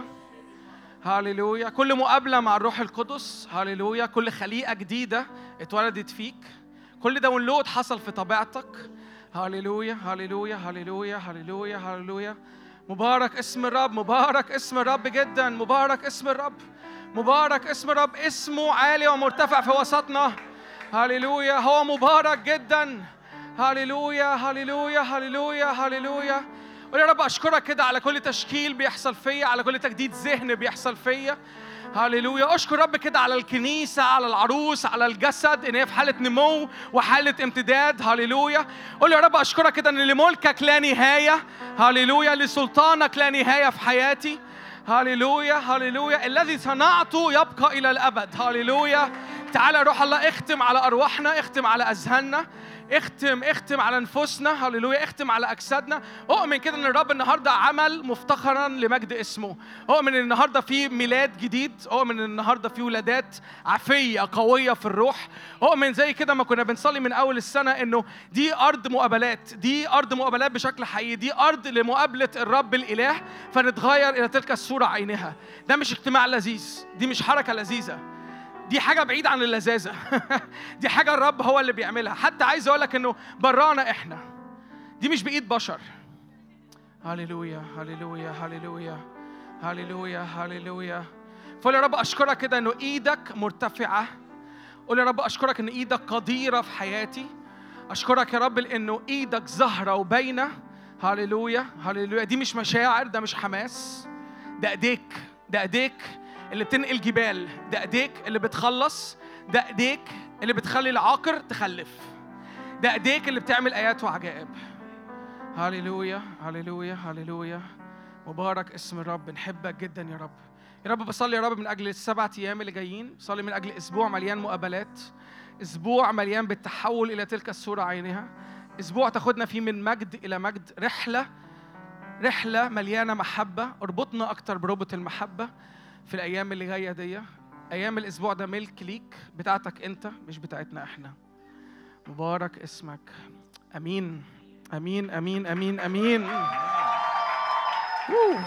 هللويا كل مقابلة مع الروح القدس هللويا كل خليقة جديدة اتولدت فيك. كل داونلود حصل في طبيعتك. هللويا هللويا هللويا هللويا هللويا مبارك اسم الرب مبارك اسم الرب جدا. مبارك اسم الرب مبارك اسم الرب. اسمه عالي ومرتفع في وسطنا. هللويا هو مبارك جدا. هللويا هللويا هللويا هللويا قول يا رب أشكرك كده على كل تشكيل بيحصل فيا على كل تجديد ذهن بيحصل فيا. هللويا أشكر رب كده على الكنيسة على العروس على الجسد إن هي في حالة نمو وحالة امتداد. هللويا قول يا رب أشكرك كده إن لملكك لا نهاية. هللويا لسلطانك لا نهاية في حياتي. هللويا هللويا الذي صنعته يبقى إلى الأبد. هللويا تعالى يا روح الله اختم على أرواحنا اختم على أذهاننا اختم اختم على نفوسنا هللويا اختم على أجسادنا. اؤمن كده إن الرب النهارده عمل مفتخرا لمجد اسمه. اؤمن إن النهارده في ميلاد جديد اؤمن إن النهارده في ولادات عفية قوية في الروح. اؤمن زي كده ما كنا بنصلي من أول السنة إنه دي أرض مقابلات دي أرض مقابلات بشكل حقيقي دي أرض لمقابلة الرب الإله. فنتغير إلى تلك الصورة عينها. ده مش اجتماع لذيذ دي مش حركة لذيذة. دي حاجة بعيد عن اللذاذة. دي حاجة الرب هو اللي بيعملها. حتى عايز أقول لك إنه برانا إحنا. دي مش بإيد بشر. هللويا هللويا هللويا هللويا هللويا. فقول يا رب أشكرك كده إنه إيدك مرتفعة. قول يا رب أشكرك إن إيدك قديرة في حياتي. أشكرك يا رب لأنه إيدك ظاهرة وباينة. هللويا هللويا. دي مش مشاعر ده مش حماس. ده إيديك ده إيديك. اللي بتنقل جبال ده ايديك اللي بتخلص ده ايديك اللي بتخلي العاقر تخلف ده ايديك اللي بتعمل آيات وعجائب. هللويا هللويا هللويا. مبارك اسم الرب نحبك جدا يا رب. يا رب بصلي يا رب من أجل السبعة أيام اللي جايين. بصلي من أجل أسبوع مليان مقابلات. أسبوع مليان بالتحول إلى تلك الصورة عينها أسبوع تاخدنا فيه من مجد إلى مجد. رحلة رحلة مليانة محبة. اربطنا أكتر بربط المحبة. في الأيام اللي جاية دي أيام الأسبوع ده ملك ليك بتاعتك أنت مش بتاعتنا إحنا. مبارك اسمك. آمين. آمين آمين آمين آمين. أوه.